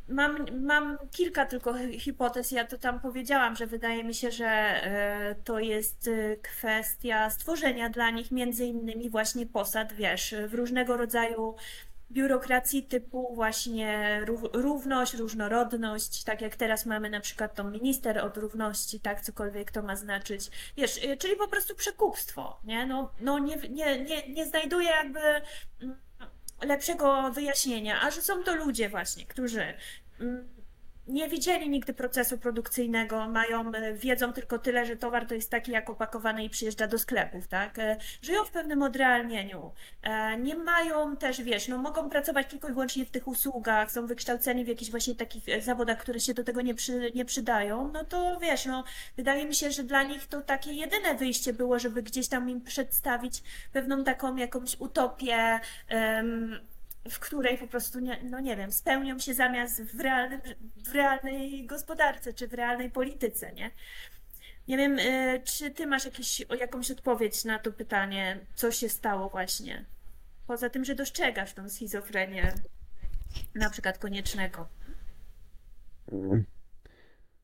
[SPEAKER 1] mam, mam kilka tylko hi- hipotez. Ja to tam powiedziałam, że wydaje mi się, że e, to jest e, kwestia stworzenia dla nich między innymi właśnie posad, wiesz, w różnego rodzaju biurokracji typu właśnie ró- równość, różnorodność, tak jak teraz mamy na przykład tą minister od równości, tak, cokolwiek to ma znaczyć. Wiesz, y, czyli po prostu przekupstwo, nie? No, no nie, nie, nie, nie znajduję jakby mm, lepszego wyjaśnienia, a że są to ludzie właśnie, którzy mm, nie widzieli nigdy procesu produkcyjnego, mają, e, wiedzą tylko tyle, że towar to jest taki, jak opakowany i przyjeżdża do sklepów, tak? E, Żyją w pewnym odrealnieniu. E, Nie mają też, wiesz, no mogą pracować tylko i wyłącznie w tych usługach, są wykształceni w jakichś właśnie takich zawodach, które się do tego nie, przy, nie przydają, no to wiesz, no wydaje mi się, że dla nich to takie jedyne wyjście było, żeby gdzieś tam im przedstawić pewną taką jakąś utopię, em, w której po prostu, nie, no nie wiem, spełnią się zamiast w w realnej gospodarce czy w realnej polityce, nie? Nie wiem, y, czy ty masz jakieś, jakąś odpowiedź na to pytanie, co się stało właśnie? Poza tym, że dostrzegasz tą schizofrenię, na przykład koniecznego.
[SPEAKER 2] Mm.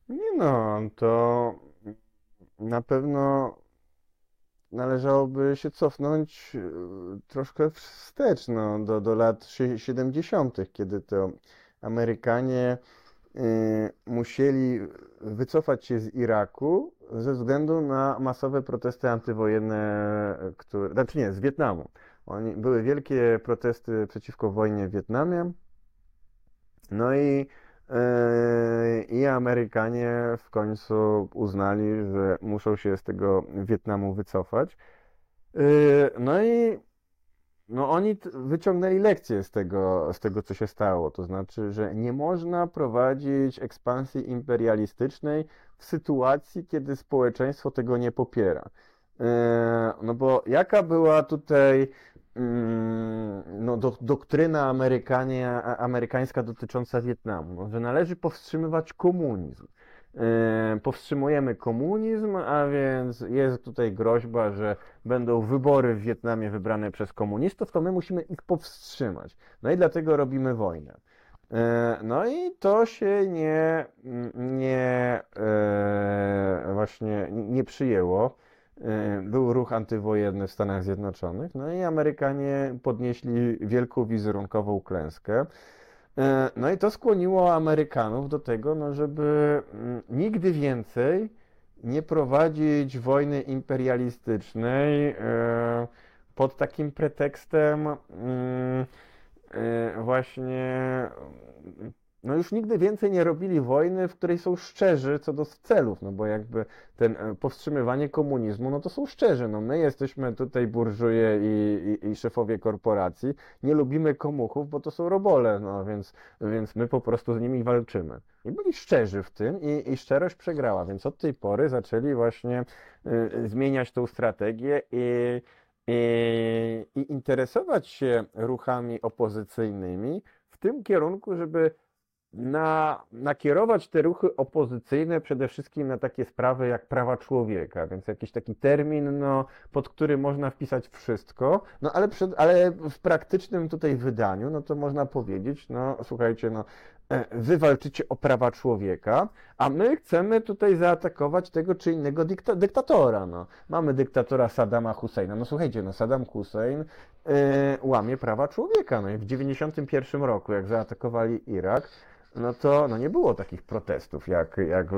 [SPEAKER 2] Nie no, to na pewno należałoby się cofnąć e, troszkę wstecz, no, do, do lat sie- 70., kiedy to Amerykanie e, musieli wycofać się z Iraku ze względu na masowe protesty antywojenne, które, znaczy nie, z Wietnamu. Oni, były wielkie protesty przeciwko wojnie w Wietnamie. No i, i Amerykanie w końcu uznali, że muszą się z tego Wietnamu wycofać. E, No i no oni wyciągnęli lekcję z tego, z tego, co się stało. To znaczy, że nie można prowadzić ekspansji imperialistycznej w sytuacji, kiedy społeczeństwo tego nie popiera. E, No bo jaka była tutaj no, do, doktryna Amerykanie, amerykańska dotycząca Wietnamu? No, że należy powstrzymywać komunizm. E, Powstrzymujemy komunizm, a więc jest tutaj groźba, że będą wybory w Wietnamie wybrane przez komunistów, to my musimy ich powstrzymać. No i dlatego robimy wojnę. E, No i to się nie, nie e, właśnie nie przyjęło. E, Był ruch antywojenny w Stanach Zjednoczonych, no i Amerykanie podnieśli wielką wizerunkową klęskę. E, No i to skłoniło Amerykanów do tego, no żeby mm, nigdy więcej nie prowadzić wojny imperialistycznej e, pod takim pretekstem mm, właśnie, no już nigdy więcej nie robili wojny, w której są szczerzy co do celów, no bo jakby ten e, powstrzymywanie komunizmu, no to są szczerzy, no my jesteśmy tutaj burżuje i, i, i szefowie korporacji, nie lubimy komuchów, bo to są robole, no więc, więc my po prostu z nimi walczymy. I byli szczerzy w tym i, i szczerość przegrała, więc od tej pory zaczęli właśnie y, zmieniać tą strategię i, i, i interesować się ruchami opozycyjnymi w tym kierunku, żeby na, nakierować te ruchy opozycyjne przede wszystkim na takie sprawy jak prawa człowieka, więc jakiś taki termin, no, pod który można wpisać wszystko, no ale, przed, ale w praktycznym tutaj wydaniu, no to można powiedzieć, no słuchajcie, no wy walczycie o prawa człowieka, a my chcemy tutaj zaatakować tego czy innego dykta dyktatora, no. Mamy dyktatora Saddama Husseina, no słuchajcie, no Saddam Hussein e, łamie prawa człowieka, no i w 91 roku, jak zaatakowali Irak, no to no nie było takich protestów jak, jak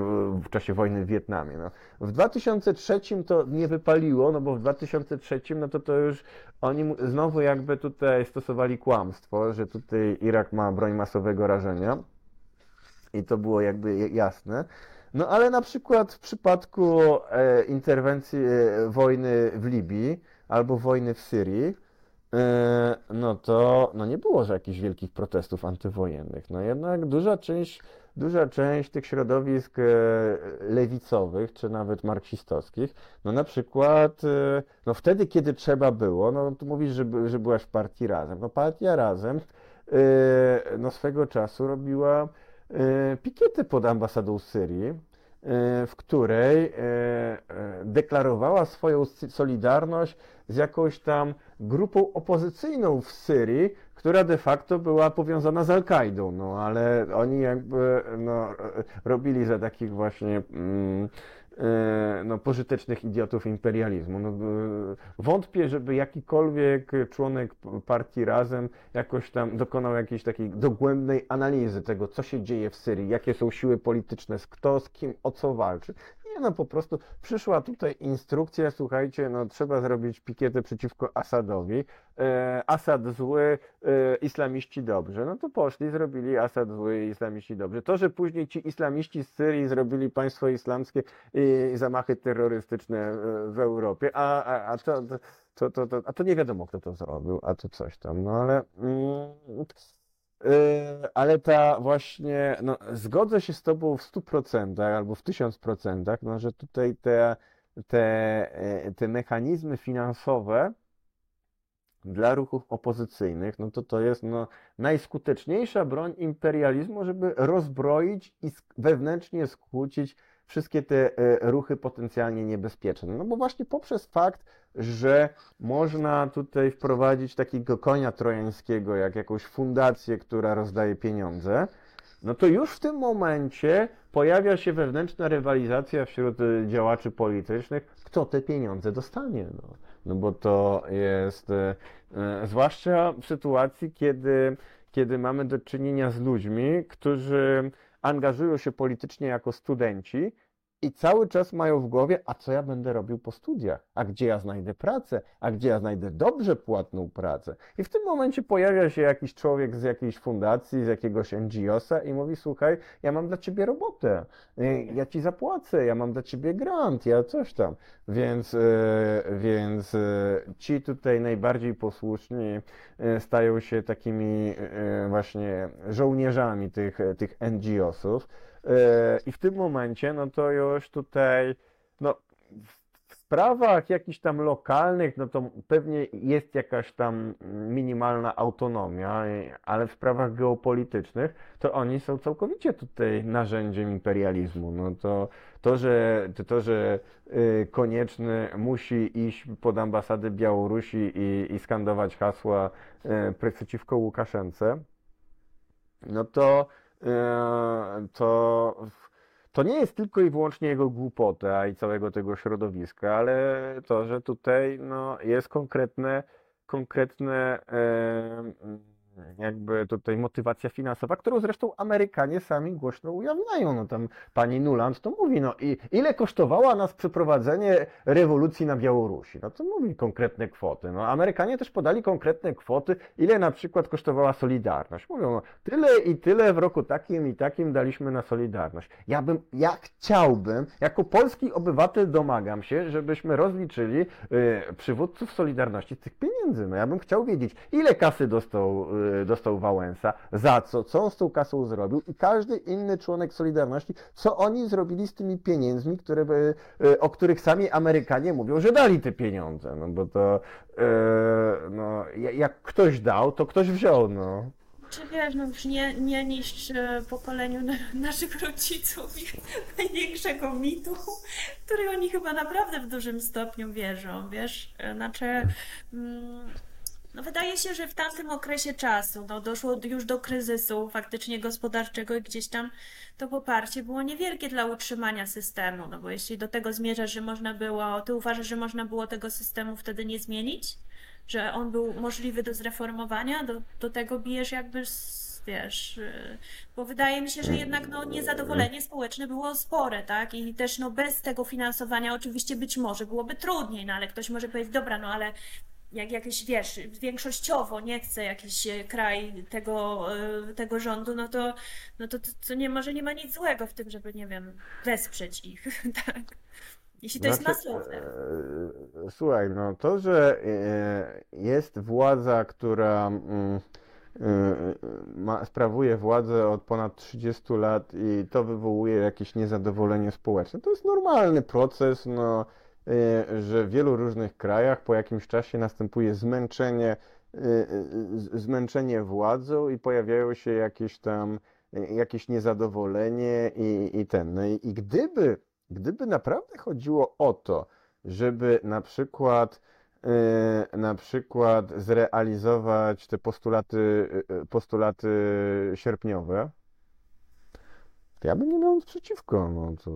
[SPEAKER 2] w czasie wojny w Wietnamie. No. W 2003 to nie wypaliło, no bo w 2003 no to to już oni znowu jakby tutaj stosowali kłamstwo, że tutaj Irak ma broń masowego rażenia i to było jakby jasne. No ale na przykład w przypadku e, interwencji e, wojny w Libii albo wojny w Syrii, no to no nie było że jakichś wielkich protestów antywojennych. No jednak duża część, duża część tych środowisk e, lewicowych, czy nawet marksistowskich, no na przykład, e, no wtedy, kiedy trzeba było, no tu mówisz, że, że byłaś w partii Razem. No partia Razem, e, no swego czasu robiła e, pikiety pod ambasadą Syrii, e, w której e, e, deklarowała swoją solidarność z jakąś tam grupą opozycyjną w Syrii, która de facto była powiązana z Al-Kaidą, no ale oni jakby no, robili za takich właśnie mm, e, no, pożytecznych idiotów imperializmu. No, wątpię, żeby jakikolwiek członek partii Razem jakoś tam dokonał jakiejś takiej dogłębnej analizy tego, co się dzieje w Syrii, jakie są siły polityczne, kto z kim o co walczy. No, po prostu przyszła tutaj instrukcja, słuchajcie, no trzeba zrobić pikietę przeciwko Asadowi. E, Asad zły, e, islamiści dobrze. No to poszli, zrobili Asad zły, islamiści dobrze. To, że później ci islamiści z Syrii zrobili państwo islamskie i zamachy terrorystyczne e, w Europie, a, a, a, to, to, to, to, a to nie wiadomo, kto to zrobił, a to coś tam. No ale... Mm, ale ta właśnie, no, zgodzę się z Tobą w 100% albo w 1000%, no, że tutaj te, te, e, te mechanizmy finansowe dla ruchów opozycyjnych, no to to jest no, najskuteczniejsza broń imperializmu, żeby rozbroić i wewnętrznie skłócić wszystkie te e, ruchy potencjalnie niebezpieczne. No bo właśnie poprzez fakt, że można tutaj wprowadzić takiego konia trojańskiego, jak jakąś fundację, która rozdaje pieniądze, no to już w tym momencie pojawia się wewnętrzna rywalizacja wśród y, działaczy politycznych, kto te pieniądze dostanie. No, no bo to jest, y, zwłaszcza w sytuacji, kiedy, kiedy mamy do czynienia z ludźmi, którzy angażują się politycznie jako studenci i cały czas mają w głowie, a co ja będę robił po studiach? A gdzie ja znajdę pracę? A gdzie ja znajdę dobrze płatną pracę? I w tym momencie pojawia się jakiś człowiek z jakiejś fundacji, z jakiegoś NGO-sa i mówi, słuchaj, ja mam dla ciebie robotę, y, ja ci zapłacę, ja mam dla ciebie grant, ja coś tam. Więc, y, więc y, ci tutaj najbardziej posłuszni stają się takimi właśnie żołnierzami tych, tych NGO-sów. E, I w tym momencie, no to już tutaj, no w sprawach jakichś tam lokalnych, no to pewnie jest jakaś tam minimalna autonomia, ale w sprawach geopolitycznych, to oni są całkowicie tutaj narzędziem imperializmu. No to, to, że, to, że y, Konieczny musi iść pod ambasadę Białorusi i, i skandować hasła y, przeciwko Łukaszence, no to, to, to nie jest tylko i wyłącznie jego głupota i całego tego środowiska, ale to, że tutaj no, jest konkretne, konkretne e, jakby tutaj motywacja finansowa, którą zresztą Amerykanie sami głośno ujawniają. No tam pani Nuland to mówi, no i ile kosztowała nas przeprowadzenie rewolucji na Białorusi? No to mówi konkretne kwoty. No Amerykanie też podali konkretne kwoty, ile na przykład kosztowała Solidarność. Mówią, no, tyle i tyle w roku takim i takim daliśmy na Solidarność. Ja bym, ja chciałbym, jako polski obywatel domagam się, żebyśmy rozliczyli y, przywódców Solidarności z tych pieniędzy. No ja bym chciał wiedzieć, ile kasy dostał, y, dostał Wałęsa, za co, co on z tą kasą zrobił i każdy inny członek Solidarności, co oni zrobili z tymi pieniędzmi, które, by- y, o których sami Amerykanie mówią, że dali te pieniądze. No bo to, y, no, ja- jak ktoś dał, to ktoś wziął, no.
[SPEAKER 1] Czy wiesz, no już nie, nie pokoleniu na, naszych rodziców ich [LAUGHS] największego mitu, który oni chyba naprawdę w dużym stopniu wierzą, wiesz? Znaczy, mm, no wydaje się, że w tamtym okresie czasu no doszło już do kryzysu faktycznie gospodarczego i gdzieś tam to poparcie było niewielkie dla utrzymania systemu, no bo jeśli do tego zmierzasz, że można było, ty uważasz, że można było tego systemu wtedy nie zmienić? Że on był możliwy do zreformowania? Do, do tego bijesz jakby, wiesz, y, bo wydaje mi się, że jednak no, niezadowolenie społeczne było spore, tak? I też no, bez tego finansowania oczywiście być może byłoby trudniej, no ale ktoś może powiedzieć, dobra, no ale jak jakieś, wiesz, większościowo nie chce jakiś e, kraj tego, e, tego rządu, no to, no to, to, nie, może nie ma nic złego w tym, żeby, nie wiem, wesprzeć ich, [LAUGHS] tak? Jeśli to jest
[SPEAKER 2] Znaczy,
[SPEAKER 1] masowne.
[SPEAKER 2] e, słuchaj, no to, że e, jest władza, która mm, ma, sprawuje władzę od ponad 30 lat i to wywołuje jakieś niezadowolenie społeczne, to jest normalny proces, no, że w wielu różnych krajach po jakimś czasie następuje zmęczenie, e, z- zmęczenie władzą i pojawiają się jakieś tam, jakieś niezadowolenie i, i ten. No i, i gdyby Gdyby naprawdę chodziło o to, żeby na przykład, na przykład zrealizować te postulaty, postulaty sierpniowe, to ja bym nie miał nic przeciwko. No, to...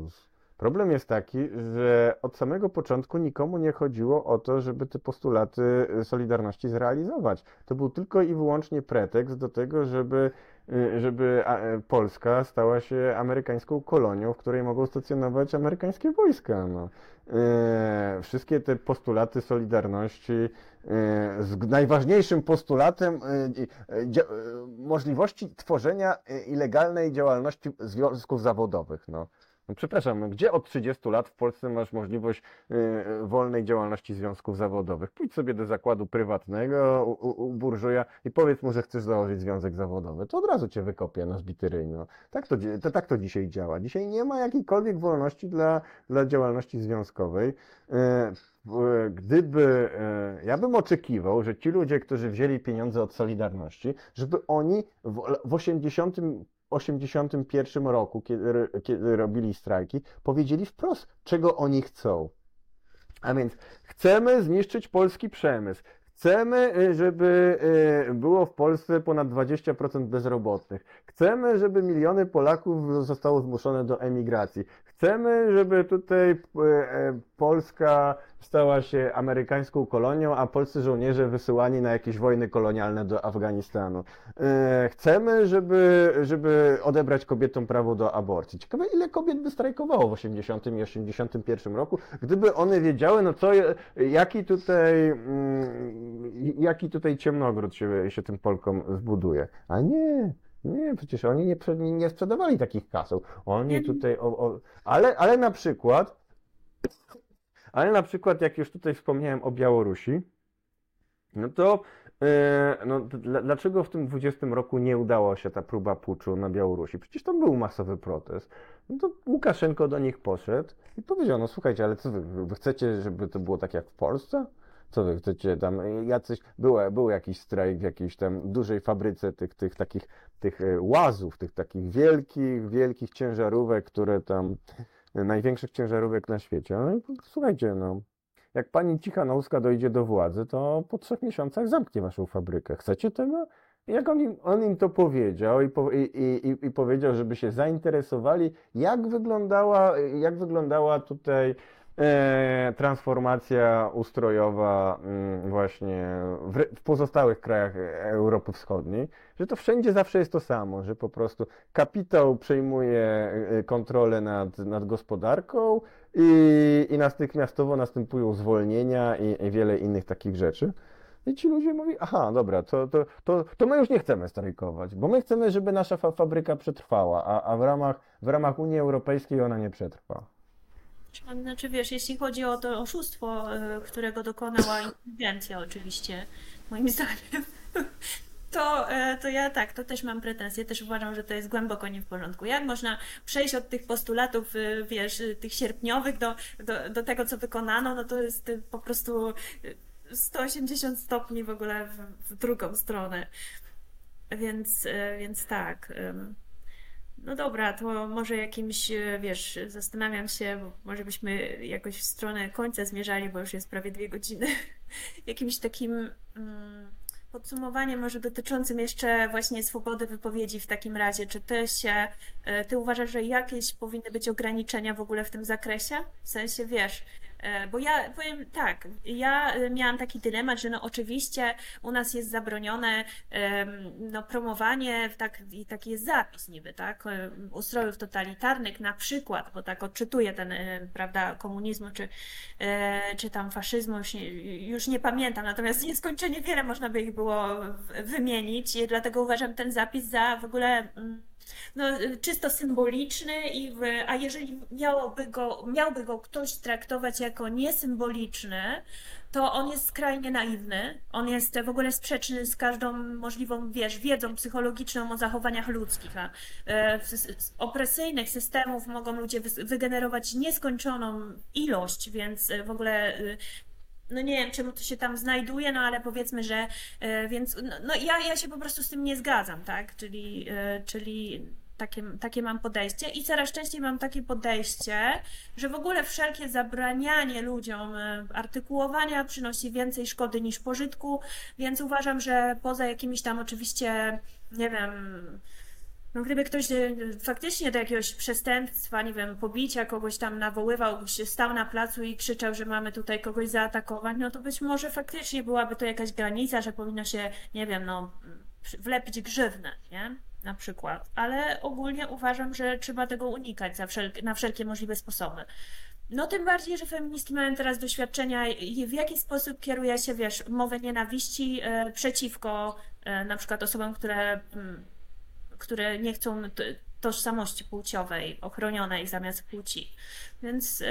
[SPEAKER 2] Problem jest taki, że od samego początku nikomu nie chodziło o to, żeby te postulaty Solidarności zrealizować. To był tylko i wyłącznie pretekst do tego, żeby, y, żeby e, Polska stała się amerykańską kolonią, w której mogą stacjonować amerykańskie wojska. No. Wszystkie te postulaty Solidarności z najważniejszym postulatem możliwości tworzenia ilegalnej działalności związków zawodowych. No. No przepraszam, no gdzie od 30 lat w Polsce masz możliwość y, y, wolnej działalności związków zawodowych? Pójdź sobie do zakładu prywatnego u, u, u burżuja i powiedz mu, że chcesz założyć związek zawodowy. To od razu cię wykopie na zbity ryj. No. Tak to, to, tak to dzisiaj działa. Dzisiaj nie ma jakiejkolwiek wolności dla, dla działalności związkowej. E, w- Gdyby, e, ja bym oczekiwał, że ci ludzie, którzy wzięli pieniądze od Solidarności, żeby oni w, w 80 81 roku, kiedy, kiedy robili strajki, powiedzieli wprost, czego oni chcą. A więc chcemy zniszczyć polski przemysł. Chcemy, y, żeby y, było w Polsce ponad 20% bezrobotnych. Chcemy, żeby miliony Polaków zostało zmuszone do emigracji. Chcemy, żeby tutaj y, Polska stała się amerykańską kolonią, a polscy żołnierze wysyłani na jakieś wojny kolonialne do Afganistanu. E, Chcemy, żeby, żeby odebrać kobietom prawo do aborcji. Ciekawe, ile kobiet by strajkowało w 80 i 81 roku, gdyby one wiedziały, no co, jaki tutaj, mm, jaki tutaj ciemnogród się, się tym Polkom zbuduje. A nie, nie, przecież oni nie, nie sprzedawali takich kaseł. Oni tutaj, o, o, ale, ale na przykład, ale na przykład, jak już tutaj wspomniałem o Białorusi, no to e, no, dlaczego w tym 20 roku nie udała się ta próba puczu na Białorusi? Przecież tam był masowy protest. No to Łukaszenko do nich poszedł i powiedział, no słuchajcie, ale co wy, wy chcecie, żeby to było tak jak w Polsce? Co wy chcecie tam, e, jacyś, był, był jakiś strajk w jakiejś tam dużej fabryce tych, tych takich, tych e, łazów, tych takich wielkich, wielkich ciężarówek, które tam, największych ciężarówek na świecie. No i słuchajcie, no, jak pani Cichanouska dojdzie do władzy, to po trzech miesiącach zamknie waszą fabrykę. Chcecie tego? Jak on im, on im to powiedział i, po, i, i, i- powiedział, żeby się zainteresowali, jak wyglądała, jak wyglądała tutaj e, transformacja ustrojowa mm, właśnie w, w pozostałych krajach Europy Wschodniej, że to wszędzie zawsze jest to samo, że po prostu kapitał przejmuje e, kontrolę nad, nad gospodarką, i, i natychmiastowo następują zwolnienia i, i wiele innych takich rzeczy. I ci ludzie mówią, aha, dobra, to, to, to, to my już nie chcemy strajkować, bo my chcemy, żeby nasza fa fabryka przetrwała, a, a w ramach, w ramach Unii Europejskiej ona nie przetrwa.
[SPEAKER 1] Znaczy, wiesz, jeśli chodzi o to oszustwo, y, którego dokonała inteligencja, oczywiście, moim zdaniem, to, e, to ja tak, to też mam pretensje, też uważam, że to jest głęboko nie w porządku. Jak można przejść od tych postulatów, y, wiesz, y, tych sierpniowych do, do, do tego, co wykonano, no to jest po prostu y, 180 stopni w ogóle w, w drugą stronę. Więc, e, więc tak. No dobra, to może jakimś, e, wiesz, zastanawiam się, może byśmy jakoś w stronę końca zmierzali, bo już jest prawie dwie godziny. [LAUGHS] Jakimś takim mm, podsumowaniem może dotyczącym jeszcze właśnie swobody wypowiedzi w takim razie. Czy ty się, e, ty uważasz, że jakieś powinny być ograniczenia w ogóle w tym zakresie? W sensie, wiesz, Bo ja powiem tak, ja e, miałam taki dylemat, że no oczywiście u nas jest zabronione no, promowanie, tak, i taki jest zapis niby, tak, e, ustrojów totalitarnych na przykład, bo tak odczytuję ten, e, prawda, komunizmu czy, e, czy tam faszyzmu, już nie, już nie pamiętam, natomiast nieskończenie wiele można by ich było wymienić i dlatego uważam ten zapis za w ogóle mm, no, czysto symboliczny, i a jeżeli miałoby go, miałby go ktoś traktować jako niesymboliczny, to on jest skrajnie naiwny. On jest w ogóle sprzeczny z każdą możliwą, wiesz, wiedzą psychologiczną o zachowaniach ludzkich. A e, z, opresyjnych systemów mogą ludzie wygenerować nieskończoną ilość, więc e, w ogóle. No nie wiem, czemu to się tam znajduje, no ale powiedzmy, że e, więc no, no ja, ja się po prostu z tym nie zgadzam, tak? Czyli, e, czyli takie, takie mam podejście i coraz częściej mam takie podejście, że w ogóle wszelkie zabranianie ludziom e, artykułowania przynosi więcej szkody niż pożytku, więc uważam, że poza jakimiś tam oczywiście, nie wiem, no gdyby ktoś e, faktycznie do jakiegoś przestępstwa, nie wiem, pobicia kogoś tam nawoływał, się stał na placu i krzyczał, że mamy tutaj kogoś zaatakować, no to być może faktycznie byłaby to jakaś granica, że powinno się, nie wiem, no wlepić grzywnę, nie? Na przykład. Ale ogólnie uważam, że trzeba tego unikać na wszelkie możliwe sposoby. No tym bardziej, że feministki mają teraz doświadczenia i w jaki sposób kieruje się, wiesz, mowę nienawiści e, przeciwko e, na przykład osobom, które mm, które nie chcą tożsamości płciowej ochronionej zamiast płci. Więc,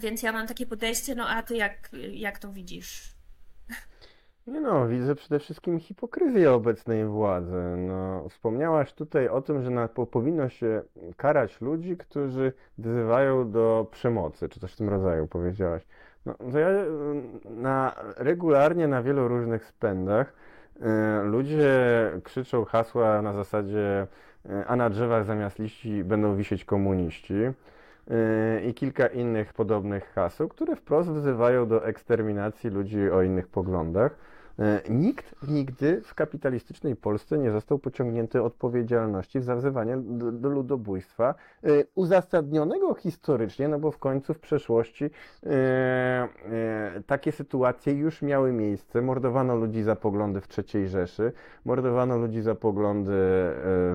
[SPEAKER 1] więc ja mam takie podejście, no a ty jak, jak to widzisz?
[SPEAKER 2] Nie no, widzę przede wszystkim hipokryzję obecnej władzy. No, wspomniałaś tutaj o tym, że na, po, powinno się karać ludzi, którzy wzywają do przemocy, czy coś w tym rodzaju powiedziałaś. No, to ja na, regularnie na wielu różnych spędach ludzie krzyczą hasła na zasadzie y, a na drzewach zamiast liści będą wisieć komuniści. y, I kilka innych podobnych haseł, które wprost wzywają do eksterminacji ludzi o innych poglądach. E, Nikt nigdy w kapitalistycznej Polsce nie został pociągnięty odpowiedzialności za wzywanie do, do ludobójstwa e, uzasadnionego historycznie, no bo w końcu w przeszłości e, e, takie sytuacje już miały miejsce. Mordowano ludzi za poglądy w III Rzeszy, mordowano ludzi za poglądy e,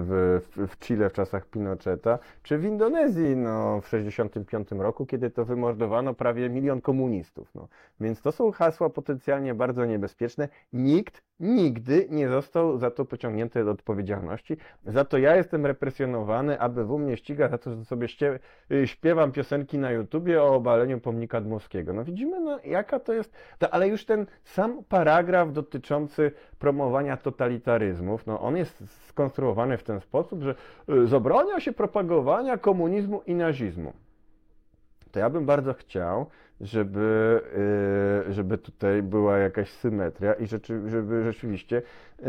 [SPEAKER 2] w, w, w Chile w czasach Pinocheta, czy w Indonezji no, w 1965 roku, kiedy to wymordowano prawie milion komunistów. No. Więc to są hasła potencjalnie bardzo niebezpieczne. Nikt nigdy nie został za to pociągnięty do odpowiedzialności. Za to ja jestem represjonowany, ABW mnie ściga za to, że sobie y, śpiewam piosenki na YouTubie o obaleniu pomnika Dmowskiego. No widzimy, no jaka to jest, ale już ten sam paragraf dotyczący promowania totalitaryzmów, no on jest skonstruowany w ten sposób, że y, zabrania się propagowania komunizmu i nazizmu to ja bym bardzo chciał, żeby, y, żeby tutaj była jakaś symetria i rzeczy, żeby rzeczywiście y,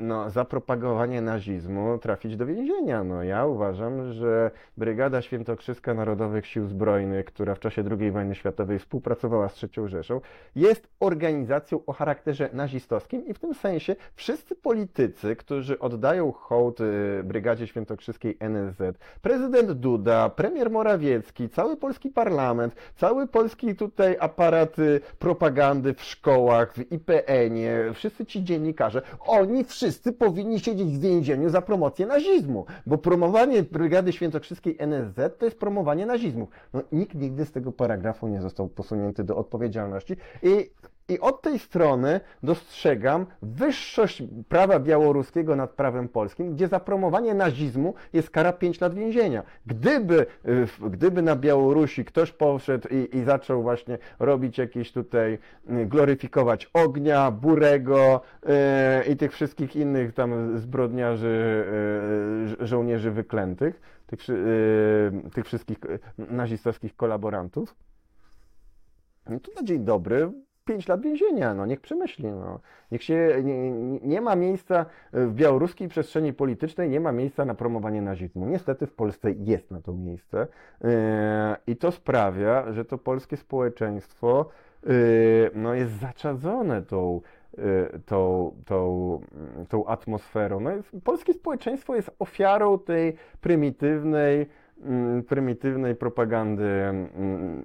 [SPEAKER 2] no, za propagowanie nazizmu trafić do więzienia. No, ja uważam, że Brygada Świętokrzyska Narodowych Sił Zbrojnych, która w czasie II wojny światowej współpracowała z III Rzeszą, jest organizacją o charakterze nazistowskim i w tym sensie wszyscy politycy, którzy oddają hołd y, Brygadzie Świętokrzyskiej NSZ, prezydent Duda, premier Morawiecki, cały polski parlament, cały polski tutaj aparat y, propagandy w szkołach, w IPN-ie, wszyscy ci dziennikarze, oni wszyscy powinni siedzieć w więzieniu za promocję nazizmu, bo promowanie Brygady Świętokrzyskiej NSZ to jest promowanie nazizmu. No, nikt nigdy z tego paragrafu nie został posunięty do odpowiedzialności. I i od tej strony dostrzegam wyższość prawa białoruskiego nad prawem polskim, gdzie za promowanie nazizmu jest kara 5 lat więzienia. Gdyby, y, gdyby na Białorusi ktoś poszedł i, i zaczął właśnie robić jakieś tutaj, y, gloryfikować ognia, burego y, i tych wszystkich innych tam zbrodniarzy, y, żo- żołnierzy wyklętych, tych, wszy- y, tych wszystkich nazistowskich kolaborantów, no to na dzień dobry 5 lat więzienia, no niech przemyśli, no. Niech się, nie, nie- ma miejsca w białoruskiej przestrzeni politycznej, nie ma miejsca na promowanie nazizmu. Niestety w Polsce jest na to miejsce e, i to sprawia, że to polskie społeczeństwo e, no, jest zaczadzone tą, e, tą, tą, tą atmosferą. No, polskie społeczeństwo jest ofiarą tej prymitywnej, mm, prymitywnej propagandy mm,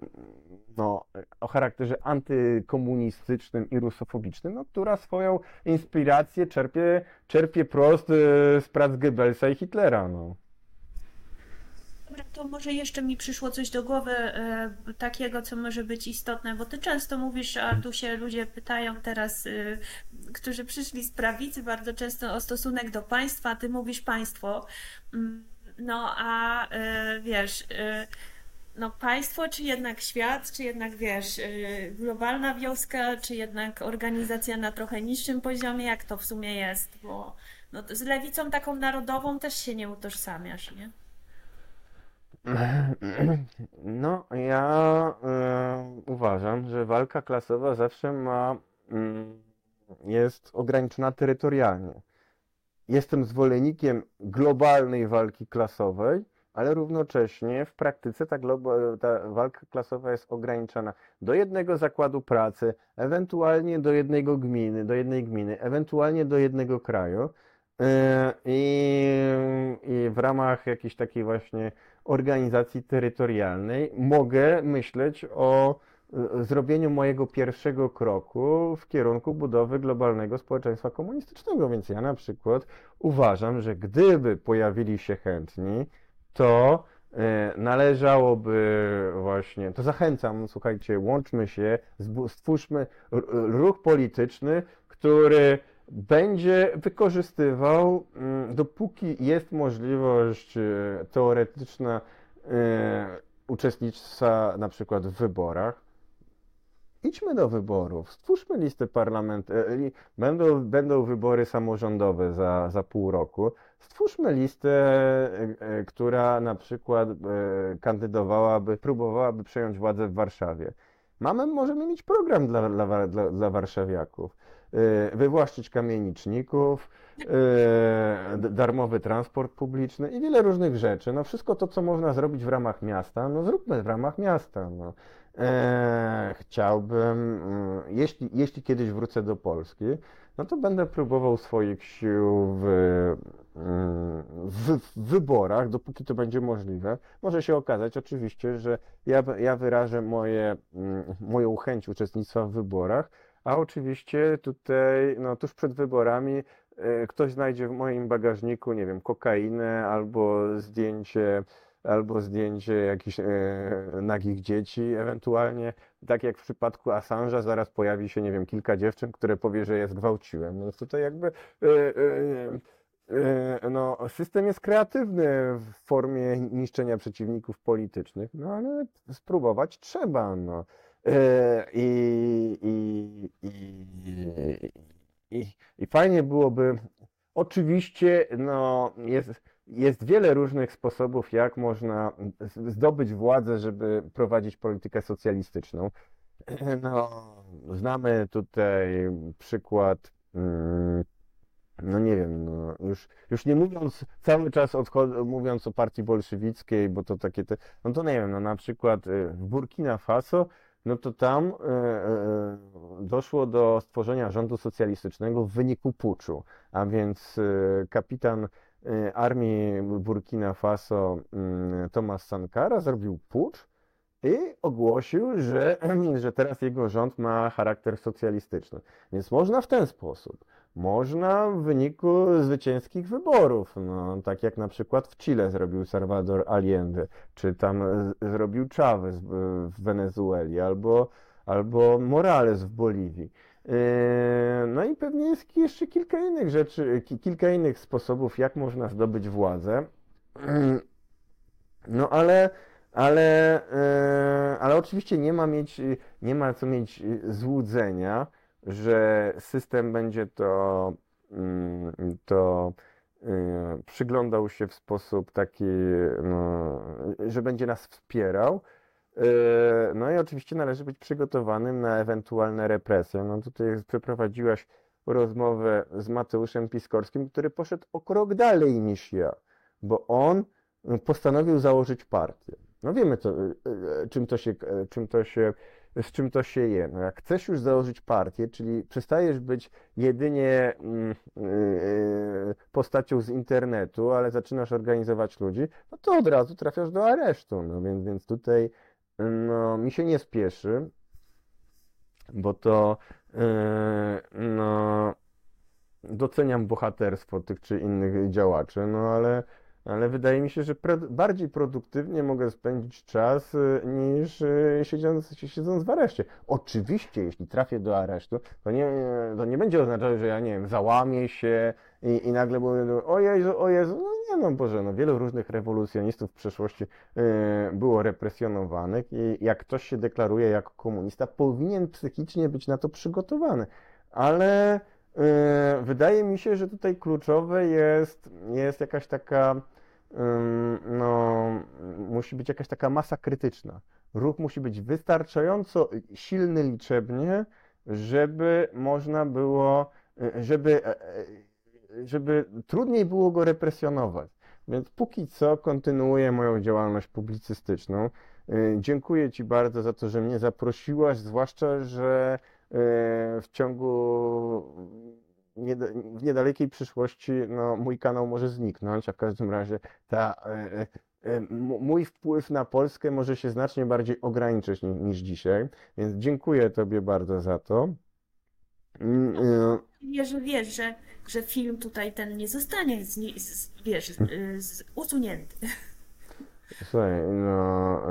[SPEAKER 2] no, o charakterze antykomunistycznym i rusofobicznym, no, która swoją inspirację czerpie, czerpie prost y, z prac Goebbelsa i Hitlera. No.
[SPEAKER 1] To może jeszcze mi przyszło coś do głowy e, takiego, co może być istotne, bo ty często mówisz, a tu się ludzie pytają teraz, e, którzy przyszli z prawicy, bardzo często o stosunek do państwa, a ty mówisz państwo. Mm, No a e, wiesz, e, no państwo, czy jednak świat, czy jednak wiesz, e, globalna wioska, czy jednak organizacja na trochę niższym poziomie, jak to w sumie jest? Bo no, z lewicą taką narodową też się nie utożsamiasz, nie? [CLEARS THROAT]
[SPEAKER 2] No, ja e, uważam, że walka klasowa zawsze ma, mm, jest ograniczona terytorialnie. Jestem zwolennikiem globalnej walki klasowej, ale równocześnie w praktyce ta, ta walka klasowa jest ograniczona do jednego zakładu pracy, ewentualnie do jednego gminy, do jednej gminy, ewentualnie do jednego kraju. E, I, I w ramach jakiejś takiej właśnie organizacji terytorialnej mogę myśleć o e, zrobieniu mojego pierwszego kroku w kierunku budowy globalnego społeczeństwa komunistycznego. Więc ja na przykład uważam, że gdyby pojawili się chętni, to e, należałoby właśnie, to zachęcam, słuchajcie, łączmy się, stwórzmy ruch polityczny, który będzie wykorzystywał, mm, dopóki jest możliwość e, teoretyczna e, uczestnictwa na przykład w wyborach, Idźmy do wyborów, stwórzmy listę parlament, e, li- będą, będą wybory samorządowe za, za pół roku. Stwórzmy listę, e, e, która na przykład e, kandydowałaby, próbowałaby przejąć władzę w Warszawie. Mamy, możemy mieć program dla, dla, dla, dla warszawiaków. Wywłaszczyć kamieniczników, darmowy transport publiczny i wiele różnych rzeczy. No wszystko to, co można zrobić w ramach miasta, no zróbmy w ramach miasta. No. Chciałbym, mm, jeśli, jeśli kiedyś wrócę do Polski, no to będę próbował swoich sił w, mm, w, w wyborach, dopóki to będzie możliwe. Może się okazać oczywiście, że ja, ja wyrażę moje, mm, moją chęć uczestnictwa w wyborach, a oczywiście tutaj, no tuż przed wyborami, e, ktoś znajdzie w moim bagażniku, nie wiem, kokainę albo zdjęcie albo zdjęcie jakichś e, nagich dzieci, ewentualnie, tak jak w przypadku Assange'a, zaraz pojawi się, nie wiem, kilka dziewczyn, które powie, że je zgwałciłem. No tutaj jakby, e, e, no, system jest kreatywny w formie niszczenia przeciwników politycznych, no ale spróbować trzeba, no. I, i, i, i, i fajnie byłoby, oczywiście, no, jest jest wiele różnych sposobów, jak można zdobyć władzę, żeby prowadzić politykę socjalistyczną. [CLEARS THROAT] No, znamy tutaj przykład, mm, no nie wiem, no już, już nie mówiąc cały czas mówiąc o partii bolszewickiej, bo to takie te, no to nie wiem, no na przykład y, w Burkina Faso, no to tam y, y, doszło do stworzenia rządu socjalistycznego w wyniku puczu, a więc kapitan armii Burkina Faso mm, Thomas Sankara zrobił pucz i ogłosił, że, [CLEARS THROAT] że teraz jego rząd ma charakter socjalistyczny. Więc można w ten sposób. Można w wyniku zwycięskich wyborów, no, tak jak na przykład w Chile zrobił Salvador Allende, czy tam z- zrobił Chavez w w Wenezueli, albo, albo Morales w Boliwii. Yy, No i pewnie jest jeszcze kilka innych rzeczy, ki- kilka innych sposobów, jak można zdobyć władzę. No ale, ale, e, ale oczywiście nie ma mieć, nie ma co mieć złudzenia, że system będzie to, mm, to przyglądał się w sposób taki, no, że będzie nas wspierał. E, No i oczywiście należy być przygotowanym na ewentualne represje. No tutaj przeprowadziłaś rozmowę z Mateuszem Piskorskim, który poszedł o krok dalej niż ja, bo on postanowił założyć partię. No wiemy, to, y, y, czym to się, czym to się, z czym to się je. No jak chcesz już założyć partię, czyli przestajesz być jedynie mm, postacią z internetu, ale zaczynasz organizować ludzi, no to od razu trafiasz do aresztu. No więc, więc tutaj no, mi się nie spieszy, bo to yy, no, doceniam bohaterstwo tych czy innych działaczy, no ale, ale wydaje mi się, że bardziej produktywnie mogę spędzić czas y, niż y, siedząc, siedząc w areszcie. Oczywiście, jeśli trafię do aresztu, to nie, to nie będzie oznaczało, że ja nie wiem, załamię się i, i nagle mówię, o Jezu, o Jezu, no nie no Boże, no wielu różnych rewolucjonistów w przeszłości y, było represjonowanych i jak ktoś się deklaruje jako komunista, powinien psychicznie być na to przygotowany. Ale wydaje mi się, że tutaj kluczowe jest, jest jakaś taka, no, musi być jakaś taka masa krytyczna. Ruch musi być wystarczająco silny liczebnie, żeby można było, yy, żeby, e, e, żeby trudniej było go represjonować. Więc póki co kontynuuję moją działalność publicystyczną. Yy, dziękuję Ci bardzo za to, że mnie zaprosiłaś, zwłaszcza, że w ciągu w niedalekiej przyszłości no, mój kanał może zniknąć, a w każdym razie ta, e, e, mój wpływ na Polskę może się znacznie bardziej ograniczyć niż dzisiaj, więc dziękuję Tobie bardzo za to.
[SPEAKER 1] Mm, e, wiesz, że, że film tutaj ten nie zostanie, z, z, wiesz, z, usunięty.
[SPEAKER 2] Słuchaj, no...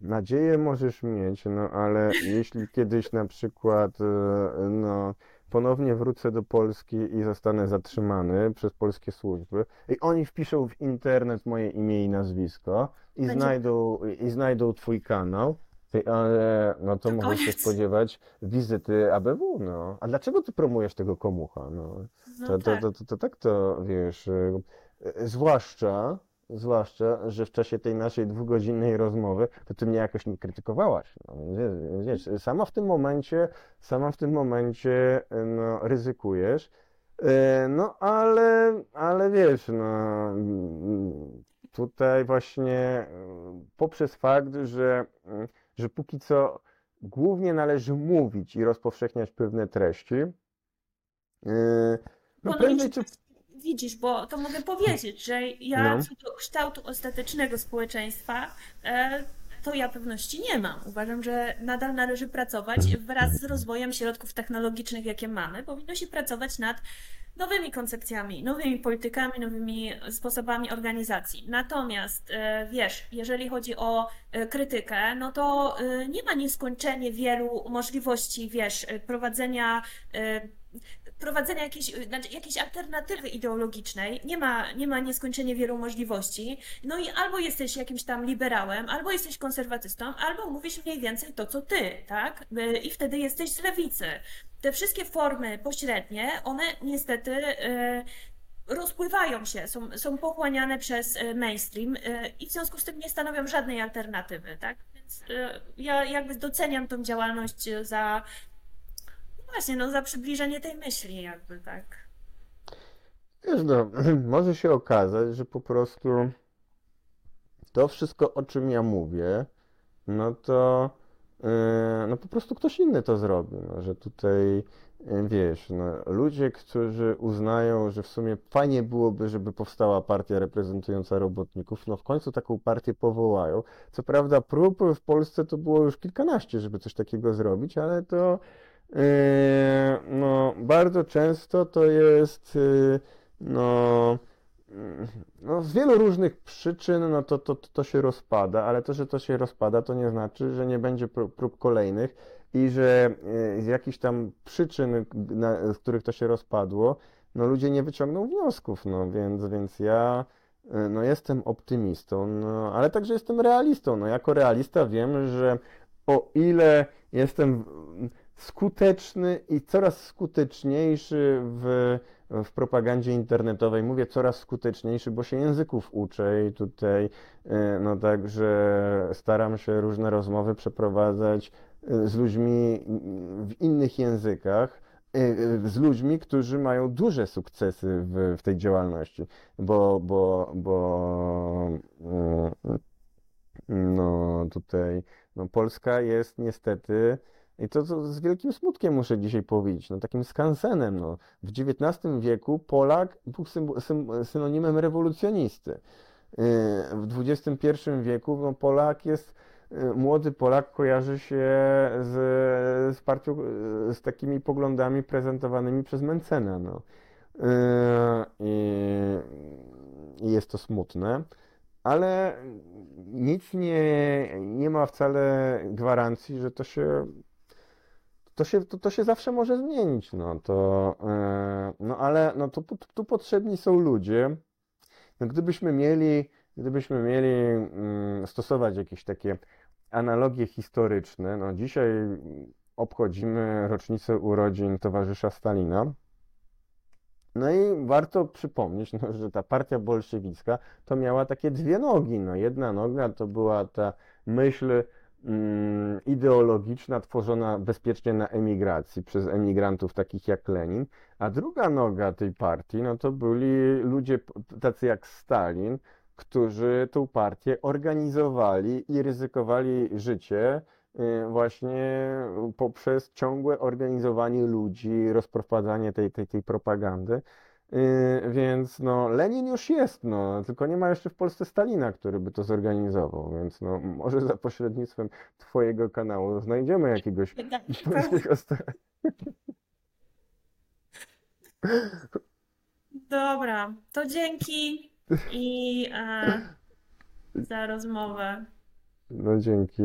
[SPEAKER 2] Nadzieję możesz mieć, no ale jeśli kiedyś na przykład e, no, ponownie wrócę do Polski i zostanę zatrzymany przez polskie służby i oni wpiszą w internet moje imię i nazwisko i Będzie... znajdą, i znajdą twój kanał, ty, ale no to, to się spodziewać wizyty ABW, no. A dlaczego ty promujesz tego komucha, no? no to, tak. To, to, to, to tak to, wiesz, e, e, zwłaszcza Zwłaszcza, że w czasie tej naszej dwugodzinnej rozmowy, to ty mnie jakoś nie krytykowałaś. No, wiesz, sama w tym momencie, sama w tym momencie no, ryzykujesz. E, no ale, ale wiesz, no, tutaj właśnie poprzez fakt, że, że póki co głównie należy mówić i rozpowszechniać pewne treści, e,
[SPEAKER 1] no prędzej czy widzisz, bo to mogę powiedzieć, że ja no. co do kształtu ostatecznego społeczeństwa, e, to ja pewności nie mam. Uważam, że nadal należy pracować wraz z rozwojem środków technologicznych, jakie mamy. Powinno się pracować nad nowymi koncepcjami, nowymi politykami, nowymi sposobami organizacji. Natomiast e, wiesz, jeżeli chodzi o e, krytykę, no to nie ma nieskończenie wielu możliwości, wiesz, prowadzenia prowadzenia jakiejś, znaczy jakiejś alternatywy ideologicznej. Nie ma, nie ma nieskończenie wielu możliwości. No i albo jesteś jakimś tam liberałem, albo jesteś konserwatystą, albo mówisz mniej więcej to, co ty, tak? I wtedy jesteś z lewicy. Te wszystkie formy pośrednie, one niestety e, rozpływają się, są, są pochłaniane przez mainstream i w związku z tym nie stanowią żadnej alternatywy, tak? Więc ja jakby doceniam tą działalność za Właśnie, no za przybliżenie tej myśli jakby, tak.
[SPEAKER 2] Wiesz, no, [CLEARS THROAT] może się okazać, że po prostu to wszystko, o czym ja mówię, no to yy, no po prostu ktoś inny to zrobi, no, że tutaj yy, wiesz, no, ludzie, którzy uznają, że w sumie fajnie byłoby, żeby powstała partia reprezentująca robotników, no w końcu taką partię powołają. Co prawda prób w Polsce to było już kilkanaście, żeby coś takiego zrobić, ale to no, bardzo często to jest yy, no, mm, no, z wielu różnych przyczyn no to, to, to się rozpada, ale to, że to się rozpada, to nie znaczy, że nie będzie prób kolejnych i że yy, z jakichś tam przyczyn, z których to się rozpadło, no ludzie nie wyciągną wniosków, no więc, więc ja no, jestem optymistą, no, ale także jestem realistą. No, jako realista wiem, że o ile jestem skuteczny i coraz skuteczniejszy w, w propagandzie internetowej. Mówię coraz skuteczniejszy, bo się języków uczę i tutaj e, no także staram się różne rozmowy przeprowadzać e, z ludźmi w innych językach e, z ludźmi, którzy mają duże sukcesy w, w tej działalności, bo, bo, bo no tutaj no Polska jest niestety i to, to z wielkim smutkiem muszę dzisiaj powiedzieć, no takim skansenem, no. W XIX wieku Polak był synonimem rewolucjonisty. w XXI wieku no Polak jest, y, młody Polak kojarzy się z, z partią, y, z takimi poglądami prezentowanymi przez Mencena, no. Y, i jest to smutne, ale nic nie, nie ma wcale gwarancji, że to się to się, to, to się zawsze może zmienić, no to, e, no ale no tu, tu potrzebni są ludzie. No gdybyśmy mieli, gdybyśmy mieli mm, stosować jakieś takie analogie historyczne, no dzisiaj obchodzimy rocznicę urodzin towarzysza Stalina. No i warto przypomnieć, no, że ta partia bolszewicka to miała takie dwie nogi. No, jedna noga to była ta myśl ideologiczna tworzona bezpiecznie na emigracji przez emigrantów takich jak Lenin, a druga noga tej partii, no to byli ludzie tacy jak Stalin, którzy tą partię organizowali i ryzykowali życie y, właśnie poprzez ciągłe organizowanie ludzi, rozprowadzanie tej, tej, tej propagandy. Yy, więc no, Lenin już jest, no, tylko nie ma jeszcze w Polsce Stalina, który by to zorganizował, więc no, może za pośrednictwem Twojego kanału znajdziemy jakiegoś polskiego Stalina.
[SPEAKER 1] Dobra, to dzięki i e, za rozmowę.
[SPEAKER 2] No dzięki.